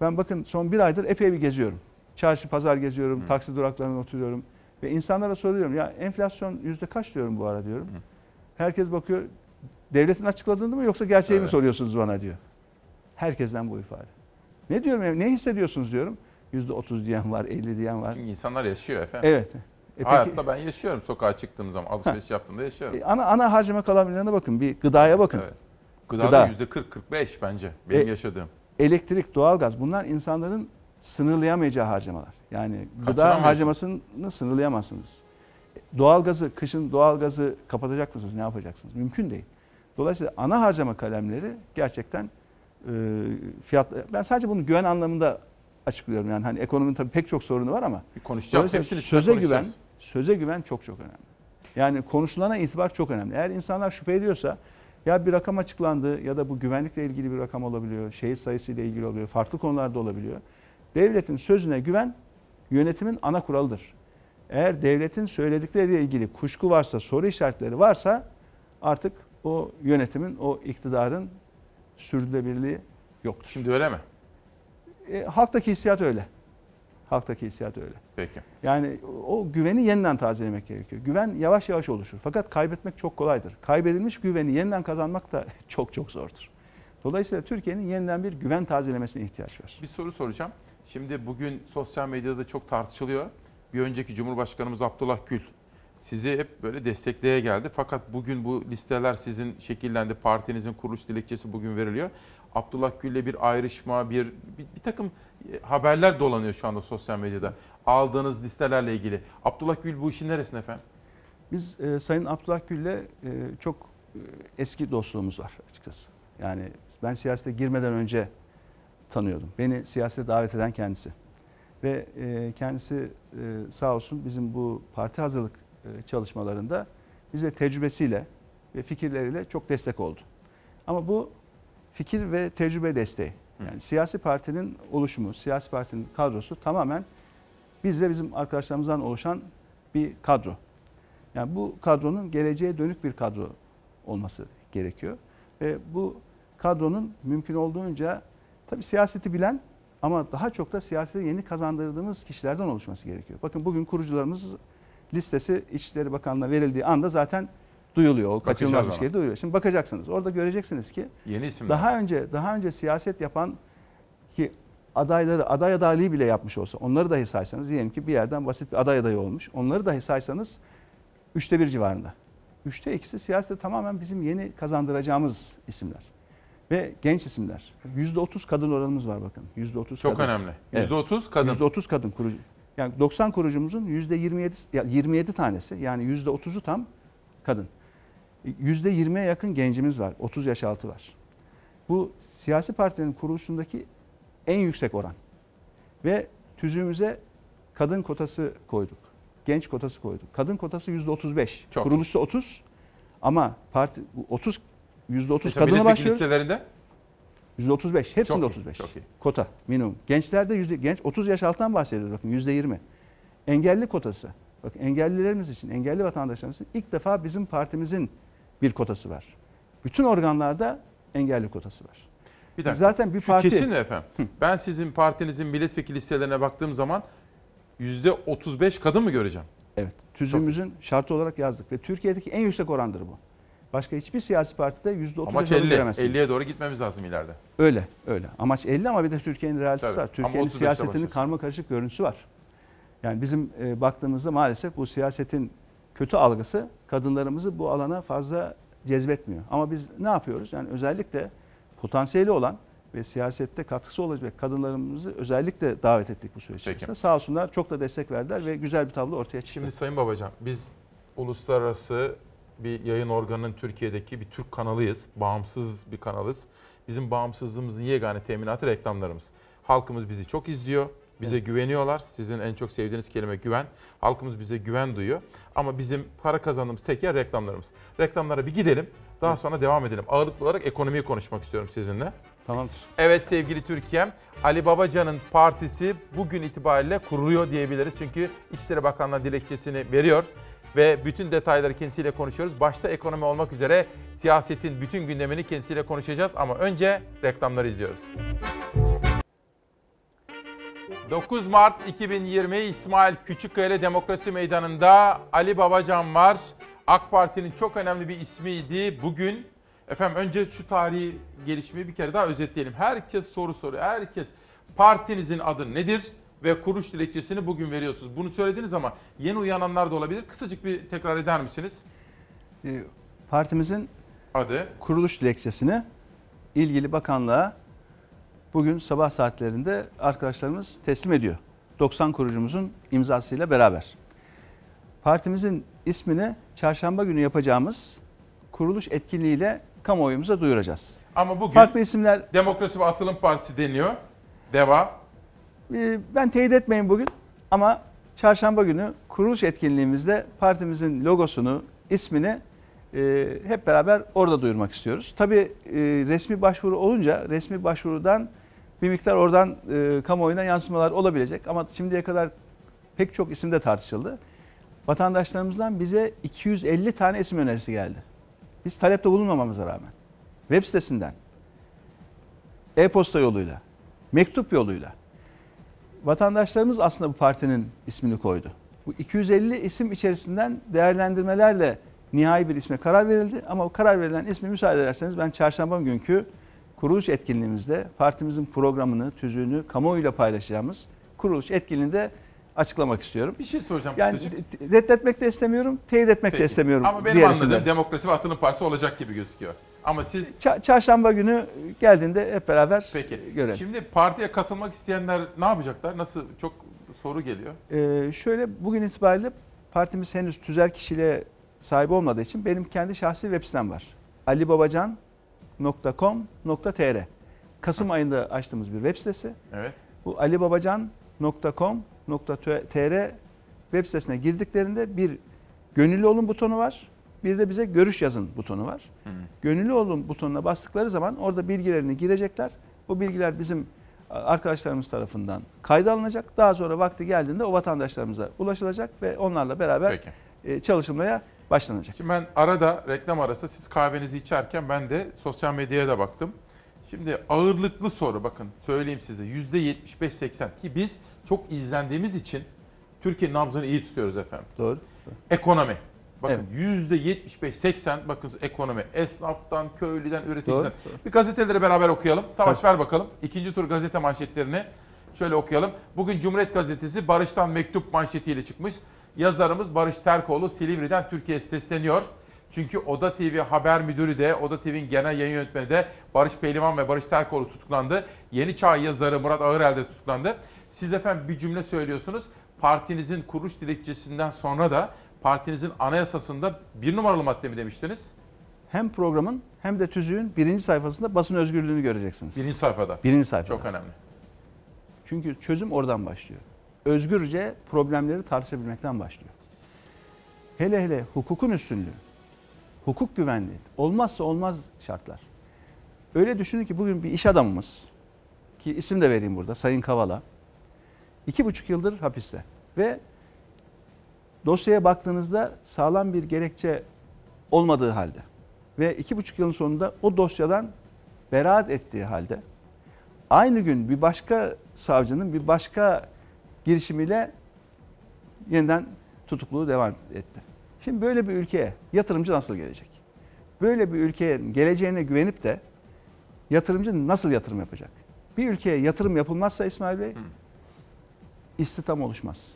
Ben bakın son bir aydır epey bir geziyorum. Çarşı pazar geziyorum, taksi duraklarında oturuyorum. Ve insanlara soruyorum ya enflasyon yüzde kaç diyorum bu ara diyorum. Herkes bakıyor devletin açıkladığını mı yoksa gerçeği mi Evet. soruyorsunuz bana diyor. Herkesten bu ifade. Ne diyorum ne hissediyorsunuz diyorum. Yüzde otuz diyen var, 50 diyen var. Çünkü insanlar yaşıyor efendim. Evet. E peki- Hayatta ben yaşıyorum sokağa çıktığım zaman alışveriş yaptığımda yaşıyorum. E, ana ana harcama kalabillerine bakın. Bir gıdaya bakın. Evet. Gıdada yüzde 40-45 bence benim E, yaşadığım. Elektrik, doğalgaz bunlar insanların sınırlayamayacağı harcamalar. Yani gıda harcamasını sınırlayamazsınız. Doğalgazı, kışın doğalgazı kapatacak mısınız? Ne yapacaksınız? Mümkün değil. Dolayısıyla ana harcama kalemleri gerçekten e, fiyat ben sadece bunu güven anlamında açıklıyorum. Yani hani ekonominin tabii pek çok sorunu var ama Hepsini üstüne söze güven, konuşacağız. söze güven çok çok önemli. Yani konuşulana itibar çok önemli. Eğer insanlar şüphe ediyorsa ya bir rakam açıklandı ya da bu güvenlikle ilgili bir rakam olabiliyor, şehit sayısıyla ilgili olabiliyor, farklı konularda olabiliyor. Devletin sözüne güven yönetimin ana kuralıdır. Eğer devletin söyledikleriyle ilgili kuşku varsa, soru işaretleri varsa artık o yönetimin, o iktidarın sürdürülebilirliği yoktur. Şimdi öyle mi? E, halktaki hissiyat öyle. Halktaki hissiyat öyle. Peki. Yani o güveni yeniden tazelemek gerekiyor. Güven yavaş yavaş oluşur. Fakat kaybetmek çok kolaydır. Kaybedilmiş güveni yeniden kazanmak da *laughs* çok çok zordur. Dolayısıyla Türkiye'nin yeniden bir güven tazelemesine ihtiyaç var. Bir soru soracağım. Şimdi bugün sosyal medyada çok tartışılıyor. Bir önceki Cumhurbaşkanımız Abdullah Gül sizi hep böyle destekleye geldi. Fakat bugün bu listeler sizin şekillendi. Partinizin kuruluş dilekçesi bugün veriliyor. Abdullah Gül'le bir ayrışma, bir, bir, bir takım e, haberler dolanıyor şu anda sosyal medyada. Aldığınız listelerle ilgili. Abdullah Gül bu işin neresinde efendim? Biz e, Sayın Abdullah Gül'le e, çok e, eski dostluğumuz var açıkçası. Yani ben siyasete girmeden önce tanıyordum. Beni siyasete davet eden kendisi. Ve e, kendisi e, sağ olsun bizim bu parti hazırlık e, çalışmalarında bize tecrübesiyle ve fikirleriyle çok destek oldu. Ama bu fikir ve tecrübe desteği. Yani siyasi partinin oluşumu, siyasi partinin kadrosu tamamen biz ve bizim arkadaşlarımızdan oluşan bir kadro. Yani bu kadronun geleceğe dönük bir kadro olması gerekiyor. Ve bu kadronun mümkün olduğunca tabii siyaseti bilen ama daha çok da siyasete yeni kazandırdığımız kişilerden oluşması gerekiyor. Bakın bugün kurucularımız listesi İçişleri Bakanlığı'na verildiği anda zaten duyuluyor. O kaçınılmaz bir şey duyuluyor. Şimdi bakacaksınız. Orada göreceksiniz ki Yeni isimler. daha önce daha önce siyaset yapan ki adayları aday adaylığı bile yapmış olsa onları dahi saysanız diyelim ki bir yerden basit bir aday adayı olmuş. Onları dahi saysanız üçte bir civarında. Üçte ikisi siyasete tamamen bizim yeni kazandıracağımız isimler. Ve genç isimler. Yüzde otuz kadın oranımız var bakın. Yüzde otuz Çok kadın. önemli. Yüzde otuz kadın. Yüzde otuz kadın kurucu. Yani 90 kurucumuzun yüzde 27, ya 27 tanesi yani yüzde otuzu tam kadın. Yüzde 20'ye yakın gencimiz var. 30 yaş altı var. Bu siyasi partilerin kuruluşundaki en yüksek oran. Ve tüzüğümüze kadın kotası koyduk. Genç kotası koyduk. Kadın kotası yüzde 35. Çok. Kuruluşta 30 ama parti bu 30 yüzde 30 Mesela kadına başlıyoruz. listelerinde Yüzde 35. Hepsinde Çok iyi, 35. çok iyi. Kota minimum. Gençlerde yüzde genç 30 yaş alttan bahsediyoruz bakın yüzde 20. Engelli kotası. Bakın engellilerimiz için, engelli vatandaşlarımız için ilk defa bizim partimizin bir kotası var. Bütün organlarda engelli kotası var. Bir dakika. Zaten bir Şu parti kesin efendim? Ben sizin partinizin milletvekili listelerine baktığım zaman yüzde 35 kadın mı göreceğim? Evet. Tüzüğümüzün şartı olarak yazdık ve Türkiye'deki en yüksek orandır bu. Başka hiçbir siyasi partide yüzde 35 Amaç oranı 50. göremezsiniz. 50'ye doğru gitmemiz lazım ileride. Öyle, öyle. Amaç 50 ama bir de Türkiye'nin realitesi Tabii. var. Türkiye'nin 35'te siyasetinin karma karışık görüntüsü var. Yani bizim e, baktığımızda maalesef bu siyasetin kötü algısı kadınlarımızı bu alana fazla cezbetmiyor. Ama biz ne yapıyoruz? Yani özellikle potansiyeli olan ve siyasette katkısı olacak kadınlarımızı özellikle davet ettik bu süreç içerisinde. Sağ olsunlar çok da destek verdiler ve güzel bir tablo ortaya çıktı. Şimdi Sayın Babacan biz uluslararası bir yayın organının Türkiye'deki bir Türk kanalıyız. Bağımsız bir kanalız. Bizim bağımsızlığımızın yegane teminatı reklamlarımız. Halkımız bizi çok izliyor. Bize güveniyorlar. Sizin en çok sevdiğiniz kelime güven. Halkımız bize güven duyuyor. Ama bizim para kazandığımız tek yer reklamlarımız. Reklamlara bir gidelim. Daha sonra devam edelim. Ağırlıklı olarak ekonomiyi konuşmak istiyorum sizinle. Tamamdır. Evet sevgili Türkiye'm, Ali Babacan'ın partisi bugün itibariyle kuruluyor diyebiliriz. Çünkü İçişleri Bakanlığı dilekçesini veriyor ve bütün detayları kendisiyle konuşuyoruz. Başta ekonomi olmak üzere siyasetin bütün gündemini kendisiyle konuşacağız ama önce reklamları izliyoruz. 9 Mart 2020 İsmail Küçükkaya Demokrasi Meydanı'nda Ali Babacan var. AK Parti'nin çok önemli bir ismiydi. Bugün efendim önce şu tarihi gelişmeyi bir kere daha özetleyelim. Herkes soru soruyor. Herkes partinizin adı nedir ve kuruluş dilekçesini bugün veriyorsunuz. Bunu söylediniz ama yeni uyananlar da olabilir. Kısacık bir tekrar eder misiniz? E, Partimizin Adı kuruluş dilekçesini ilgili bakanlığa bugün sabah saatlerinde arkadaşlarımız teslim ediyor. 90 kurucumuzun imzasıyla beraber. Partimizin ismini çarşamba günü yapacağımız kuruluş etkinliğiyle kamuoyumuza duyuracağız. Ama bugün Farklı isimler Demokrasi ve Atılım Partisi deniyor. Deva. Ee, ben teyit etmeyin bugün ama çarşamba günü kuruluş etkinliğimizde partimizin logosunu, ismini e, hep beraber orada duyurmak istiyoruz. Tabii e, resmi başvuru olunca resmi başvurudan bir miktar oradan e, kamuoyuna yansımalar olabilecek ama şimdiye kadar pek çok isimde tartışıldı. Vatandaşlarımızdan bize 250 tane isim önerisi geldi. Biz talepte bulunmamamıza rağmen web sitesinden, e-posta yoluyla, mektup yoluyla vatandaşlarımız aslında bu partinin ismini koydu. Bu 250 isim içerisinden değerlendirmelerle nihai bir isme karar verildi. Ama karar verilen ismi müsaade ederseniz ben çarşamba günkü kuruluş etkinliğimizde partimizin programını, tüzüğünü kamuoyuyla paylaşacağımız kuruluş etkinliğinde açıklamak istiyorum. Bir şey soracağım Yani kısacık. reddetmek de istemiyorum, teyit etmek Peki. de istemiyorum. Ama benim anladığım isimleri. Demokrasi ve Atılım Partisi olacak gibi gözüküyor. Ama siz Ça- çarşamba günü geldiğinde hep beraber peki. görelim. Şimdi partiye katılmak isteyenler ne yapacaklar? Nasıl çok soru geliyor. Ee, şöyle bugün itibariyle partimiz henüz tüzel kişiliğe sahip olmadığı için benim kendi şahsi web sitem var. alibabacan.com.tr Kasım ayında açtığımız bir web sitesi. Evet. Bu alibabacan.com.tr web sitesine girdiklerinde bir gönüllü olun butonu var. Bir de bize görüş yazın butonu var. Gönüllü olun butonuna bastıkları zaman orada bilgilerini girecekler. Bu bilgiler bizim arkadaşlarımız tarafından kayda alınacak. Daha sonra vakti geldiğinde o vatandaşlarımıza ulaşılacak ve onlarla beraber Peki. e, çalışılmaya başlanacak. Şimdi ben arada reklam arasında siz kahvenizi içerken ben de sosyal medyaya da baktım. Şimdi ağırlıklı soru bakın söyleyeyim size %75-80 ki biz çok izlendiğimiz için Türkiye nabzını iyi tutuyoruz efendim. Doğru. Ekonomi. Bakın %75-80 bakın ekonomi. Esnaftan, köylüden, üreticiden. Doğru, doğru. Bir gazeteleri beraber okuyalım. Savaş Tabii. ver bakalım. İkinci tur gazete manşetlerini şöyle okuyalım. Bugün Cumhuriyet Gazetesi Barış'tan mektup manşetiyle çıkmış. Yazarımız Barış Terkoğlu Silivri'den Türkiye'ye sesleniyor. Çünkü Oda TV haber müdürü de, Oda TV'nin genel yayın yönetmeni de Barış Pehlivan ve Barış Terkoğlu tutuklandı. Yeni Çağ yazarı Murat Ağırel de tutuklandı. Siz efendim bir cümle söylüyorsunuz. Partinizin kuruluş dilekçesinden sonra da partinizin anayasasında bir numaralı madde mi demiştiniz? Hem programın hem de tüzüğün birinci sayfasında basın özgürlüğünü göreceksiniz. Birinci sayfada. Birinci sayfada. Çok önemli. Çünkü çözüm oradan başlıyor. Özgürce problemleri tartışabilmekten başlıyor. Hele hele hukukun üstünlüğü, hukuk güvenliği olmazsa olmaz şartlar. Öyle düşünün ki bugün bir iş adamımız ki isim de vereyim burada Sayın Kavala iki buçuk yıldır hapiste ve dosyaya baktığınızda sağlam bir gerekçe olmadığı halde ve iki buçuk yılın sonunda o dosyadan beraat ettiği halde aynı gün bir başka savcının bir başka girişimiyle yeniden tutukluluğu devam etti. Şimdi böyle bir ülkeye yatırımcı nasıl gelecek? Böyle bir ülkeye geleceğine güvenip de yatırımcı nasıl yatırım yapacak? Bir ülkeye yatırım yapılmazsa İsmail Bey istihdam oluşmaz.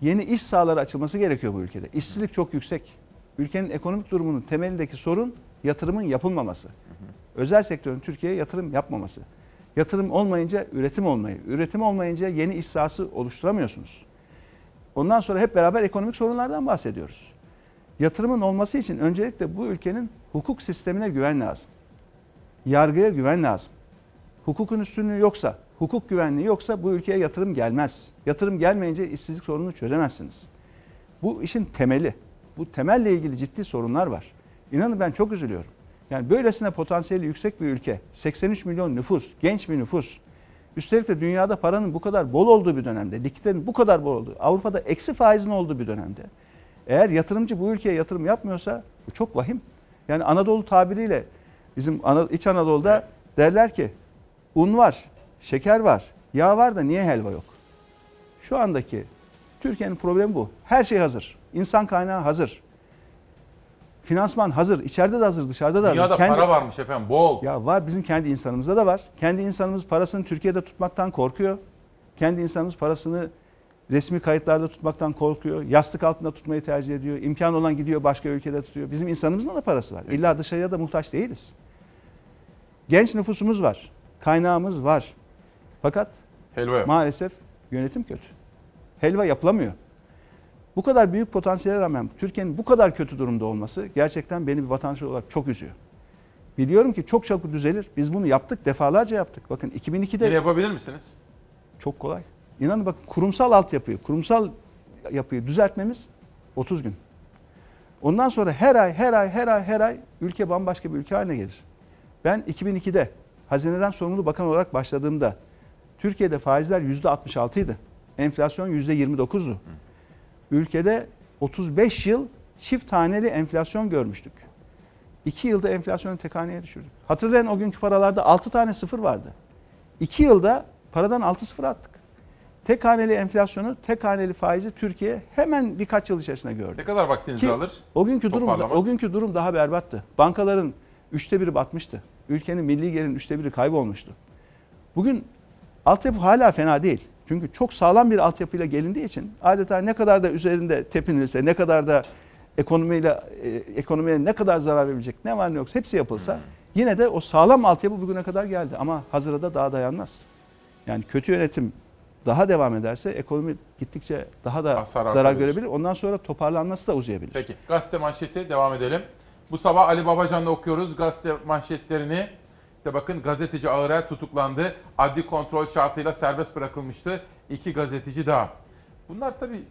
Yeni iş sahaları açılması gerekiyor bu ülkede. İşsizlik çok yüksek. Ülkenin ekonomik durumunun temelindeki sorun yatırımın yapılmaması. Özel sektörün Türkiye'ye yatırım yapmaması. Yatırım olmayınca üretim olmayı, üretim olmayınca yeni iş sahası oluşturamıyorsunuz. Ondan sonra hep beraber ekonomik sorunlardan bahsediyoruz. Yatırımın olması için öncelikle bu ülkenin hukuk sistemine güven lazım. Yargıya güven lazım. Hukukun üstünlüğü yoksa, hukuk güvenliği yoksa bu ülkeye yatırım gelmez. Yatırım gelmeyince işsizlik sorununu çözemezsiniz. Bu işin temeli. Bu temelle ilgili ciddi sorunlar var. İnanın ben çok üzülüyorum. Yani böylesine potansiyeli yüksek bir ülke, 83 milyon nüfus, genç bir nüfus. Üstelik de dünyada paranın bu kadar bol olduğu bir dönemde, likiditenin bu kadar bol olduğu, Avrupa'da eksi faizin olduğu bir dönemde. Eğer yatırımcı bu ülkeye yatırım yapmıyorsa bu çok vahim. Yani Anadolu tabiriyle bizim İç Anadolu'da derler ki un var, şeker var, yağ var da niye helva yok? Şu andaki Türkiye'nin problemi bu. Her şey hazır. İnsan kaynağı hazır. Finansman hazır. İçeride de hazır, dışarıda da Dünyada hazır. para varmış efendim bol. Ya var bizim kendi insanımızda da var. Kendi insanımız parasını Türkiye'de tutmaktan korkuyor. Kendi insanımız parasını resmi kayıtlarda tutmaktan korkuyor. Yastık altında tutmayı tercih ediyor. İmkan olan gidiyor başka ülkede tutuyor. Bizim insanımızın da parası var. İlla dışarıya da muhtaç değiliz. Genç nüfusumuz var. Kaynağımız var. Fakat Helva maalesef yönetim kötü. Helva yapılamıyor. Bu kadar büyük potansiyele rağmen Türkiye'nin bu kadar kötü durumda olması gerçekten beni bir vatandaş olarak çok üzüyor. Biliyorum ki çok çabuk düzelir. Biz bunu yaptık, defalarca yaptık. Bakın 2002'de Yine yapabilir misiniz? çok kolay. İnanın bakın kurumsal altyapıyı, kurumsal yapıyı düzeltmemiz 30 gün. Ondan sonra her ay, her ay, her ay, her ay ülke bambaşka bir ülke haline gelir. Ben 2002'de hazineden sorumlu bakan olarak başladığımda Türkiye'de faizler %66 idi. Enflasyon %29'du. Ülkede 35 yıl çift haneli enflasyon görmüştük. 2 yılda enflasyonu tek haneye düşürdük. Hatırlayın o günkü paralarda 6 tane sıfır vardı. 2 yılda paradan 6 sıfır attık. Tek haneli enflasyonu, tek haneli faizi Türkiye hemen birkaç yıl içerisinde gördü. Ne kadar vaktinizi Ki alır? O günkü durum o günkü durum daha berbattı. Bankaların üçte biri batmıştı. Ülkenin milli gelirinin üçte biri kaybolmuştu. Bugün altyapı hala fena değil. Çünkü çok sağlam bir altyapıyla gelindiği için adeta ne kadar da üzerinde tepinilse, ne kadar da ekonomiyle e, ekonomiye ne kadar zarar verebilecek ne var ne yoksa hepsi yapılsa yine de o sağlam altyapı bugüne kadar geldi ama hazıra da daha dayanmaz. Yani kötü yönetim daha devam ederse ekonomi gittikçe daha da Hasar zarar artabilir. görebilir. Ondan sonra toparlanması da uzayabilir. Peki gazete manşeti devam edelim. Bu sabah Ali Babacan'da okuyoruz gazete manşetlerini. İşte bakın gazeteci Ağırel tutuklandı. Adli kontrol şartıyla serbest bırakılmıştı. İki gazeteci daha. Bunlar tabii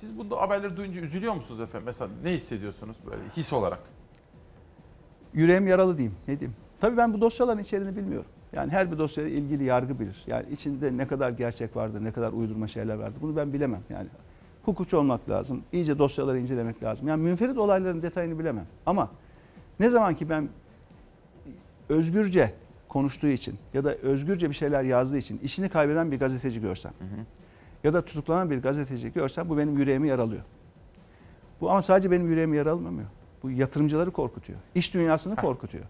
siz bu haberleri duyunca üzülüyor musunuz efendim? Mesela ne hissediyorsunuz böyle his olarak? yüreğim yaralı diyeyim. Ne diyeyim? Tabii ben bu dosyaların içeriğini bilmiyorum. Yani her bir dosyayla ilgili yargı bilir. Yani içinde ne kadar gerçek vardır, ne kadar uydurma şeyler vardır. Bunu ben bilemem. Yani hukukçu olmak lazım. İyice dosyaları incelemek lazım. Yani münferit olayların detayını bilemem. Ama ne zaman ki ben özgürce konuştuğu için ya da özgürce bir şeyler yazdığı için işini kaybeden bir gazeteci görsem ya da tutuklanan bir gazeteci görsem bu benim yüreğimi yaralıyor. Bu ama sadece benim yüreğimi yaralamıyor. Bu yatırımcıları korkutuyor. İş dünyasını korkutuyor.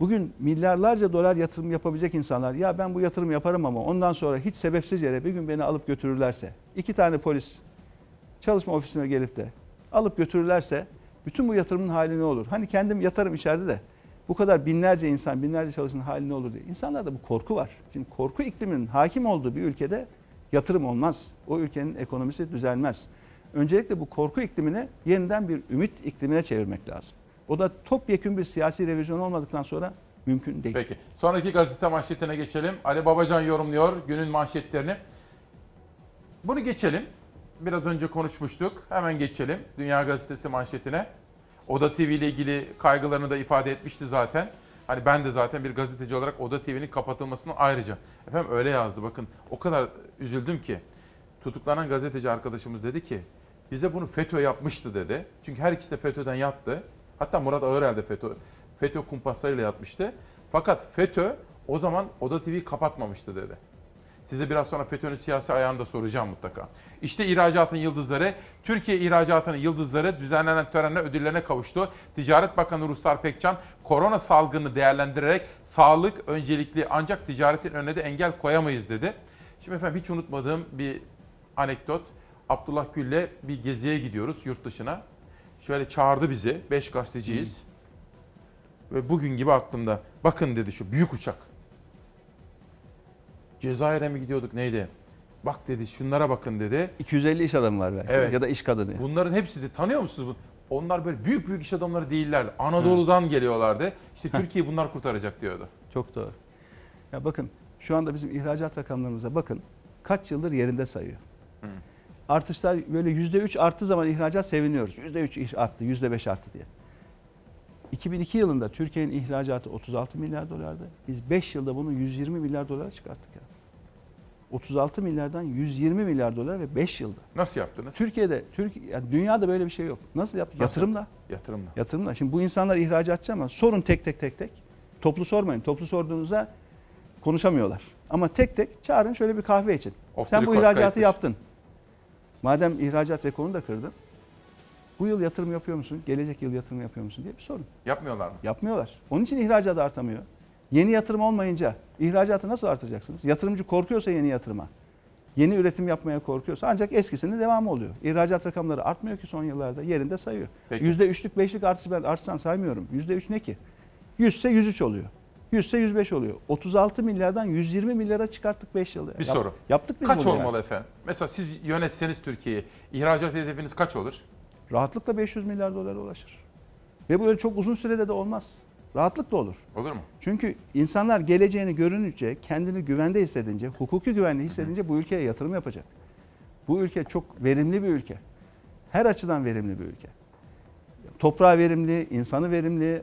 Bugün milyarlarca dolar yatırım yapabilecek insanlar ya ben bu yatırım yaparım ama ondan sonra hiç sebepsiz yere bir gün beni alıp götürürlerse iki tane polis çalışma ofisine gelip de alıp götürürlerse bütün bu yatırımın hali ne olur? Hani kendim yatarım içeride de bu kadar binlerce insan, binlerce çalışanın hali ne olur diye. İnsanlarda bu korku var. Şimdi korku ikliminin hakim olduğu bir ülkede yatırım olmaz. O ülkenin ekonomisi düzelmez. Öncelikle bu korku iklimini yeniden bir ümit iklimine çevirmek lazım. O da topyekun bir siyasi revizyon olmadıktan sonra mümkün değil. Peki. Sonraki gazete manşetine geçelim. Ali Babacan yorumluyor günün manşetlerini. Bunu geçelim. Biraz önce konuşmuştuk. Hemen geçelim Dünya Gazetesi manşetine. Oda TV ile ilgili kaygılarını da ifade etmişti zaten. Hani ben de zaten bir gazeteci olarak Oda TV'nin kapatılmasını ayrıca. Efendim öyle yazdı bakın. O kadar üzüldüm ki. Tutuklanan gazeteci arkadaşımız dedi ki bize bunu FETÖ yapmıştı dedi. Çünkü her ikisi de FETÖ'den yattı. Hatta Murat Ağırel de FETÖ, FETÖ kumpaslarıyla yatmıştı. Fakat FETÖ o zaman Oda TV'yi kapatmamıştı dedi. Size biraz sonra FETÖ'nün siyasi ayağını da soracağım mutlaka. İşte ihracatın yıldızları, Türkiye ihracatının yıldızları düzenlenen törenle ödüllerine kavuştu. Ticaret Bakanı Ruslar Pekcan, korona salgını değerlendirerek sağlık öncelikli ancak ticaretin önüne de engel koyamayız dedi. Şimdi efendim hiç unutmadığım bir anekdot. Abdullah Gül'le bir geziye gidiyoruz yurt dışına. Şöyle çağırdı bizi, beş gazeteciyiz. Ve bugün gibi aklımda. Bakın dedi şu büyük uçak. Cezayir'e mi gidiyorduk neydi? Bak dedi şunlara bakın dedi. 250 iş adamı var belki Evet. ya da iş kadını. Bunların hepsi de tanıyor musunuz? bu? Onlar böyle büyük büyük iş adamları değillerdi. Anadolu'dan geliyorlardı. İşte Türkiye bunlar kurtaracak diyordu. Çok doğru. Ya bakın şu anda bizim ihracat rakamlarımıza bakın. Kaç yıldır yerinde sayıyor. Artışlar böyle yüzde üç arttığı zaman ihracat seviniyoruz. Yüzde üç iş arttı, yüzde beş arttı diye. 2002 yılında Türkiye'nin ihracatı 36 milyar dolardı. Biz 5 yılda bunu 120 milyar dolara çıkarttık ya. 36 milyardan 120 milyar dolar ve 5 yılda. Nasıl yaptınız? Türkiye'de, Türkiye, yani dünyada böyle bir şey yok. Nasıl yaptık? Nasıl? Yatırımla. Yatırımla. Yatırımla. Şimdi bu insanlar ihracatçı ama sorun tek tek tek tek. Toplu sormayın. Toplu sorduğunuzda konuşamıyorlar. Ama tek tek çağırın şöyle bir kahve için. The Sen bu ihracatı kayıtlı. yaptın. Madem ihracat rekorunu da kırdın. Bu yıl yatırım yapıyor musun? Gelecek yıl yatırım yapıyor musun diye bir sorun. Yapmıyorlar mı? Yapmıyorlar. Onun için ihracat artamıyor. Yeni yatırım olmayınca ihracatı nasıl artıracaksınız? Yatırımcı korkuyorsa yeni yatırıma, yeni üretim yapmaya korkuyorsa ancak eskisinin devamı oluyor. İhracat rakamları artmıyor ki son yıllarda yerinde sayıyor. Yüzde üçlük beşlik artış ben artsan saymıyorum. Yüzde üç ne ki? 100 ise 103 oluyor. 100'se 105 oluyor. 36 milyardan 120 milyara çıkarttık 5 yılda. Bir Yap- soru. Yaptık biz Kaç olmalı yani. efendim? Mesela siz yönetseniz Türkiye'yi, ihracat hedefiniz kaç olur? Rahatlıkla 500 milyar dolara ulaşır. Ve bu öyle çok uzun sürede de olmaz. Rahatlıkla olur. Olur mu? Çünkü insanlar geleceğini görününce, kendini güvende hissedince, hukuki güvenliği hissedince bu ülkeye yatırım yapacak. Bu ülke çok verimli bir ülke. Her açıdan verimli bir ülke. Toprağı verimli, insanı verimli,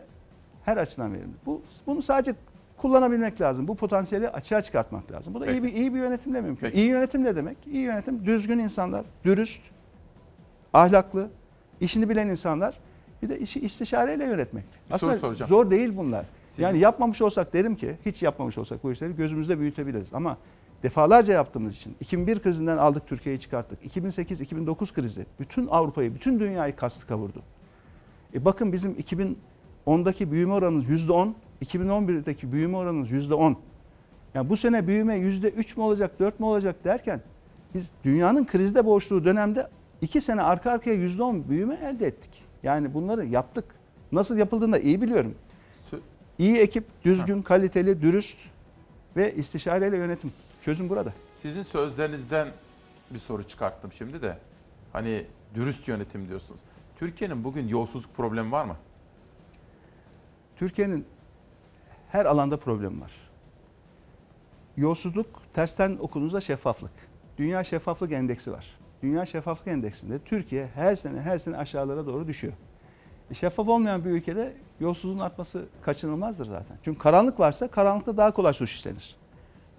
her açıdan verimli. Bu bunu sadece kullanabilmek lazım. Bu potansiyeli açığa çıkartmak lazım. Bu da iyi bir iyi bir yönetimle mümkün. Peki. İyi yönetim ne demek? İyi yönetim düzgün insanlar, dürüst, ahlaklı, işini bilen insanlar. Bir de işi istişareyle yönetmek. Bir soru soracağım. zor değil bunlar. Yani yapmamış olsak derim ki hiç yapmamış olsak bu işleri gözümüzde büyütebiliriz. Ama defalarca yaptığımız için 2001 krizinden aldık Türkiye'yi çıkarttık. 2008-2009 krizi bütün Avrupa'yı, bütün dünyayı kastı kavurdu. E bakın bizim 2010'daki büyüme oranımız %10, 2011'deki büyüme oranımız %10. Yani bu sene büyüme %3 mü olacak, 4 mü olacak derken biz dünyanın krizde boğuştuğu dönemde 2 sene arka arkaya %10 büyüme elde ettik. Yani bunları yaptık. Nasıl yapıldığını da iyi biliyorum. İyi ekip, düzgün, kaliteli, dürüst ve istişareyle yönetim. Çözüm burada. Sizin sözlerinizden bir soru çıkarttım şimdi de. Hani dürüst yönetim diyorsunuz. Türkiye'nin bugün yolsuzluk problemi var mı? Türkiye'nin her alanda problem var. Yolsuzluk tersten okuduğunuzda şeffaflık. Dünya Şeffaflık Endeksi var. Dünya Şeffaflık Endeksinde Türkiye her sene her sene aşağılara doğru düşüyor. E, şeffaf olmayan bir ülkede yolsuzluğun artması kaçınılmazdır zaten. Çünkü karanlık varsa karanlıkta daha kolay suç işlenir.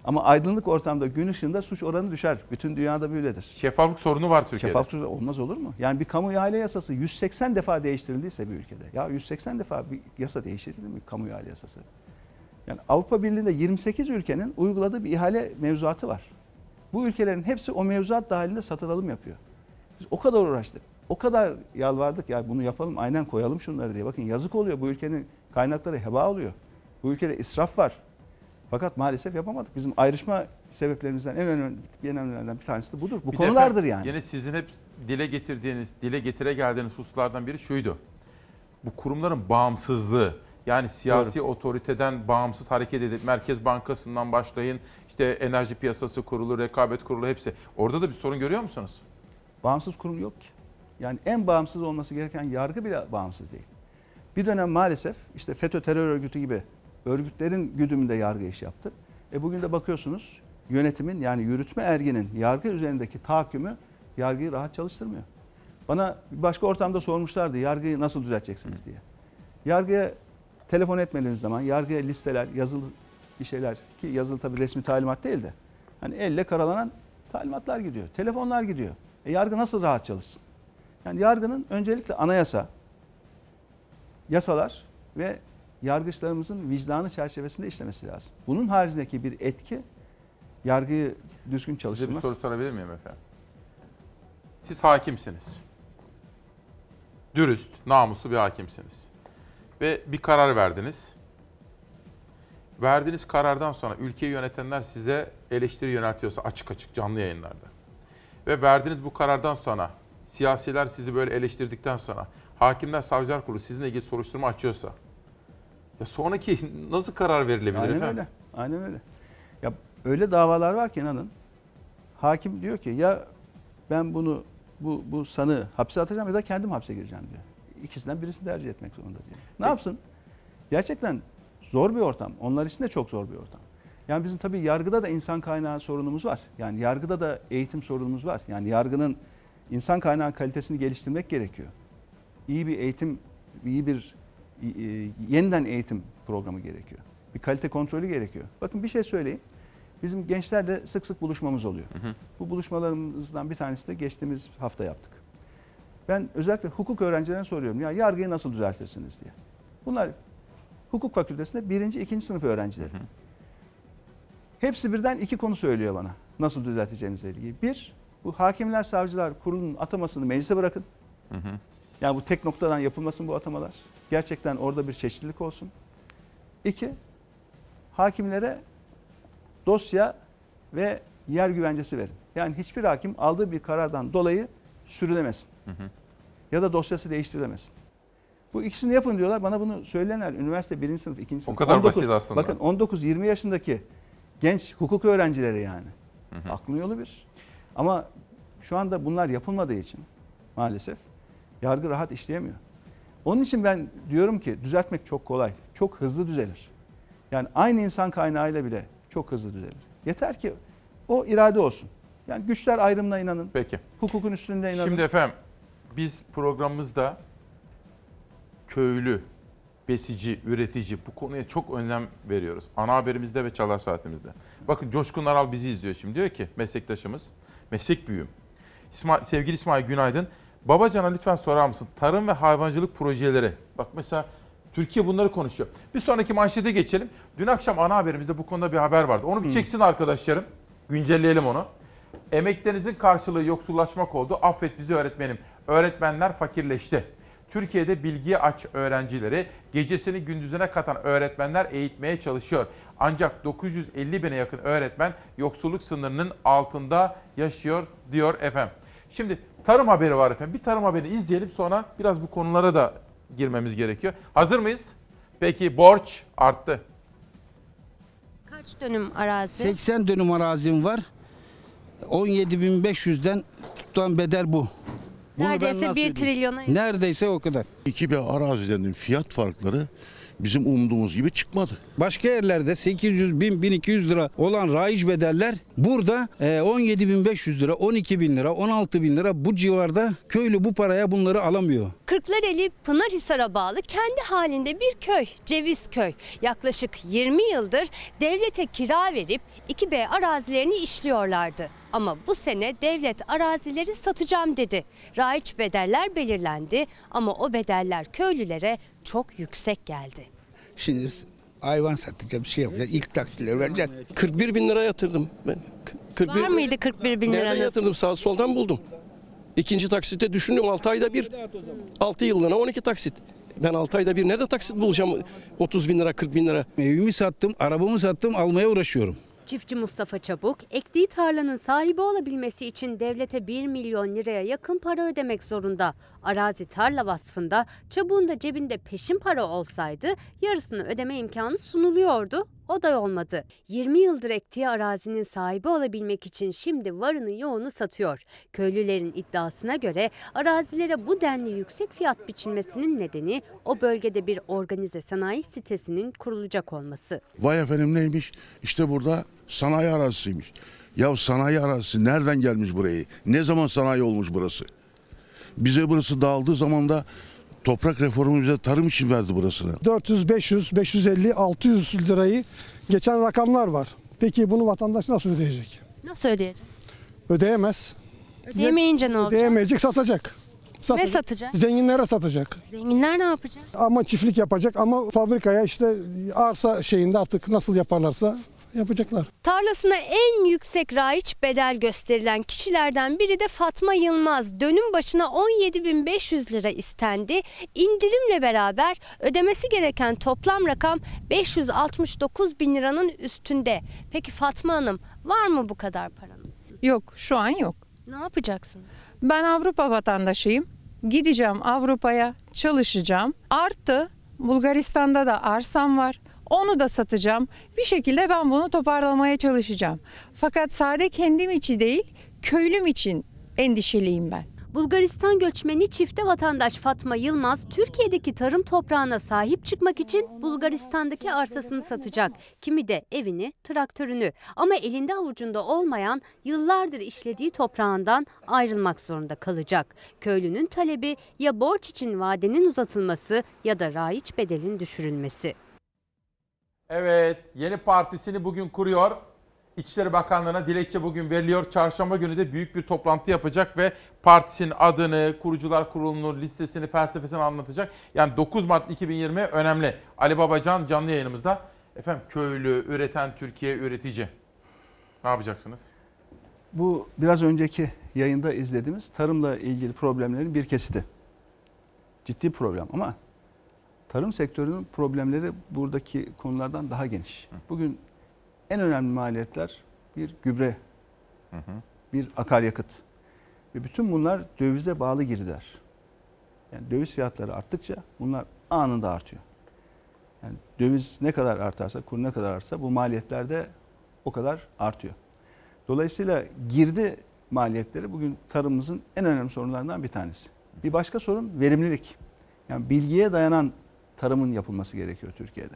Ama aydınlık ortamda gün ışığında suç oranı düşer. Bütün dünyada böyledir. Şeffaflık sorunu var Türkiye'de. Şeffaflık olmaz olur mu? Yani bir kamu ihale yasası 180 defa değiştirildiyse bir ülkede. Ya 180 defa bir yasa değiştirildi mi kamu ihale yasası? Yani Avrupa Birliği'nde 28 ülkenin uyguladığı bir ihale mevzuatı var. Bu ülkelerin hepsi o mevzuat dahilinde satın alım yapıyor. Biz o kadar uğraştık. O kadar yalvardık ya bunu yapalım aynen koyalım şunları diye. Bakın yazık oluyor bu ülkenin kaynakları heba oluyor. Bu ülkede israf var. Fakat maalesef yapamadık. Bizim ayrışma sebeplerimizden en önemli en önemlilerden bir tanesi de budur. Bu Bir konulardır yani. Yine sizin hep dile getirdiğiniz, dile getire geldiğiniz hususlardan biri şuydu. Bu kurumların bağımsızlığı. Yani siyasi otoriteden bağımsız hareket edip Merkez Bankası'ndan başlayın, işte Enerji Piyasası Kurulu, Rekabet Kurulu hepsi. Orada da bir sorun görüyor musunuz? Bağımsız kurum yok ki. Yani en bağımsız olması gereken yargı bile bağımsız değil. Bir dönem maalesef işte FETÖ terör örgütü gibi örgütlerin güdümünde yargı iş yaptı. E bugün de bakıyorsunuz yönetimin yani yürütme erginin yargı üzerindeki tahakkümü yargıyı rahat çalıştırmıyor. Bana başka ortamda sormuşlardı yargıyı nasıl düzelteceksiniz diye. Yargıya telefon etmediğiniz zaman yargıya listeler, yazılı bir şeyler ki yazılı tabii resmi talimat değil de hani elle karalanan talimatlar gidiyor. Telefonlar gidiyor. E yargı nasıl rahat çalışsın? Yani yargının öncelikle anayasa, yasalar ve yargıçlarımızın vicdanı çerçevesinde işlemesi lazım. Bunun haricindeki bir etki yargıyı düzgün Size bir çalıştırmaz. soru sorabilir miyim efendim? Siz hakimsiniz. Dürüst, namuslu bir hakimsiniz. Ve bir karar verdiniz. Verdiğiniz karardan sonra ülkeyi yönetenler size eleştiri yöneltiyorsa açık açık canlı yayınlarda. Ve verdiğiniz bu karardan sonra siyasiler sizi böyle eleştirdikten sonra Hakimler Savcılar Kurulu sizinle ilgili soruşturma açıyorsa ya sonraki *laughs* nasıl karar verilebilir Aynen efendim? öyle. Aynen öyle. Ya öyle davalar var ki inanın. Hakim diyor ki ya ben bunu bu bu sanığı hapse atacağım ya da kendim hapse gireceğim diyor. İkisinden birisini tercih etmek zorunda diyor. Ne yapsın? Gerçekten zor bir ortam. Onlar için de çok zor bir ortam. Yani bizim tabii yargıda da insan kaynağı sorunumuz var. Yani yargıda da eğitim sorunumuz var. Yani yargının insan kaynağı kalitesini geliştirmek gerekiyor. İyi bir eğitim, iyi bir e, yeniden eğitim programı gerekiyor. Bir kalite kontrolü gerekiyor. Bakın bir şey söyleyeyim. Bizim gençlerle sık sık buluşmamız oluyor. Bu buluşmalarımızdan bir tanesi de geçtiğimiz hafta yaptık. Ben özellikle hukuk öğrencilerine soruyorum. Ya yargıyı nasıl düzeltirsiniz diye. Bunlar hukuk fakültesinde birinci, ikinci sınıf öğrencileri. Hepsi birden iki konu söylüyor bana. Nasıl düzelteceğimizle ilgili. Bir, bu hakimler, savcılar kurulunun atamasını meclise bırakın. Yani bu tek noktadan yapılmasın bu atamalar. Gerçekten orada bir çeşitlilik olsun. İki, hakimlere dosya ve yer güvencesi verin. Yani hiçbir hakim aldığı bir karardan dolayı sürülemesin. Ya da dosyası değiştirilemesin. Bu ikisini yapın diyorlar. Bana bunu söyleyenler üniversite birinci sınıf, ikinci sınıf. kadar basit aslında. Bakın 19-20 yaşındaki genç hukuk öğrencileri yani. Aklın yolu bir. Ama şu anda bunlar yapılmadığı için maalesef yargı rahat işleyemiyor. Onun için ben diyorum ki düzeltmek çok kolay. Çok hızlı düzelir. Yani aynı insan kaynağıyla bile çok hızlı düzelir. Yeter ki o irade olsun. Yani güçler ayrımına inanın. Peki. Hukukun üstünde inanın. Şimdi efendim biz programımızda köylü, besici, üretici bu konuya çok önem veriyoruz. Ana haberimizde ve çalar saatimizde. Bakın Coşkun Aral bizi izliyor şimdi. Diyor ki meslektaşımız, meslek büyüğüm. İsmail, sevgili İsmail Günaydın. Babacana lütfen sorar mısın? Tarım ve hayvancılık projeleri. Bak mesela Türkiye bunları konuşuyor. Bir sonraki manşete geçelim. Dün akşam ana haberimizde bu konuda bir haber vardı. Onu bir çeksin arkadaşlarım. Güncelleyelim onu. Emeklerinizin karşılığı yoksullaşmak oldu. Affet bizi öğretmenim. Öğretmenler fakirleşti. Türkiye'de bilgiye aç öğrencileri gecesini gündüzüne katan öğretmenler eğitmeye çalışıyor. Ancak 950 bine yakın öğretmen yoksulluk sınırının altında yaşıyor diyor efendim. Şimdi tarım haberi var efendim. Bir tarım haberini izleyelim sonra biraz bu konulara da girmemiz gerekiyor. Hazır mıyız? Peki borç arttı. Kaç dönüm arazi? 80 dönüm arazim var. 17.500'den tutan bedel bu. Bunu ben Neredeyse nasıl 1 ödeyeyim? trilyona Neredeyse o kadar. İki bir arazilerinin fiyat farkları bizim umduğumuz gibi çıkmadı. Başka yerlerde 800 bin 1200 lira olan raiç bedeller burada e, 17.500 lira 12 bin lira 16 bin lira bu civarda köylü bu paraya bunları alamıyor. Kırklareli Pınarhisar'a bağlı kendi halinde bir köy, Cevizköy. Yaklaşık 20 yıldır devlete kira verip 2B arazilerini işliyorlardı. Ama bu sene devlet arazileri satacağım dedi. Raiç bedeller belirlendi ama o bedeller köylülere çok yüksek geldi. Şimdi hayvan satacağım, bir şey yapacağım. İlk taksileri vereceğiz. 41 bin lira yatırdım ben. K- 41 Var mıydı 41 bin Nereden liranız? yatırdım? Sağ soldan buldum. İkinci taksite düşündüm 6 ayda bir. 6 yıllığına 12 taksit. Ben 6 ayda bir nerede taksit bulacağım 30 bin lira 40 bin lira. Evimi sattım, arabamı sattım, almaya uğraşıyorum. Çiftçi Mustafa Çabuk, ektiği tarlanın sahibi olabilmesi için devlete 1 milyon liraya yakın para ödemek zorunda. Arazi tarla vasfında Çabuk'un da cebinde peşin para olsaydı yarısını ödeme imkanı sunuluyordu. O da olmadı. 20 yıldır ektiği arazinin sahibi olabilmek için şimdi varını yoğunu satıyor. Köylülerin iddiasına göre arazilere bu denli yüksek fiyat biçilmesinin nedeni o bölgede bir organize sanayi sitesinin kurulacak olması. Vay efendim neymiş? İşte burada sanayi arazisiymiş. Ya sanayi arazisi nereden gelmiş burayı? Ne zaman sanayi olmuş burası? Bize burası dağıldığı zaman da toprak reformu bize tarım için verdi burasını. 400, 500, 550, 600 lirayı geçen rakamlar var. Peki bunu vatandaş nasıl ödeyecek? Nasıl ödeyecek? Ödeyemez. Ödeyemeyince ne olacak? Ödeyemeyecek satacak. Kime satacak? Zenginlere satacak. Zenginler ne yapacak? Ama çiftlik yapacak ama fabrikaya işte arsa şeyinde artık nasıl yaparlarsa yapacaklar. Tarlasına en yüksek raiç bedel gösterilen kişilerden biri de Fatma Yılmaz. Dönüm başına 17.500 lira istendi. İndirimle beraber ödemesi gereken toplam rakam 569 bin liranın üstünde. Peki Fatma Hanım var mı bu kadar paranız? Yok şu an yok. Ne yapacaksın? Ben Avrupa vatandaşıyım. Gideceğim Avrupa'ya çalışacağım. Artı Bulgaristan'da da arsam var. Onu da satacağım. Bir şekilde ben bunu toparlamaya çalışacağım. Fakat sade kendim için değil, köylüm için endişeliyim ben. Bulgaristan göçmeni çifte vatandaş Fatma Yılmaz, Türkiye'deki tarım toprağına sahip çıkmak için Bulgaristan'daki arsasını satacak. Kimi de evini, traktörünü. Ama elinde avucunda olmayan yıllardır işlediği toprağından ayrılmak zorunda kalacak. Köylünün talebi ya borç için vadenin uzatılması ya da raiç bedelin düşürülmesi. Evet, yeni partisini bugün kuruyor. İçişleri Bakanlığı'na dilekçe bugün veriliyor. Çarşamba günü de büyük bir toplantı yapacak ve partisinin adını, kurucular kurulunu, listesini, felsefesini anlatacak. Yani 9 Mart 2020 önemli. Ali Babacan canlı yayınımızda. Efendim köylü, üreten Türkiye, üretici. Ne yapacaksınız? Bu biraz önceki yayında izlediğimiz tarımla ilgili problemlerin bir kesiti. Ciddi problem ama tarım sektörünün problemleri buradaki konulardan daha geniş. Bugün en önemli maliyetler bir gübre, bir akaryakıt ve bütün bunlar dövize bağlı girdiler. Yani döviz fiyatları arttıkça bunlar anında artıyor. Yani döviz ne kadar artarsa, kur ne kadar artarsa bu maliyetler de o kadar artıyor. Dolayısıyla girdi maliyetleri bugün tarımımızın en önemli sorunlarından bir tanesi. Bir başka sorun verimlilik. Yani bilgiye dayanan tarımın yapılması gerekiyor Türkiye'de.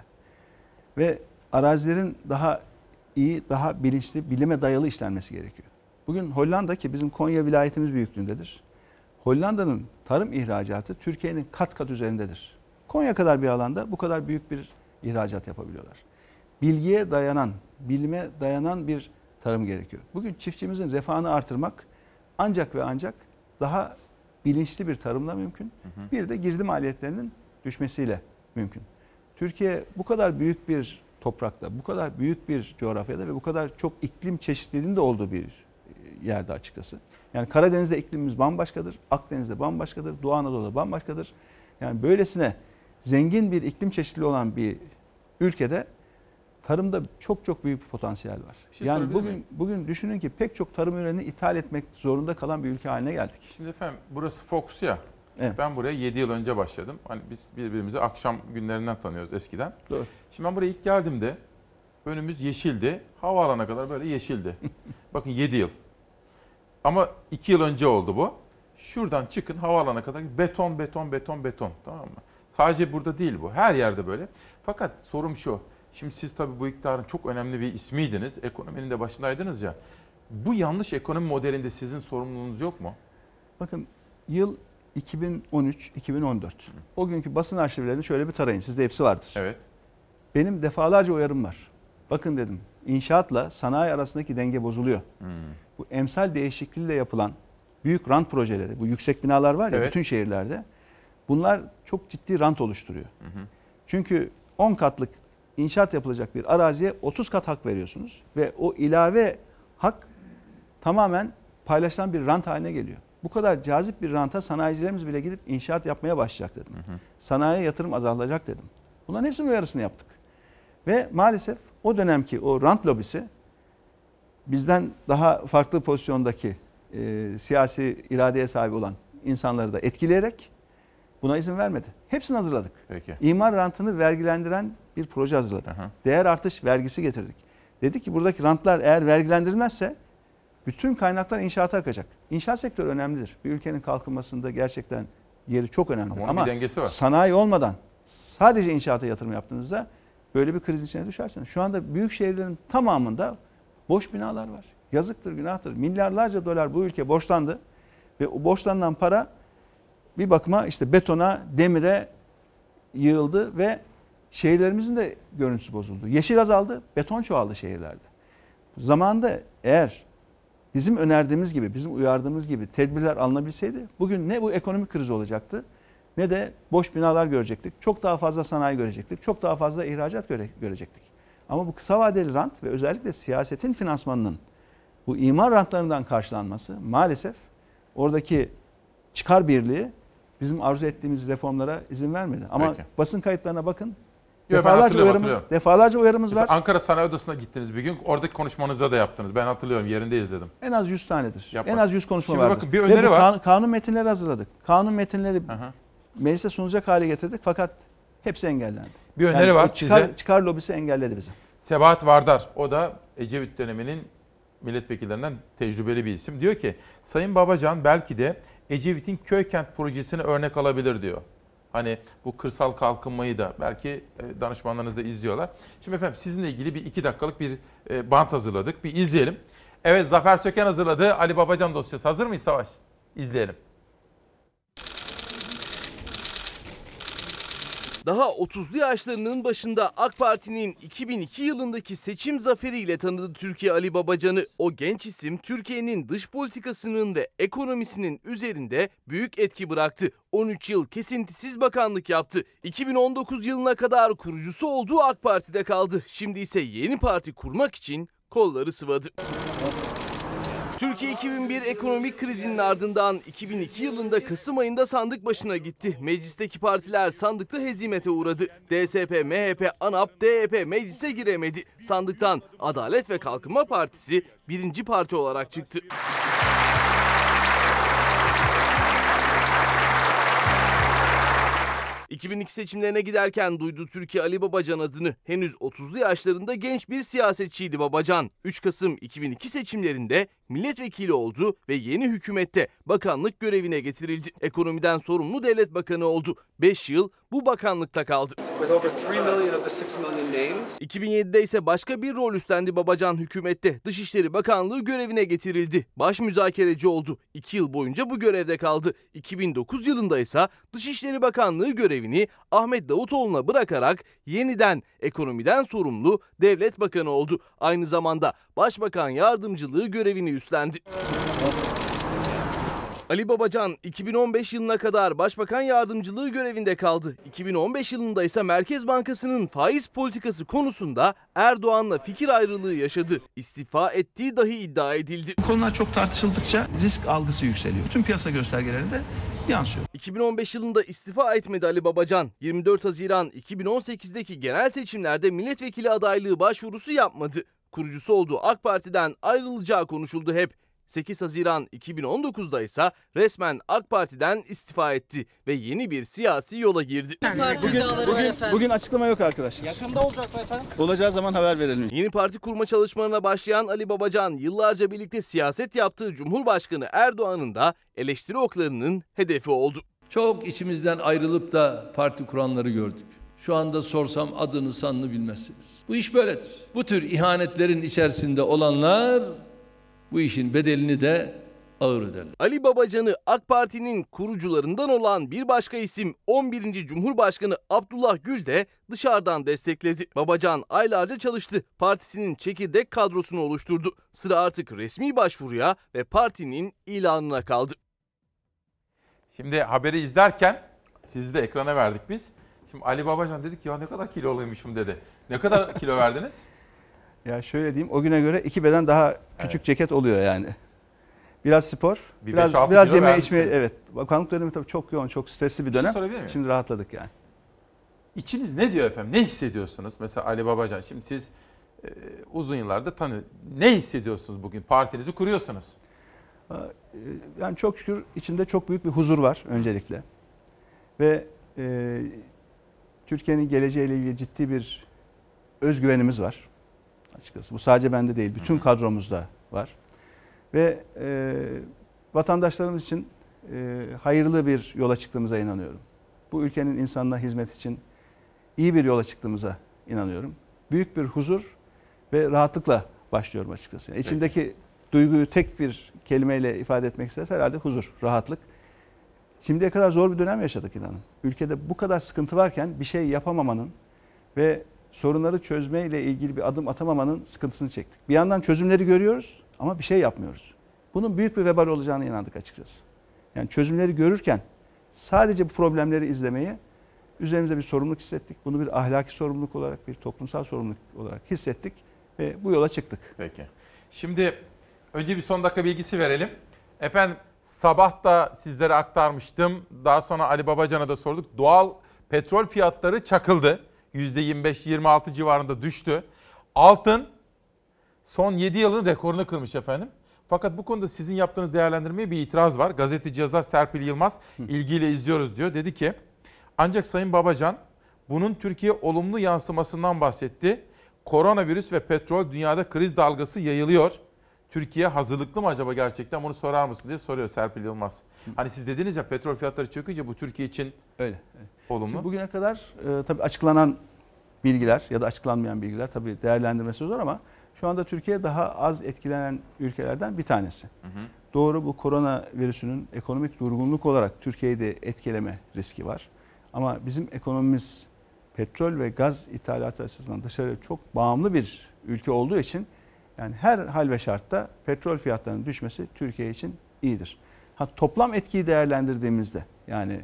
Ve arazilerin daha iyi, daha bilinçli, bilime dayalı işlenmesi gerekiyor. Bugün Hollanda ki bizim Konya vilayetimiz büyüklüğündedir. Hollanda'nın tarım ihracatı Türkiye'nin kat kat üzerindedir. Konya kadar bir alanda bu kadar büyük bir ihracat yapabiliyorlar. Bilgiye dayanan, bilime dayanan bir tarım gerekiyor. Bugün çiftçimizin refahını artırmak ancak ve ancak daha bilinçli bir tarımla mümkün. Bir de girdi maliyetlerinin düşmesiyle mümkün. Türkiye bu kadar büyük bir toprakta, bu kadar büyük bir coğrafyada ve bu kadar çok iklim çeşitliliğinin de olduğu bir yerde açıkçası. Yani Karadeniz'de iklimimiz bambaşkadır, Akdeniz'de bambaşkadır, Doğu Anadolu'da bambaşkadır. Yani böylesine zengin bir iklim çeşitliliği olan bir ülkede tarımda çok çok büyük bir potansiyel var. şey yani bugün miyim? bugün düşünün ki pek çok tarım ürünü ithal etmek zorunda kalan bir ülke haline geldik. Şimdi efendim burası Fox ya. Evet. Ben buraya 7 yıl önce başladım. Hani biz birbirimizi akşam günlerinden tanıyoruz eskiden. Doğru. Şimdi ben buraya ilk geldiğimde önümüz yeşildi. Havaalanına kadar böyle yeşildi. *laughs* Bakın 7 yıl. Ama 2 yıl önce oldu bu. Şuradan çıkın havaalanına kadar beton, beton, beton, beton. Tamam mı? Sadece burada değil bu. Her yerde böyle. Fakat sorum şu. Şimdi siz tabii bu iktidarın çok önemli bir ismiydiniz. Ekonominin de başındaydınız ya. Bu yanlış ekonomi modelinde sizin sorumluluğunuz yok mu? Bakın yıl 2013-2014. O günkü basın arşivlerini şöyle bir tarayın. Sizde hepsi vardır. Evet. Benim defalarca uyarım var. Bakın dedim inşaatla sanayi arasındaki denge bozuluyor. Hmm. Bu emsal değişikliğiyle yapılan büyük rant projeleri, bu yüksek binalar var ya Evet. bütün şehirlerde. Bunlar çok ciddi rant oluşturuyor. Çünkü 10 katlık inşaat yapılacak bir araziye 30 kat hak veriyorsunuz ve o ilave hak tamamen paylaşılan bir rant haline geliyor. Bu kadar cazip bir ranta sanayicilerimiz bile gidip inşaat yapmaya başlayacak dedim. Sanayiye yatırım azalacak dedim. Bunların hepsinin uyarısını yaptık. Ve maalesef o dönemki o rant lobisi bizden daha farklı pozisyondaki e, siyasi iradeye sahip olan insanları da etkileyerek buna izin vermedi. Hepsini hazırladık. Peki. İmar rantını vergilendiren bir proje hazırladık. Değer artış vergisi getirdik. Dedik ki buradaki rantlar eğer vergilendirilmezse bütün kaynaklar inşaata akacak. İnşaat sektörü önemlidir. Bir ülkenin kalkınmasında gerçekten yeri çok önemlidir. Ama Ama bir dengesi var. sanayi olmadan sadece inşaata yatırım yaptığınızda böyle bir kriz içine düşersiniz. Şu anda büyük şehirlerin tamamında boş binalar var. Yazıktır, günahtır. Milyarlarca dolar bu ülke borçlandı ve o borçlanan para bir bakıma işte betona, demire yığıldı ve şehirlerimizin de görüntüsü bozuldu. Yeşil azaldı, beton çoğaldı şehirlerde. Zamanında eğer bizim önerdiğimiz gibi, bizim uyardığımız gibi tedbirler alınabilseydi bugün ne bu ekonomik kriz olacaktı ne de boş binalar görecektik. Çok daha fazla sanayi görecektik. Çok daha fazla ihracat göre- görecektik. Ama bu kısa vadeli rant ve özellikle siyasetin finansmanının bu imar rantlarından karşılanması maalesef oradaki çıkar birliği bizim arzu ettiğimiz reformlara izin vermedi. Ama Peki. basın kayıtlarına bakın. Yo, ben defalarca hatırlıyorum, uyarımız, hatırlıyorum. defalarca uyarımız var. Ankara Sanayi Odası'na gittiniz bir gün. Oradaki konuşmanızda da yaptınız. Ben hatırlıyorum. Yerinde izledim. En az 100 tanedir. Yap en az 100 konuşma Şimdi vardır. bakın bir öneri var. Kanun, kanun metinleri hazırladık. Kanun metinleri meclise sunulacak hale getirdik fakat hepsi engellendi. Bir öneri Yani var çıkar, size. çıkar lobisi engelledi bizi. Sebahat Vardar. O da Ecevit döneminin milletvekillerinden tecrübeli bir isim. Diyor ki Sayın Babacan belki de Ecevit'in köy kent projesini örnek alabilir diyor. Hani bu kırsal kalkınmayı da belki e, danışmanlarınız da izliyorlar. Şimdi efendim sizinle ilgili bir iki dakikalık bir e, bant hazırladık. Bir izleyelim. Evet Zafer Söken hazırladı. Ali Babacan dosyası. Hazır mıyız Savaş? İzleyelim. Daha 30'lu yaşlarının başında AK Parti'nin 2002 yılındaki seçim zaferiyle tanıdı Türkiye Ali Babacan'ı. O genç isim Türkiye'nin dış politikasının ve ekonomisinin üzerinde büyük etki bıraktı. 13 yıl kesintisiz bakanlık yaptı. 2019 yılına kadar kurucusu olduğu AK Parti'de kaldı. Şimdi ise yeni parti kurmak için kolları sıvadı. Türkiye 2001 ekonomik krizinin ardından 2002 yılında Kasım ayında sandık başına gitti. Meclisteki partiler sandıkta hezimete uğradı. DSP, MHP, ANAP, DYP meclise giremedi. Sandıktan Adalet ve Kalkınma Partisi birinci parti olarak çıktı. 2002 seçimlerine giderken duydu Türkiye Ali Babacan adını. Henüz 30'lu yaşlarında genç bir siyasetçiydi Babacan. 3 Kasım 2002 seçimlerinde milletvekili oldu ve yeni hükümette bakanlık görevine getirildi. Ekonomiden sorumlu devlet bakanı oldu. 5 yıl bu bakanlıkta kaldı. 2007'de ise başka bir rol üstlendi Babacan hükümette. Dışişleri Bakanlığı görevine getirildi. Baş müzakereci oldu. 2 yıl boyunca bu görevde kaldı. 2009 yılında ise Dışişleri Bakanlığı görevini Ahmet Davutoğlu'na bırakarak yeniden ekonomiden sorumlu devlet bakanı oldu. Aynı zamanda Başbakan yardımcılığı görevini üstlendi. Ali Babacan 2015 yılına kadar Başbakan Yardımcılığı görevinde kaldı. 2015 yılında ise Merkez Bankası'nın faiz politikası konusunda Erdoğan'la fikir ayrılığı yaşadı. İstifa ettiği dahi iddia edildi. Konular çok tartışıldıkça risk algısı yükseliyor. Tüm piyasa göstergelerinde yansıyor. 2015 yılında istifa etmedi Ali Babacan. 24 Haziran 2018'deki genel seçimlerde milletvekili adaylığı başvurusu yapmadı. Kurucusu olduğu AK Parti'den ayrılacağı konuşuldu hep. 8 Haziran 2019'da ise resmen AK Parti'den istifa etti ve yeni bir siyasi yola girdi. Bugün, bugün, bugün açıklama yok arkadaşlar. Yakında olacak mı efendim? Olacağı zaman haber verelim. Yeni parti kurma çalışmalarına başlayan Ali Babacan yıllarca birlikte siyaset yaptığı Cumhurbaşkanı Erdoğan'ın da eleştiri oklarının hedefi oldu. Çok içimizden ayrılıp da parti kuranları gördük. Şu anda sorsam adını sanını bilmezsiniz. Bu iş böyledir. Bu tür ihanetlerin içerisinde olanlar bu işin bedelini de ağır öderler. Ali Babacan'ı AK Parti'nin kurucularından olan bir başka isim 11. Cumhurbaşkanı Abdullah Gül de dışarıdan destekledi. Babacan aylarca çalıştı. Partisinin çekirdek kadrosunu oluşturdu. Sıra artık resmi başvuruya ve partinin ilanına kaldı. Şimdi haberi izlerken sizi de ekrana verdik biz. Şimdi Ali Babacan dedik ya ne kadar kiloluymuşum dedi. Ne kadar kilo verdiniz? Ya şöyle diyeyim o güne göre iki beden daha küçük ceket oluyor yani. Biraz spor, Bir biraz beş, biraz yeme içme evet. Bakanlık dönemi tabii çok yoğun, çok stresli bir Bir şey dönem. sorabilir miyim? Şimdi rahatladık yani. İçiniz ne diyor efendim? Ne hissediyorsunuz? Mesela Ali Babacan şimdi siz e, uzun yıllardır tanıyor. Ne hissediyorsunuz bugün? Partinizi kuruyorsunuz. E, Yani çok şükür içimde çok büyük bir huzur var öncelikle. Ve e, Türkiye'nin geleceğiyle ilgili ciddi bir özgüvenimiz var. Açıkçası bu sadece bende değil, bütün kadromuzda var. Ve e, vatandaşlarımız için e, hayırlı bir yola çıktığımıza inanıyorum. Bu ülkenin insanına hizmet için iyi bir yola çıktığımıza inanıyorum. Büyük bir huzur ve rahatlıkla başlıyorum açıkçası. Yani içimdeki duyguyu tek bir kelimeyle ifade etmek isterse herhalde huzur, rahatlık. Şimdiye kadar zor bir dönem yaşadık inanın. Ülkede bu kadar sıkıntı varken bir şey yapamamanın ve sorunları çözmeyle ilgili bir adım atamamanın sıkıntısını çektik. Bir yandan çözümleri görüyoruz ama bir şey yapmıyoruz. Bunun büyük bir vebal olacağına inandık açıkçası. Yani çözümleri görürken sadece bu problemleri izlemeyi üzerimize bir sorumluluk hissettik. Bunu bir ahlaki sorumluluk olarak, bir toplumsal sorumluluk olarak hissettik ve bu yola çıktık. Peki. Şimdi önce bir son dakika bilgisi verelim. Efendim sabah da sizlere aktarmıştım. Daha sonra Ali Babacan'a da sorduk. Doğal petrol fiyatları çakıldı. %25-26 civarında düştü. Altın son 7 yılın rekorunu kırmış efendim. Fakat bu konuda sizin yaptığınız değerlendirmeye bir itiraz var. Gazeteci yazar Serpil Yılmaz ilgiyle izliyoruz diyor. Dedi ki ancak Sayın Babacan bunun Türkiye olumlu yansımasından bahsetti. Koronavirüs ve petrol dünyada kriz dalgası yayılıyor. Türkiye hazırlıklı mı acaba gerçekten bunu sorar mısın diye soruyor Serpil Yılmaz. Hani siz dediniz ya petrol fiyatları çökünce bu Türkiye için öyle. Olumlu. Şimdi bugüne kadar e, tabii açıklanan bilgiler ya da açıklanmayan bilgiler tabii değerlendirmesi zor ama şu anda Türkiye daha az etkilenen ülkelerden bir tanesi. Doğru bu korona virüsünün ekonomik durgunluk olarak Türkiye'yi de etkileme riski var. Ama bizim ekonomimiz petrol ve gaz ithalatı açısından dışarı çok bağımlı bir ülke olduğu için yani her hal ve şartta petrol fiyatlarının düşmesi Türkiye için iyidir. Ha, toplam etkiyi değerlendirdiğimizde yani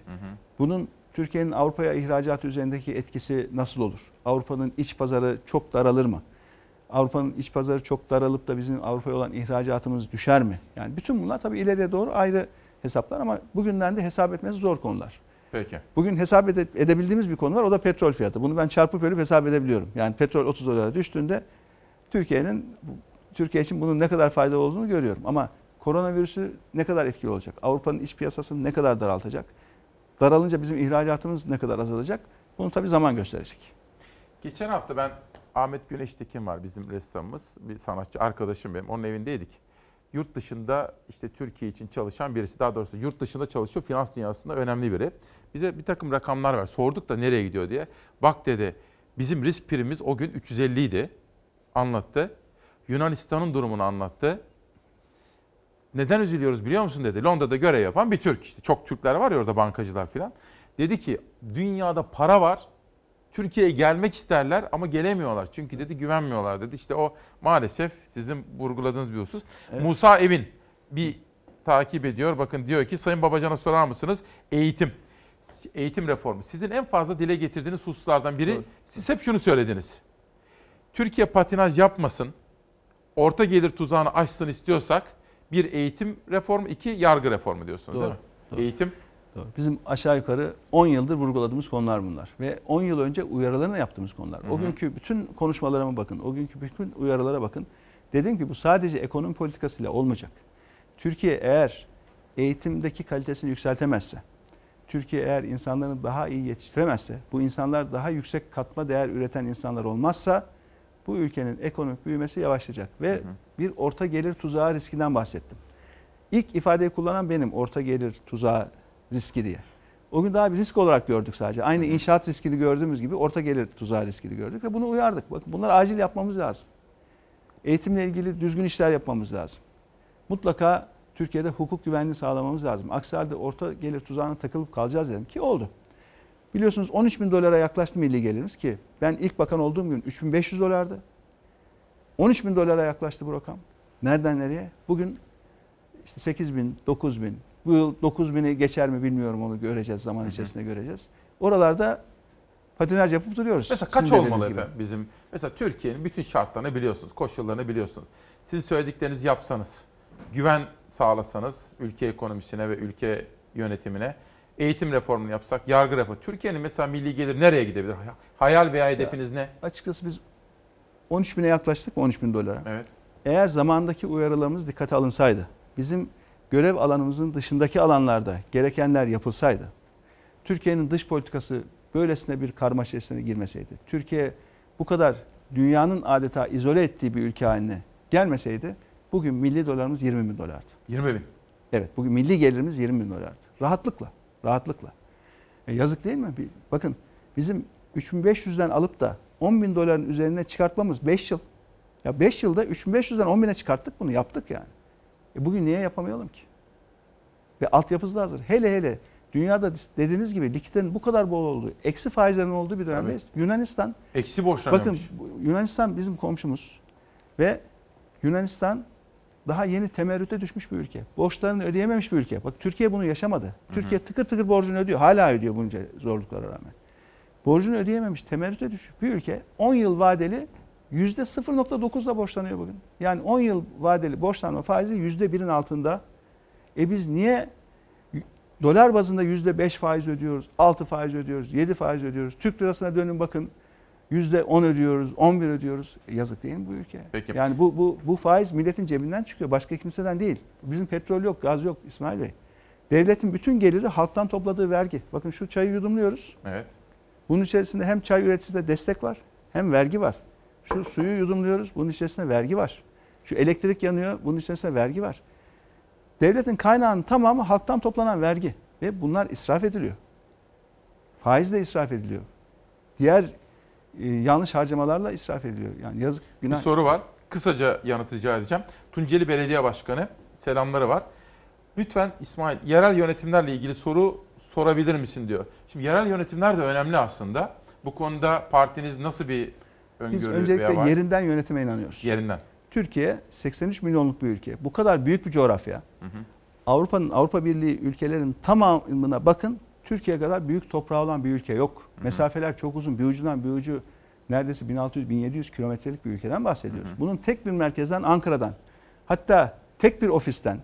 bunun Türkiye'nin Avrupa'ya ihracatı üzerindeki etkisi nasıl olur? Avrupa'nın iç pazarı çok daralır mı? Avrupa'nın iç pazarı çok daralıp da bizim Avrupa'ya olan ihracatımız düşer mi? Yani bütün bunlar tabii ileriye doğru ayrı hesaplar ama bugünden de hesap etmesi zor konular. Peki. Bugün hesap ede- edebildiğimiz bir konu var o da petrol fiyatı. Bunu ben çarpıp bölüp hesap edebiliyorum. Yani petrol 30 dolara düştüğünde Türkiye'nin Türkiye için bunun ne kadar faydalı olduğunu görüyorum. Ama koronavirüsü ne kadar etkili olacak? Avrupa'nın iç piyasasını ne kadar daraltacak? daralınca bizim ihracatımız ne kadar azalacak? Bunu tabii zaman gösterecek. Geçen hafta ben Ahmet Güneş Tekin var bizim ressamımız, bir sanatçı arkadaşım benim. Onun evindeydik. Yurt dışında işte Türkiye için çalışan birisi, daha doğrusu yurt dışında çalışıyor, finans dünyasında önemli biri. Bize bir takım rakamlar ver. Sorduk da nereye gidiyor diye. Bak dedi, bizim risk primimiz o gün 350 idi. Anlattı. Yunanistan'ın durumunu anlattı. Neden üzülüyoruz biliyor musun dedi. Londra'da görev yapan bir Türk işte. Çok Türkler var ya orada bankacılar falan. Dedi ki dünyada para var. Türkiye'ye gelmek isterler ama gelemiyorlar. Çünkü dedi güvenmiyorlar dedi. İşte o maalesef sizin vurguladığınız bir husus. Musa Evin bir takip ediyor. Bakın diyor ki Sayın Babacan'a sorar mısınız? Eğitim. Eğitim reformu. Sizin en fazla dile getirdiğiniz hususlardan biri. Doğru. Siz hep şunu söylediniz. Türkiye patinaj yapmasın. Orta gelir tuzağını aşsın istiyorsak bir eğitim reformu, iki yargı reformu diyorsunuz Doğru, değil mi? Eğitim. Doğru. Bizim aşağı yukarı 10 yıldır vurguladığımız konular bunlar. Ve 10 yıl önce uyarılarını yaptığımız konular. Hı O hı. günkü bütün konuşmalarıma bakın, o günkü bütün uyarılara bakın. Dedim ki bu sadece ekonomi politikasıyla olmayacak. Türkiye eğer eğitimdeki kalitesini yükseltemezse, Türkiye eğer insanlarını daha iyi yetiştiremezse, bu insanlar daha yüksek katma değer üreten insanlar olmazsa bu ülkenin ekonomik büyümesi yavaşlayacak. Ve bir orta gelir tuzağı riskinden bahsettim. İlk ifadeyi kullanan benim orta gelir tuzağı riski diye. O gün daha bir risk olarak gördük sadece. Aynı inşaat riskini gördüğümüz gibi orta gelir tuzağı riskini gördük ve bunu uyardık. Bakın bunları acil yapmamız lazım. Eğitimle ilgili düzgün işler yapmamız lazım. Mutlaka Türkiye'de hukuk güvenliği sağlamamız lazım. Aksi halde orta gelir tuzağına takılıp kalacağız dedim ki oldu. Biliyorsunuz 13 bin dolara yaklaştı milli gelirimiz ki ben ilk bakan olduğum gün 3500 dolardı. 13 bin dolara yaklaştı bu rakam. Nereden nereye? Bugün işte 8 bin, 9 bin. Bu yıl 9 bini geçer mi bilmiyorum onu göreceğiz zaman içerisinde göreceğiz. Oralarda patinaj yapıp duruyoruz. Mesela kaç olmalı gibi. efendim bizim? Mesela Türkiye'nin bütün şartlarını biliyorsunuz, koşullarını biliyorsunuz. Sizin söylediklerinizi yapsanız, güven sağlasanız ülke ekonomisine ve ülke yönetimine, eğitim reformunu yapsak, yargı reformu. Türkiye'nin mesela milli gelir nereye gidebilir? Hayal veya hedefiniz ne? Açıkçası biz 13 bine yaklaştık mı 13 bin dolara? Evet. Eğer zamandaki uyarılarımız dikkate alınsaydı, bizim görev alanımızın dışındaki alanlarda gerekenler yapılsaydı, Türkiye'nin dış politikası böylesine bir karmaşa girmeseydi, Türkiye bu kadar dünyanın adeta izole ettiği bir ülke haline gelmeseydi, bugün milli dolarımız 20 bin dolardı. 20 bin. Evet, bugün milli gelirimiz 20 bin dolardı. Rahatlıkla, rahatlıkla. E, yazık değil mi? Bakın bizim 3500'den alıp da 10 bin doların üzerine çıkartmamız 5 yıl. Ya 5 yılda 3500'den 10 bine çıkarttık bunu, yaptık yani. E bugün niye yapamayalım ki? Ve altyapısı da hazır. Hele hele dünyada dediğiniz gibi likiditenin bu kadar bol olduğu, eksi faizlerin olduğu bir dönemdeyiz. Yunanistan, Eksi borçlanıyormuş. bakın Yunanistan bizim komşumuz ve Yunanistan daha yeni temerrüte düşmüş bir ülke. Borçlarını ödeyememiş bir ülke. Bak Türkiye bunu yaşamadı. Türkiye tıkır tıkır borcunu ödüyor. Hala ödüyor bunca zorluklara rağmen. Borcunu ödeyememiş, temerrüte düşmüş bir ülke 10 yıl vadeli %0.9'la borçlanıyor bugün. Yani 10 yıl vadeli borçlanma faizi %1'in altında. E biz niye dolar bazında %5 faiz ödüyoruz, 6 faiz ödüyoruz, 7 faiz ödüyoruz. Türk lirasına dönün bakın %10 ödüyoruz, 11 ödüyoruz. E yazık değil mi bu ülke? Peki. Yani bu, bu, bu faiz milletin cebinden çıkıyor. Başka kimseden değil. Bizim petrol yok, gaz yok İsmail Bey. Devletin bütün geliri halktan topladığı vergi. Bakın şu çayı yudumluyoruz. Evet. Bunun içerisinde hem çay üreticisine destek var hem vergi var. Şu suyu yudumluyoruz. Bunun içerisinde vergi var. Şu elektrik yanıyor. Bunun içerisinde vergi var. Devletin kaynağının tamamı halktan toplanan vergi. Ve bunlar israf ediliyor. Faiz de israf ediliyor. Diğer e, yanlış harcamalarla israf ediliyor. Yani yazık Bir günah. soru var. Kısaca yanıt rica edeceğim. Tunceli Belediye Başkanı selamları var. Lütfen İsmail yerel yönetimlerle ilgili soru sorabilir misin diyor. Şimdi yerel yönetimler de önemli aslında. Bu konuda partiniz nasıl bir öngörü Biz öncelikle var? yerinden yönetime inanıyoruz. Yerinden. Türkiye 83 milyonluk bir ülke. Bu kadar büyük bir coğrafya. Hı hı. Avrupa'nın Avrupa Birliği ülkelerin tamamına bakın. Türkiye kadar büyük toprağı olan bir ülke yok. Mesafeler çok uzun. Bir ucundan bir ucu neredeyse 1600-1700 kilometrelik bir ülkeden bahsediyoruz. Bunun tek bir merkezden Ankara'dan hatta tek bir ofisten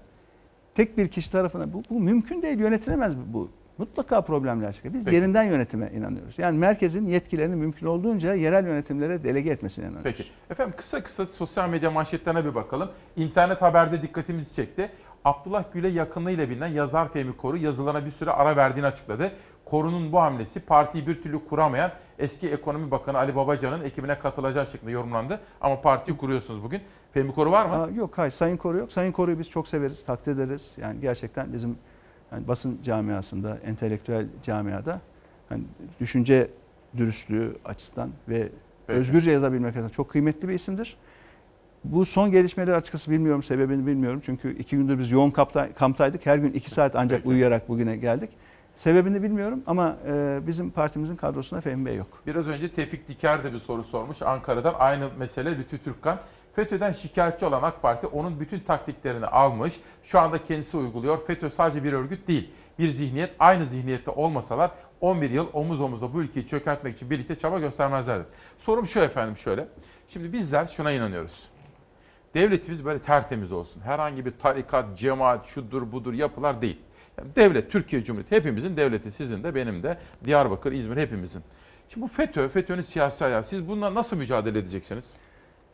tek bir kişi tarafından bu, bu mümkün değil yönetilemez bu. Mutlaka problemler çıkıyor. Biz Peki. yerinden yönetime inanıyoruz. Yani merkezin yetkilerini mümkün olduğunca yerel yönetimlere delege etmesine inanıyoruz. Peki. Efendim kısa kısa sosyal medya manşetlerine bir bakalım. İnternet haberde dikkatimizi çekti. Abdullah Gül'e yakınlığıyla bilinen yazar Fehmi Koru yazılarına bir süre ara verdiğini açıkladı. Koru'nun bu hamlesi partiyi bir türlü kuramayan eski ekonomi bakanı Ali Babacan'ın ekibine katılacağı şeklinde yorumlandı. Ama partiyi kuruyorsunuz bugün. Fehmi Koru var mı? Aa, yok hayır Sayın Koru yok. Sayın Koru'yu biz çok severiz, takdir ederiz. Yani gerçekten bizim yani basın camiasında, entelektüel camiada hani düşünce dürüstlüğü açısından ve Peki. özgürce yazabilmek açısından çok kıymetli bir isimdir. Bu son gelişmeleri açıkçası bilmiyorum, sebebini bilmiyorum. Çünkü iki gündür biz yoğun kampta, kamptaydık. Her gün iki saat ancak Peki. uyuyarak bugüne geldik. Sebebini bilmiyorum ama e, bizim partimizin kadrosunda Fehmi Bey yok. Biraz önce Tevfik Diker de bir soru sormuş Ankara'dan. Aynı mesele Lütfü Türkkan. FETÖ'den şikayetçi olan AK Parti onun bütün taktiklerini almış. Şu anda kendisi uyguluyor. FETÖ sadece bir örgüt değil. Bir zihniyet. Aynı zihniyette olmasalar 11 yıl omuz omuza bu ülkeyi çökertmek için birlikte çaba göstermezlerdi. Sorum şu efendim şöyle. Şimdi bizler şuna inanıyoruz. Devletimiz böyle tertemiz olsun. Herhangi bir tarikat, cemaat, şudur budur yapılar değil. Yani devlet, Türkiye Cumhuriyeti hepimizin devleti. Sizin de benim de Diyarbakır, İzmir hepimizin. Şimdi bu FETÖ, FETÖ'nün siyasi ayağı. Siz bununla nasıl mücadele edeceksiniz?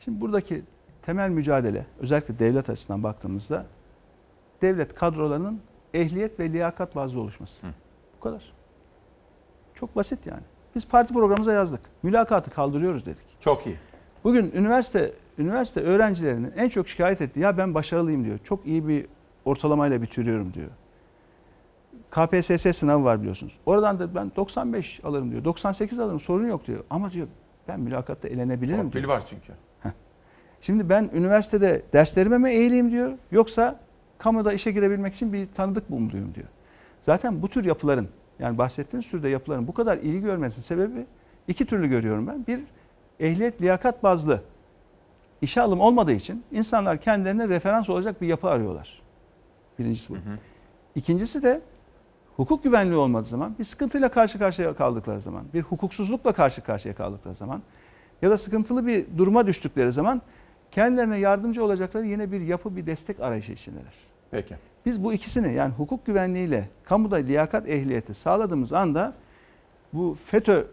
Şimdi buradaki temel mücadele özellikle devlet açısından baktığımızda devlet kadrolarının ehliyet ve liyakat bazlı oluşması. Bu kadar. Çok basit yani. Biz parti programımıza yazdık. Mülakatı kaldırıyoruz dedik. Çok iyi. Bugün üniversite üniversite öğrencilerinin en çok şikayet ettiği ya ben başarılıyım diyor. Çok iyi bir ortalamayla bitiriyorum diyor. KPSS sınavı var biliyorsunuz. Oradan da ben 95 alırım diyor. 98 alırım sorun yok diyor. Ama diyor ben mülakatta elenebilirim diyor. Torpil var çünkü. Şimdi ben üniversitede derslerime mi eğileyim diyor yoksa kamuda işe girebilmek için bir tanıdık mı umluyum diyor. Zaten bu tür yapıların yani bahsettiğiniz türde yapıların bu kadar ilgi görmesinin sebebi iki türlü görüyorum ben. Bir ehliyet liyakat bazlı işe alım olmadığı için insanlar kendilerine referans olacak bir yapı arıyorlar. Birincisi bu. İkincisi de hukuk güvenliği olmadığı zaman bir sıkıntıyla karşı karşıya kaldıkları zaman, bir hukuksuzlukla karşı karşıya kaldıkları zaman ya da sıkıntılı bir duruma düştükleri zaman kendilerine yardımcı olacakları yine bir yapı, bir destek arayışı içindeler. Peki. Biz bu ikisini yani hukuk güvenliğiyle kamuda liyakat ehliyeti sağladığımız anda bu FETÖ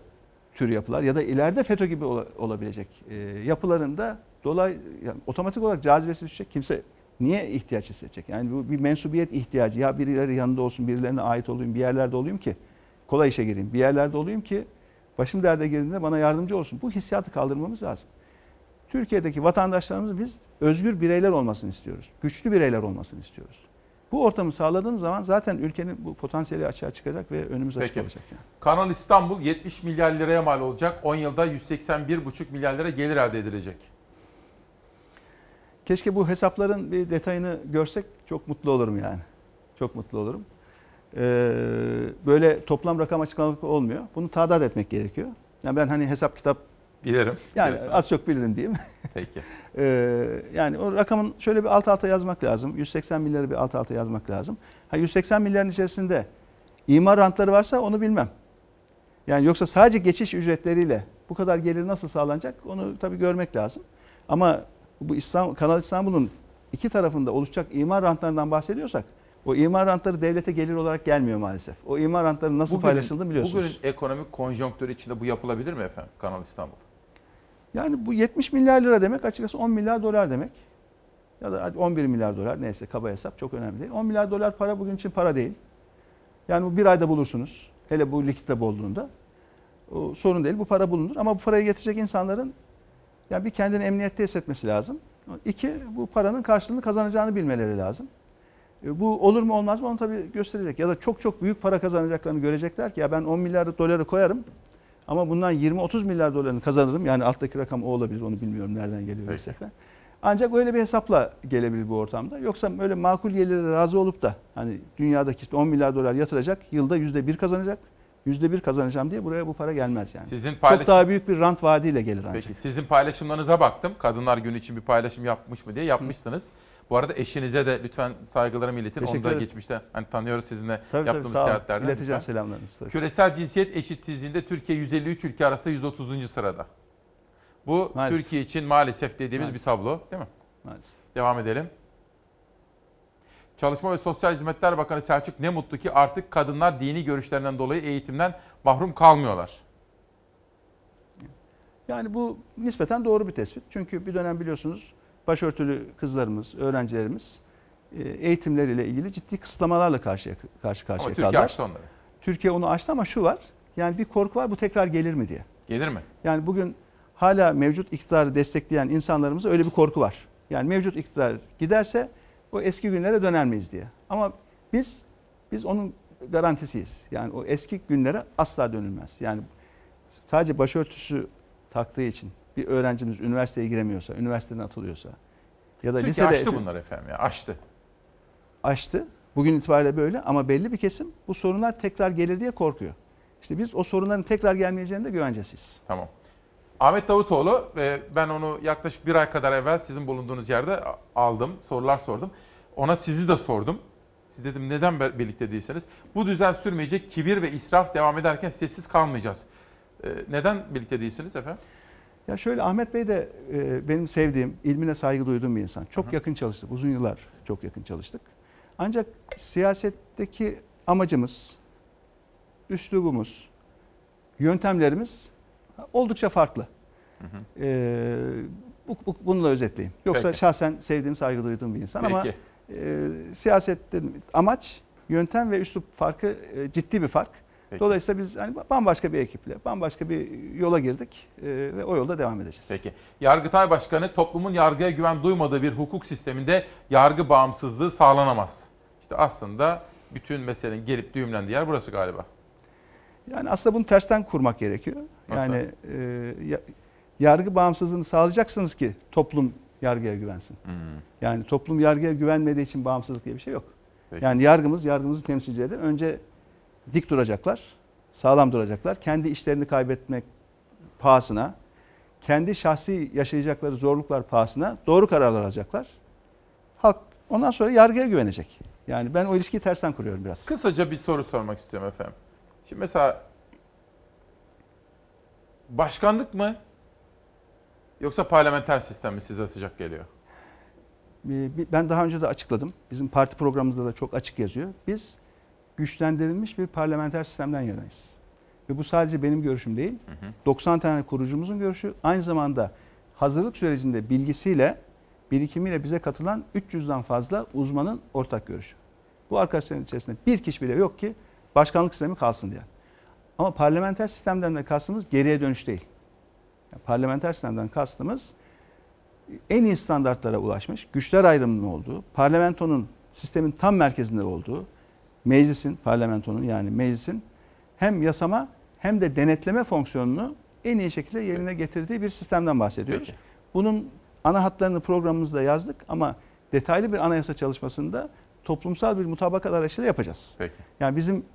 tür yapılar ya da ileride FETÖ gibi ola- olabilecek e, yapıların da dolay yani otomatik olarak cazibesi düşecek. Kimse niye ihtiyaç hissedecek? Yani bu bir mensubiyet ihtiyacı. Ya birileri yanında olsun, birilerine ait olayım, bir yerlerde olayım ki kolay işe gireyim. Bir yerlerde olayım ki başım derde girdiğinde bana yardımcı olsun. Bu hissiyatı kaldırmamız lazım. Türkiye'deki vatandaşlarımız biz özgür bireyler olmasını istiyoruz. Güçlü bireyler olmasını istiyoruz. Bu ortamı sağladığımız zaman zaten ülkenin bu potansiyeli açığa çıkacak ve önümüz açık Peki. olacak. Yani. Kanal İstanbul 70 milyar liraya mal olacak. 10 yılda 181,5 milyar lira gelir elde edilecek. Keşke bu hesapların bir detayını görsek çok mutlu olurum yani. Çok mutlu olurum. Ee, böyle toplam rakam açıklamak olmuyor. Bunu tadat etmek gerekiyor. Yani ben hani hesap kitap Bilirim. yani Biliyorsun. az çok bilirim diyeyim. *laughs* Peki. Ee, yani o rakamın şöyle bir alt alta yazmak lazım. 180 milyarı bir alt alta yazmak lazım. Ha 180 milyarın içerisinde imar rantları varsa onu bilmem. Yani yoksa sadece geçiş ücretleriyle bu kadar gelir nasıl sağlanacak onu tabii görmek lazım. Ama bu İstanbul, Kanal İstanbul'un iki tarafında oluşacak imar rantlarından bahsediyorsak o imar rantları devlete gelir olarak gelmiyor maalesef. O imar rantları nasıl Bugünün- paylaşıldığını biliyorsunuz. Bugünün ekonomik konjonktürü içinde bu yapılabilir mi efendim Kanal İstanbul? Yani bu 70 milyar lira demek açıkçası 10 milyar dolar demek. Ya da hadi 11 milyar dolar neyse kaba hesap çok önemli değil. 10 milyar dolar para bugün için para değil. Yani bu bir ayda bulursunuz. Hele bu likitte bolluğunda. O sorun değil bu para bulunur. Ama bu parayı getirecek insanların yani bir kendini emniyette hissetmesi lazım. İki bu paranın karşılığını kazanacağını bilmeleri lazım. E, Bu olur mu olmaz mı onu tabii gösterecek. Ya da çok çok büyük para kazanacaklarını görecekler ki ya ben 10 milyar doları koyarım ama bundan 20-30 milyar dolarını kazanırım. Yani alttaki rakam o olabilir onu bilmiyorum nereden geliyor gerçekten. Ancak öyle bir hesapla gelebilir bu ortamda. Yoksa öyle makul yerlere razı olup da hani dünyadaki işte 10 milyar dolar yatıracak, yılda %1 kazanacak. %1 kazanacağım diye buraya bu para gelmez yani. Sizin Çok paylaşım- daha büyük bir rant vaadiyle gelir ancak. Peki sizin paylaşımlarınıza baktım. Kadınlar Günü için bir paylaşım yapmış mı diye yapmışsınız. Bu arada eşinize de lütfen saygılarımı iletin. Onu Teşekkür da ederim. geçmişte hani tanıyoruz sizinle Tabii, tabii, yaptığımız olun. seyahatlerden. İleteceğim lütfen. selamlarınızı tabii. Küresel cinsiyet eşitsizliğinde Türkiye 153 ülke arasında 130. sırada. Bu Maalesef. Türkiye için maalesef dediğimiz Maalesef. bir tablo değil mi? Maalesef. Devam edelim. Çalışma ve Sosyal Hizmetler Bakanı Selçuk ne mutlu ki artık kadınlar dini görüşlerinden dolayı eğitimden mahrum kalmıyorlar. Yani bu nispeten doğru bir tespit. Çünkü bir dönem biliyorsunuz başörtülü kızlarımız, öğrencilerimiz e, eğitimleriyle ilgili ciddi kısıtlamalarla karşı Ama karşıya Türkiye kaldılar. açtı onları. Türkiye onu açtı ama şu var. Yani bir korku var bu tekrar gelir mi diye. Gelir mi? Yani bugün hala mevcut iktidarı destekleyen insanlarımızda öyle bir korku var. Yani mevcut iktidar giderse o eski günlere döner miyiz diye. Ama biz biz onun garantisiyiz. Yani o eski günlere asla dönülmez. Yani sadece başörtüsü taktığı için bir öğrencimiz üniversiteye giremiyorsa, üniversiteden atılıyorsa ya da Türkiye lisede açtı bunlar efendim ya açtı. açtı. Bugün itibariyle böyle ama belli bir kesim bu sorunlar tekrar gelir diye korkuyor. İşte biz o sorunların tekrar gelmeyeceğine de güvencesiyiz. Tamam. Ahmet Davutoğlu e, ben onu yaklaşık bir ay kadar evvel sizin bulunduğunuz yerde aldım. Sorular sordum. Ona sizi de sordum. Siz dedim neden birlikte değilsiniz? Bu düzen sürmeyecek kibir ve israf devam ederken sessiz kalmayacağız. E, neden birlikte değilsiniz efendim? Ya şöyle Ahmet Bey de e, benim sevdiğim, ilmine saygı duyduğum bir insan. Çok yakın çalıştık. Uzun yıllar çok yakın çalıştık. Ancak siyasetteki amacımız, üslubumuz, yöntemlerimiz oldukça farklı. Ee, bu, bu, bunu da özetleyeyim. Yoksa Peki. şahsen sevdiğim, saygı duyduğum bir insan ama Peki. e, siyasette amaç, yöntem ve üslup farkı e, ciddi bir fark. Peki. Dolayısıyla biz hani bambaşka bir ekiple, bambaşka bir yola girdik e, ve o yolda devam edeceğiz. Peki. Yargıtay Başkanı toplumun yargıya güven duymadığı bir hukuk sisteminde yargı bağımsızlığı sağlanamaz. İşte aslında bütün meselenin gelip düğümlendiği yer burası galiba. Yani aslında bunu tersten kurmak gerekiyor. Nasıl? Yani e, ya- yargı bağımsızlığını sağlayacaksınız ki toplum yargıya güvensin. Hmm. Yani toplum yargıya güvenmediği için bağımsızlık diye bir şey yok. Peki. Yani yargımız, yargımızın temsilcileri önce dik duracaklar, sağlam duracaklar. Kendi işlerini kaybetmek pahasına, kendi şahsi yaşayacakları zorluklar pahasına doğru kararlar alacaklar. Halk ondan sonra yargıya güvenecek. Yani ben o ilişkiyi tersten kuruyorum biraz. Kısaca bir soru sormak istiyorum efendim. Şimdi mesela başkanlık mı yoksa parlamenter sistem mi size sıcak geliyor? Ee, Ben daha önce de açıkladım. Bizim parti programımızda da çok açık yazıyor. Biz güçlendirilmiş bir parlamenter sistemden yanayız. Ve bu sadece benim görüşüm değil. 90 tane kurucumuzun görüşü. Aynı zamanda hazırlık sürecinde bilgisiyle, birikimiyle bize katılan 300'den fazla uzmanın ortak görüşü. Bu arkadaşların içerisinde bir kişi bile yok ki başkanlık sistemi kalsın diye. Ama parlamenter sistemden de kastımız geriye dönüş değil. Yani parlamenter sistemden kastımız en iyi standartlara ulaşmış, güçler ayrımının olduğu, parlamentonun sistemin tam merkezinde olduğu, meclisin, parlamentonun yani meclisin hem yasama hem de denetleme fonksiyonunu en iyi şekilde yerine getirdiği bir sistemden bahsediyoruz. Peki. Bunun ana hatlarını programımızda yazdık ama detaylı bir anayasa çalışmasında toplumsal bir mutabakat arayışıyla yapacağız. Peki. Yani bizim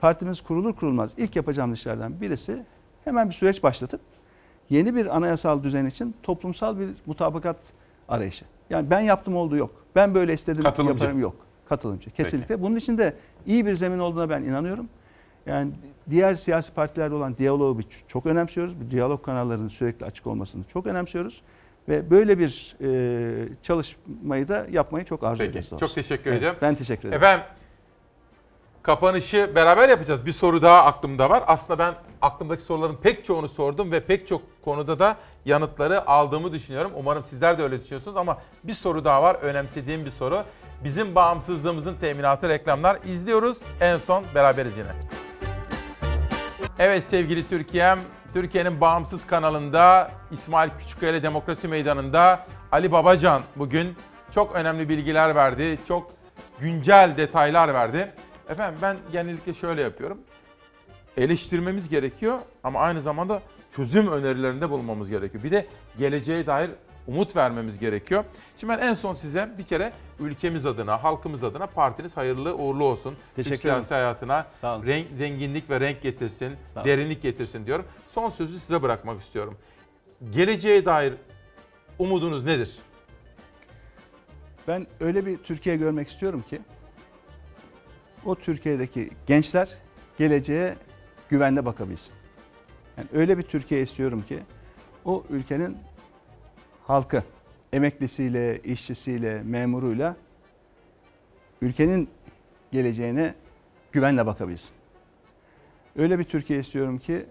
partimiz kurulur kurulmaz ilk yapacağımız işlerden birisi hemen bir süreç başlatıp yeni bir anayasal düzen için toplumsal bir mutabakat arayışı. Yani ben yaptım olduğu yok. Ben böyle istedim Katılımcı. yaparım yok. Katılımcı kesinlikle. Bunun için de iyi bir zemin olduğuna ben inanıyorum. Yani diğer siyasi partilerde olan diyaloğu biz çok önemsiyoruz. Bu diyalog kanallarının sürekli açık olmasını çok önemsiyoruz. Ve böyle bir e, çalışmayı da yapmayı çok arzu Peki. ediyoruz. Çok teşekkür Evet, ediyorum. Ben teşekkür ederim. Efendim kapanışı beraber yapacağız. Bir soru daha aklımda var. Aslında ben aklımdaki soruların pek çoğunu sordum ve pek çok konuda da yanıtları aldığımı düşünüyorum. Umarım sizler de öyle düşünüyorsunuz ama bir soru daha var. Önemsediğim bir soru. Bizim bağımsızlığımızın teminatı reklamlar izliyoruz. En son beraberiz yine. Evet sevgili Türkiye'm, Türkiye'nin bağımsız kanalında İsmail Küçükkaya Demokrasi Meydanı'nda Ali Babacan bugün çok önemli bilgiler verdi. Çok güncel detaylar verdi. Efendim ben genellikle şöyle yapıyorum. Eleştirmemiz gerekiyor ama aynı zamanda çözüm önerilerinde bulunmamız gerekiyor. Bir de geleceğe dair umut vermemiz gerekiyor. Şimdi ben en son size bir kere ülkemiz adına, halkımız adına partiniz hayırlı uğurlu olsun. Teşekkür siyasi hayatına renk, zenginlik ve renk getirsin, derinlik getirsin diyorum. Son sözü size bırakmak istiyorum. Geleceğe dair umudunuz nedir? Ben öyle bir Türkiye görmek istiyorum ki o Türkiye'deki gençler geleceğe güvenle bakabilsin. Yani öyle bir Türkiye istiyorum ki o ülkenin halkı emeklisiyle, işçisiyle, memuruyla ülkenin geleceğine güvenle bakabilsin. Öyle bir Türkiye istiyorum ki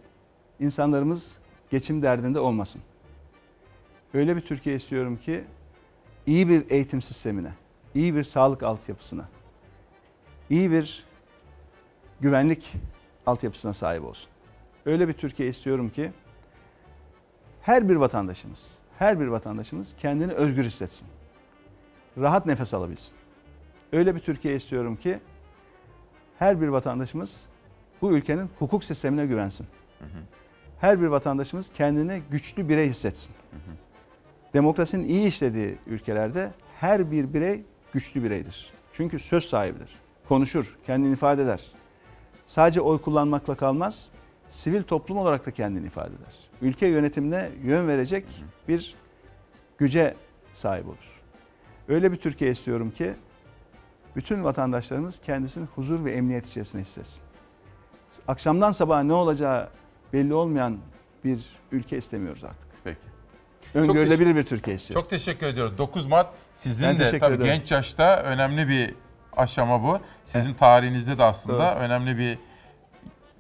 insanlarımız geçim derdinde olmasın. Öyle bir Türkiye istiyorum ki iyi bir eğitim sistemine, iyi bir sağlık altyapısına, iyi bir güvenlik altyapısına sahip olsun. Öyle bir Türkiye istiyorum ki her bir vatandaşımız, her bir vatandaşımız kendini özgür hissetsin. Rahat nefes alabilsin. Öyle bir Türkiye istiyorum ki her bir vatandaşımız bu ülkenin hukuk sistemine güvensin. Her bir vatandaşımız kendini güçlü birey hissetsin. Demokrasinin iyi işlediği ülkelerde her bir birey güçlü bireydir. Çünkü söz sahibidir. Konuşur, kendini ifade eder. Sadece oy kullanmakla kalmaz, sivil toplum olarak da kendini ifade eder. Ülke yönetimine yön verecek bir güce sahip olur. Öyle bir Türkiye istiyorum ki bütün vatandaşlarımız kendisini huzur ve emniyet içerisinde hissetsin. Akşamdan sabaha ne olacağı belli olmayan bir ülke istemiyoruz artık. Peki. Öngörülebilir bir Türkiye istiyoruz. Çok teşekkür ediyoruz. 9 Mart sizin Ben de tabii ederim. genç yaşta önemli bir aşama bu. Sizin tarihinizde de aslında Doğru. önemli bir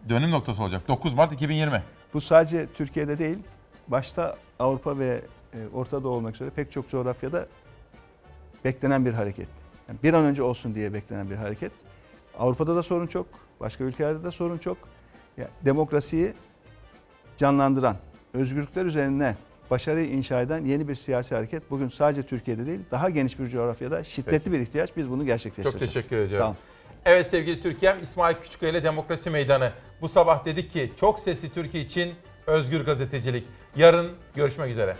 dönüm noktası olacak. 9 Mart 2020. Bu sadece Türkiye'de değil, başta Avrupa ve e, Orta Doğu olmak üzere pek çok coğrafyada beklenen bir hareket. Yani bir an önce olsun diye beklenen bir hareket. Avrupa'da da sorun çok, başka ülkelerde de sorun çok. Ya, demokrasiyi canlandıran, özgürlükler üzerine başarıyı inşa eden yeni bir siyasi hareket bugün sadece Türkiye'de değil, daha geniş bir coğrafyada şiddetli Peki. bir ihtiyaç. Biz bunu Çok gerçekleştireceğiz. teşekkür Sağ ediyorum. olun. Evet sevgili Türkiye'm İsmail Küçükkaya ile Demokrasi Meydanı. Bu sabah dedik ki çok sesli Türkiye için özgür gazetecilik. Yarın görüşmek üzere.